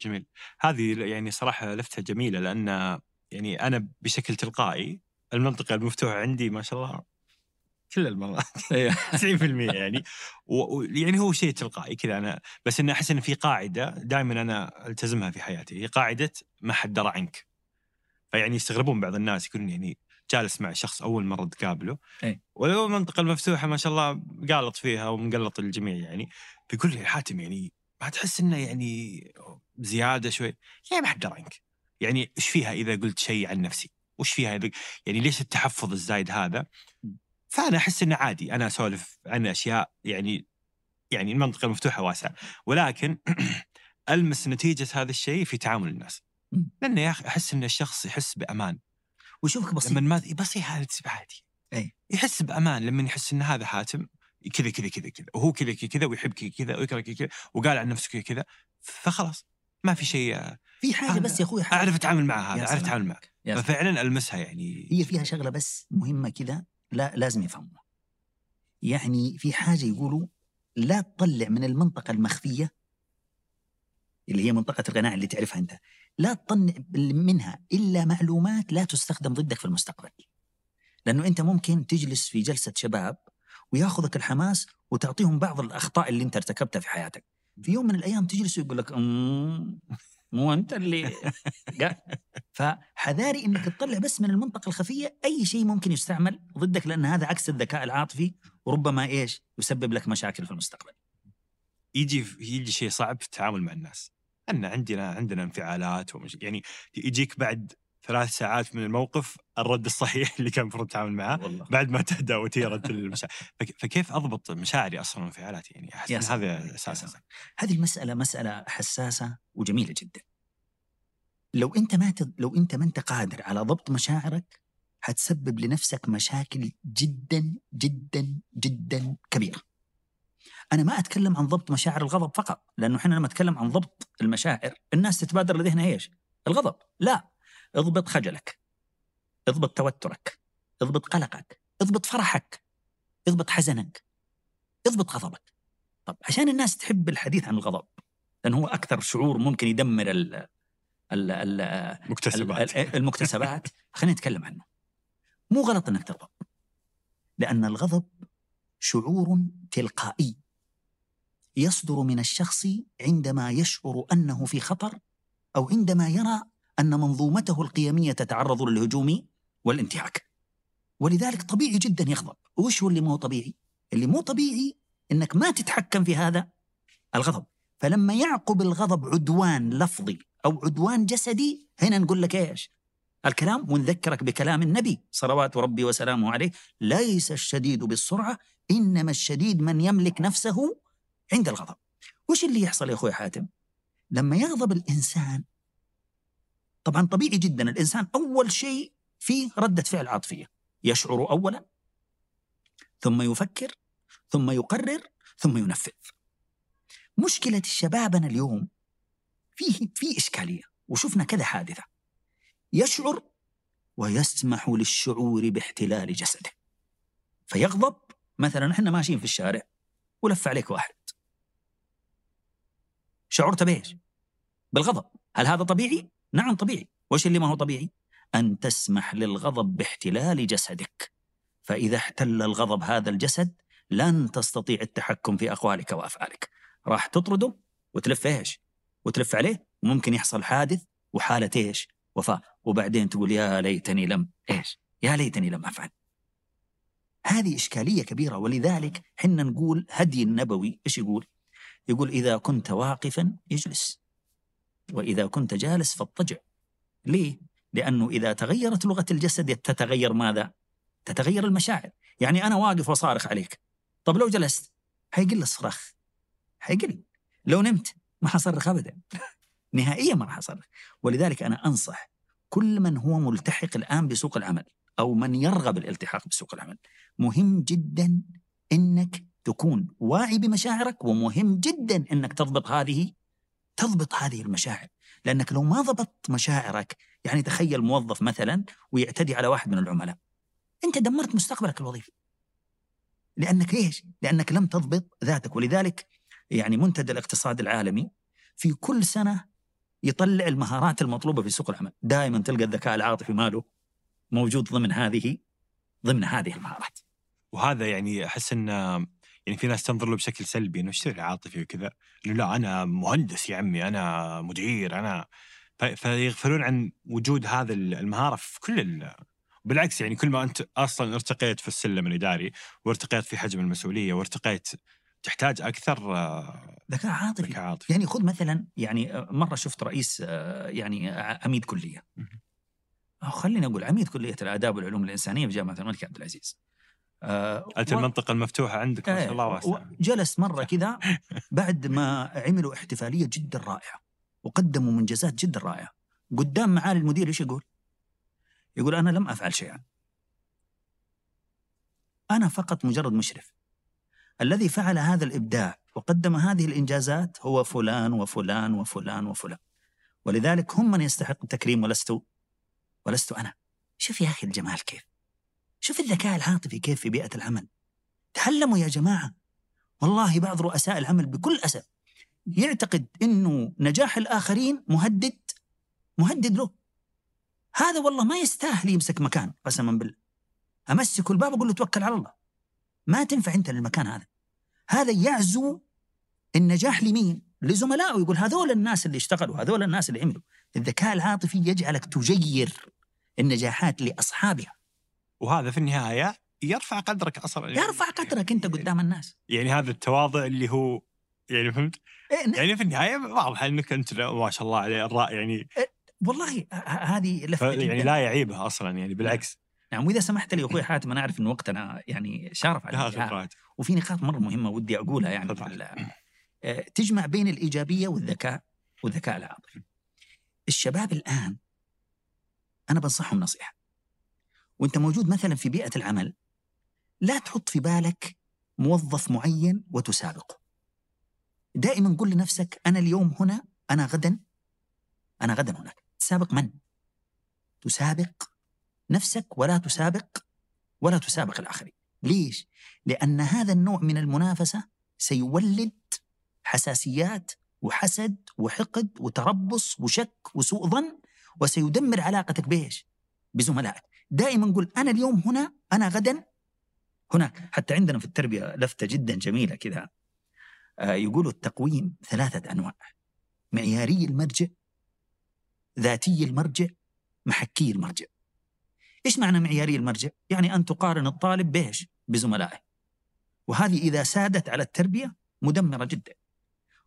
جميل. هذه يعني صراحة لفتة جميلة لأن يعني أنا بشكل تلقائي المنطقة المفتوحة عندي ما شاء الله كل المرات 90% يعني. ويعني هو شيء تلقائي كذا أنا بس إني أحس إن في قاعدة دائما أنا ألتزمها في حياتي هي قاعدة ما حد درى عنك. فيعني يستغربون بعض الناس يكون يعني جالس مع شخص أول مرة تقابله. أي. ولو المنطقة المفتوحه ما شاء الله قالط فيها ومقلط الجميع يعني بيقول لي حاتم يعني ما تحس إنه يعني زيادة شوي؟ يعني ما حد درى عنك. يعني إيش فيها إذا قلت شيء عن نفسي؟ وش فيها إذا يعني ليش التحفظ الزايد هذا؟ فأنا أحس إنه عادي. أنا أسولف عن أشياء يعني يعني المنطقة المفتوحة واسعة. ولكن ألمس نتيجة هذا الشيء في تعامل الناس. لأنه يا أخي أحس إن الشخص يحس بأمان. وشوفك بسيط. لما ما بسيط هذا عادي. أي. يحس بأمان لما يحس إن هذا حاتم كذا كذا كذا كذا. وهو كذا كذا ويحب كذا ويكره كذا وقال عن نفسه كذا فخلاص ما في شيء في حاجة بس يا أخوي أعرف أتعامل مع هذا أعرف أتعامل معك. ففعلا ألمسها يعني. هي فيها شغلة بس مهمة كذا لا لازم يفهموها. يعني في حاجة يقولوا لا تطلع من المنطقة المخفية اللي هي منطقة الغناء اللي تعرفها أنت. لا تطلع منها إلا معلومات لا تستخدم ضدك في المستقبل. لأنه أنت ممكن تجلس في جلسة شباب وياخذك الحماس وتعطيهم بعض الأخطاء اللي أنت ارتكبتها في حياتك. في يوم من الأيام تجلس ويقول لك مو أنت اللي فحذاري إنك تطلع بس من المنطقة الخفية أي شيء ممكن يستعمل ضدك لأن هذا عكس الذكاء العاطفي وربما إيش؟ يسبب لك مشاكل في المستقبل. يجي يجي شيء صعب في التعامل مع الناس. أن عندنا عندنا انفعالات ومش يعني يجيك بعد ثلاث ساعات من الموقف الرد الصحيح اللي كان المفروض تتعامل معاه والله بعد ما تهدى وتيرت المشاعر فك- فكيف أضبط مشاعري أصلا وانفعالاتي يعني أحس يا. هذا يا أساس سلام. هذه المسألة مسألة حساسة وجميلة جدا. لو أنت ما تد... لو أنت ما أنت قادر على ضبط مشاعرك حتسبب لنفسك مشاكل جدا جدا جدا كبيرة. أنا ما أتكلم عن ضبط مشاعر الغضب فقط، لأنه إحنا لما نتكلم عن ضبط المشاعر الناس تتبادر لذهنها إيش؟ الغضب، لا اضبط خجلك. اضبط توترك. اضبط قلقك. اضبط فرحك. اضبط حزنك. اضبط غضبك. طب عشان الناس تحب الحديث عن الغضب لأنه هو أكثر شعور ممكن يدمر ال ال ال مكتسبات ال- المكتسبات خلينا نتكلم عنه مو غلط إنك تغضب لأن الغضب شعور تلقائي يصدر من الشخص عندما يشعر أنه في خطر أو عندما يرى أن منظومته القيمية تتعرض للهجوم والانتهاك ولذلك طبيعي جدا يغضب. وش هو اللي مو طبيعي؟ اللي مو طبيعي إنك ما تتحكم في هذا الغضب. فلما يعقب الغضب عدوان لفظي أو عدوان جسدي هنا نقول لك إيش؟ الكلام ونذكرك بكلام النبي صلوات ربي وسلامه عليه ليس الشديد بالسرعة إنما الشديد من يملك نفسه عند الغضب. وش اللي يحصل يا أخوي حاتم؟ لما يغضب الإنسان طبعا طبيعي جدا الإنسان أول شيء فيه ردة فعل عاطفية. يشعر اولا ثم يفكر ثم يقرر ثم ينفذ. مشكلة شبابنا اليوم فيه في إشكالية وشفنا كذا حادثة. يشعر ويسمح للشعور باحتلال جسده. فيغضب مثلا إحنا ماشيين في الشارع ولف عليك واحد. شعرت بايش؟ بالغضب هل هذا طبيعي؟ نعم طبيعي وش اللي ما هو طبيعي؟ أن تسمح للغضب باحتلال جسدك فإذا احتل الغضب هذا الجسد لن تستطيع التحكم في أقوالك وأفعالك راح تطرده وتلف إيش؟ وتلف عليه وممكن يحصل حادث وحالة إيش؟ وفاة وبعدين تقول يا ليتني لم إيش؟ يا ليتني لم أفعل. هذه إشكالية كبيرة ولذلك حنا نقول هدي النبوي إيش يقول؟ يقول إذا كنت واقفا اجلس وإذا كنت جالس فاضطجع. ليه؟ لأنه إذا تغيرت لغة الجسد تتغير ماذا؟ تتغير المشاعر، يعني أنا واقف وصارخ عليك. طب لو جلست حيقل الصراخ. حيقل. لو نمت ما حصرخ ابدا. نهائيا ما راح أصرخ ولذلك أنا أنصح كل من هو ملتحق الآن بسوق العمل أو من يرغب الالتحاق بسوق العمل مهم جدا إنك تكون واعي بمشاعرك ومهم جدا إنك تضبط هذه تضبط هذه المشاعر. لأنك لو ما ضبطت مشاعرك يعني تخيل موظف مثلا ويعتدي على واحد من العملاء. أنت دمرت مستقبلك الوظيفي. لأنك إيش؟ لأنك لم تضبط ذاتك. ولذلك يعني منتدى الاقتصاد العالمي في كل سنة يطلع المهارات المطلوبة في سوق العمل، دائما تلقى الذكاء العاطفي ماله موجود ضمن هذه ضمن هذه المهارات. وهذا يعني أحس ان يعني في ناس تنظر له بشكل سلبي إنه إيش عاطفي وكذا. انه لا أنا مهندس يا عمي أنا مدير أنا فيغفلون عن وجود هذا المهارة في كل ال... بالعكس يعني كل ما أنت أصلا ارتقيت في السلم الإداري وارتقيت في حجم المسؤولية وارتقيت تحتاج أكثر آه، ذكاء عاطفي. ذكاء عاطفي. يعني خذ مثلا يعني مرة شفت رئيس آه، يعني عميد كلية. خليني أقول عميد كلية الآداب والعلوم الإنسانية في جامعة الملك عبد العزيز. آه، أنت و- المنطقة المفتوحة عندك ما شاء إيه، الله واسعة. جلس مرة كذا بعد ما عملوا احتفالية جدا رائعة وقدموا منجزات جدا رائعة. قدام معالي المدير إيش يقول؟ يقول أنا لم أفعل شيئا. أنا فقط مجرد مشرف. الذي فعل هذا الإبداع وقدم هذه الإنجازات هو فلان وفلان وفلان وفلان. ولذلك هم من يستحق التكريم ولست ولست أنا. شوف يا أخي الجمال كيف. شوف الذكاء العاطفي كيف في بيئة العمل. تعلموا يا جماعة. والله بعض رؤساء العمل بكل أسف يعتقد أنه نجاح الآخرين مهدد مهدد له. هذا والله ما يستاهل يمسك مكان قسما بالله. أمسك الباب أقول له توكل على الله. ما تنفع أنت للمكان هذا. هذا يعزو النجاح لمين؟ لزملائه. يقول هذول الناس اللي اشتغلوا هذول الناس اللي عملوا. الذكاء العاطفي يجعلك تجير النجاحات لأصحابها. وهذا في النهاية يرفع قدرك أصلا يرفع قدرك أنت قدام الناس يعني هذا التواضع اللي هو يعني فهمت؟ إيه ن- يعني في النهاية واضح إنك أنت ما شاء الله عليه الراء يعني والله ه- ه- هذه لفته يعني. لا يعيبها أصلا يعني بالعكس نعم وإذا سمحت لي أخوي حاتم أنا أعرف إن وقتنا يعني شارف على. خبرات وفي نقاط مرة مهمة ودي أقولها يعني آه، تجمع بين الإيجابية والذكاء والذكاء العاطفي. الشباب الآن أنا بنصحهم نصيحة. وانت موجود مثلا في بيئة العمل لا تحط في بالك موظف معين وتسابقه. دائما قل لنفسك أنا اليوم هنا أنا غدا أنا غدا هناك. تسابق من؟ تسابق نفسك ولا تسابق ولا تسابق الآخرين. ليش؟ لأن هذا النوع من المنافسة سيولد حساسيات وحسد وحقد وتربص وشك وسوء ظن وسيدمر علاقتك بإيش؟ بزملائك دائما قل أنا اليوم هنا أنا غدا هناك حتى عندنا في التربية لفتة جدا جميلة كذا آه، يقولوا التقويم ثلاثة أنواع معياري المرجع ذاتي المرجع محكي المرجع إيش معنى معياري المرجع؟ يعني أن تقارن الطالب بإيش؟ بزملائه. وهذه إذا سادت على التربية مدمرة جدا.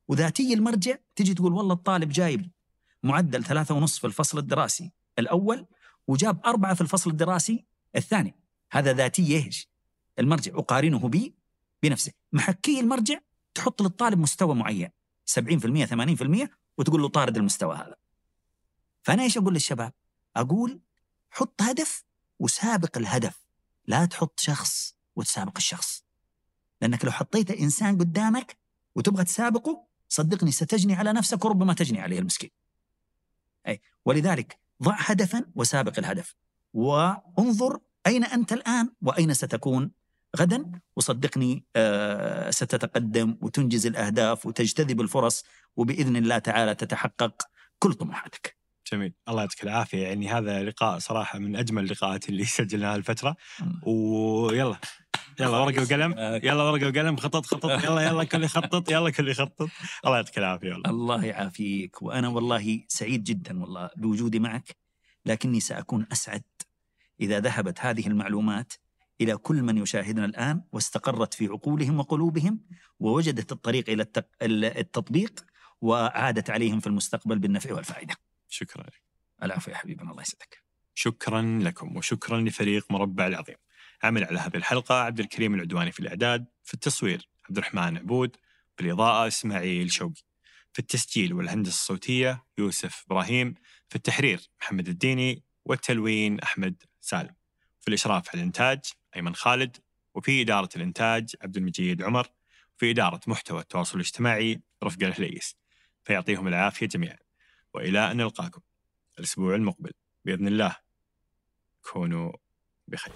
وذاتي المرجع تجي تقول والله الطالب جايب معدل ثلاثة ونص في الفصل الدراسي الأول وجاب أربعة في الفصل الدراسي الثاني. هذا ذاتي إيش؟ المرجع أقارنه بي بنفسه. محكي المرجع تحط للطالب مستوى معين. 70% 80% وتقول له طارد المستوى هذا. فأنا إيش أقول للشباب؟ أقول حط هدف وسابق الهدف. لا تحط شخص وتسابق الشخص. لأنك لو حطيت إنسان قدامك وتبغى تسابقه صدقني ستجني على نفسك وربما تجني عليه المسكين. أي ولذلك ضع هدفا وسابق الهدف. وانظر أين أنت الآن وأين ستكون غدا. وصدقني آه ستتقدم وتنجز الأهداف وتجتذب الفرص وبإذن الله تعالى تتحقق كل طموحاتك. جميل. الله يعطيك العافية. يعني هذا لقاء صراحة من أجمل اللقاءات اللي سجلناها الفترة. ويلا. يلا ورقة وقلم. يلا ورقة وقلم. خطط خطط. يلا يلا كل يخطط يلا كل يخطط الله يعطيك العافية والله الله يعافيك. وأنا والله سعيد جدا والله بوجودي معك لكني سأكون أسعد إذا ذهبت هذه المعلومات إلى كل من يشاهدنا الآن واستقرت في عقولهم وقلوبهم ووجدت الطريق التق- التطبيق وعادت عليهم في المستقبل بالنفع والفائدة. شكرا لك. العفو يا حبيبنا الله يسعدك. شكرا لكم وشكرا لفريق مربع العظيم. عمل على هذه الحلقة عبد الكريم العدواني في الإعداد في التصوير عبد الرحمن عبود بالإضاءة إسماعيل شوقي. في التسجيل والهندسة الصوتية يوسف إبراهيم في التحرير محمد الديني والتلوين أحمد سالم. في الإشراف على الإنتاج أيمن خالد وفي إدارة الإنتاج عبد المجيد عمر في إدارة محتوى التواصل الاجتماعي رفقة الهليس. فيعطيهم العافية جميعا وإلى أن نلقاكم الأسبوع المقبل. بإذن الله كونوا بخير.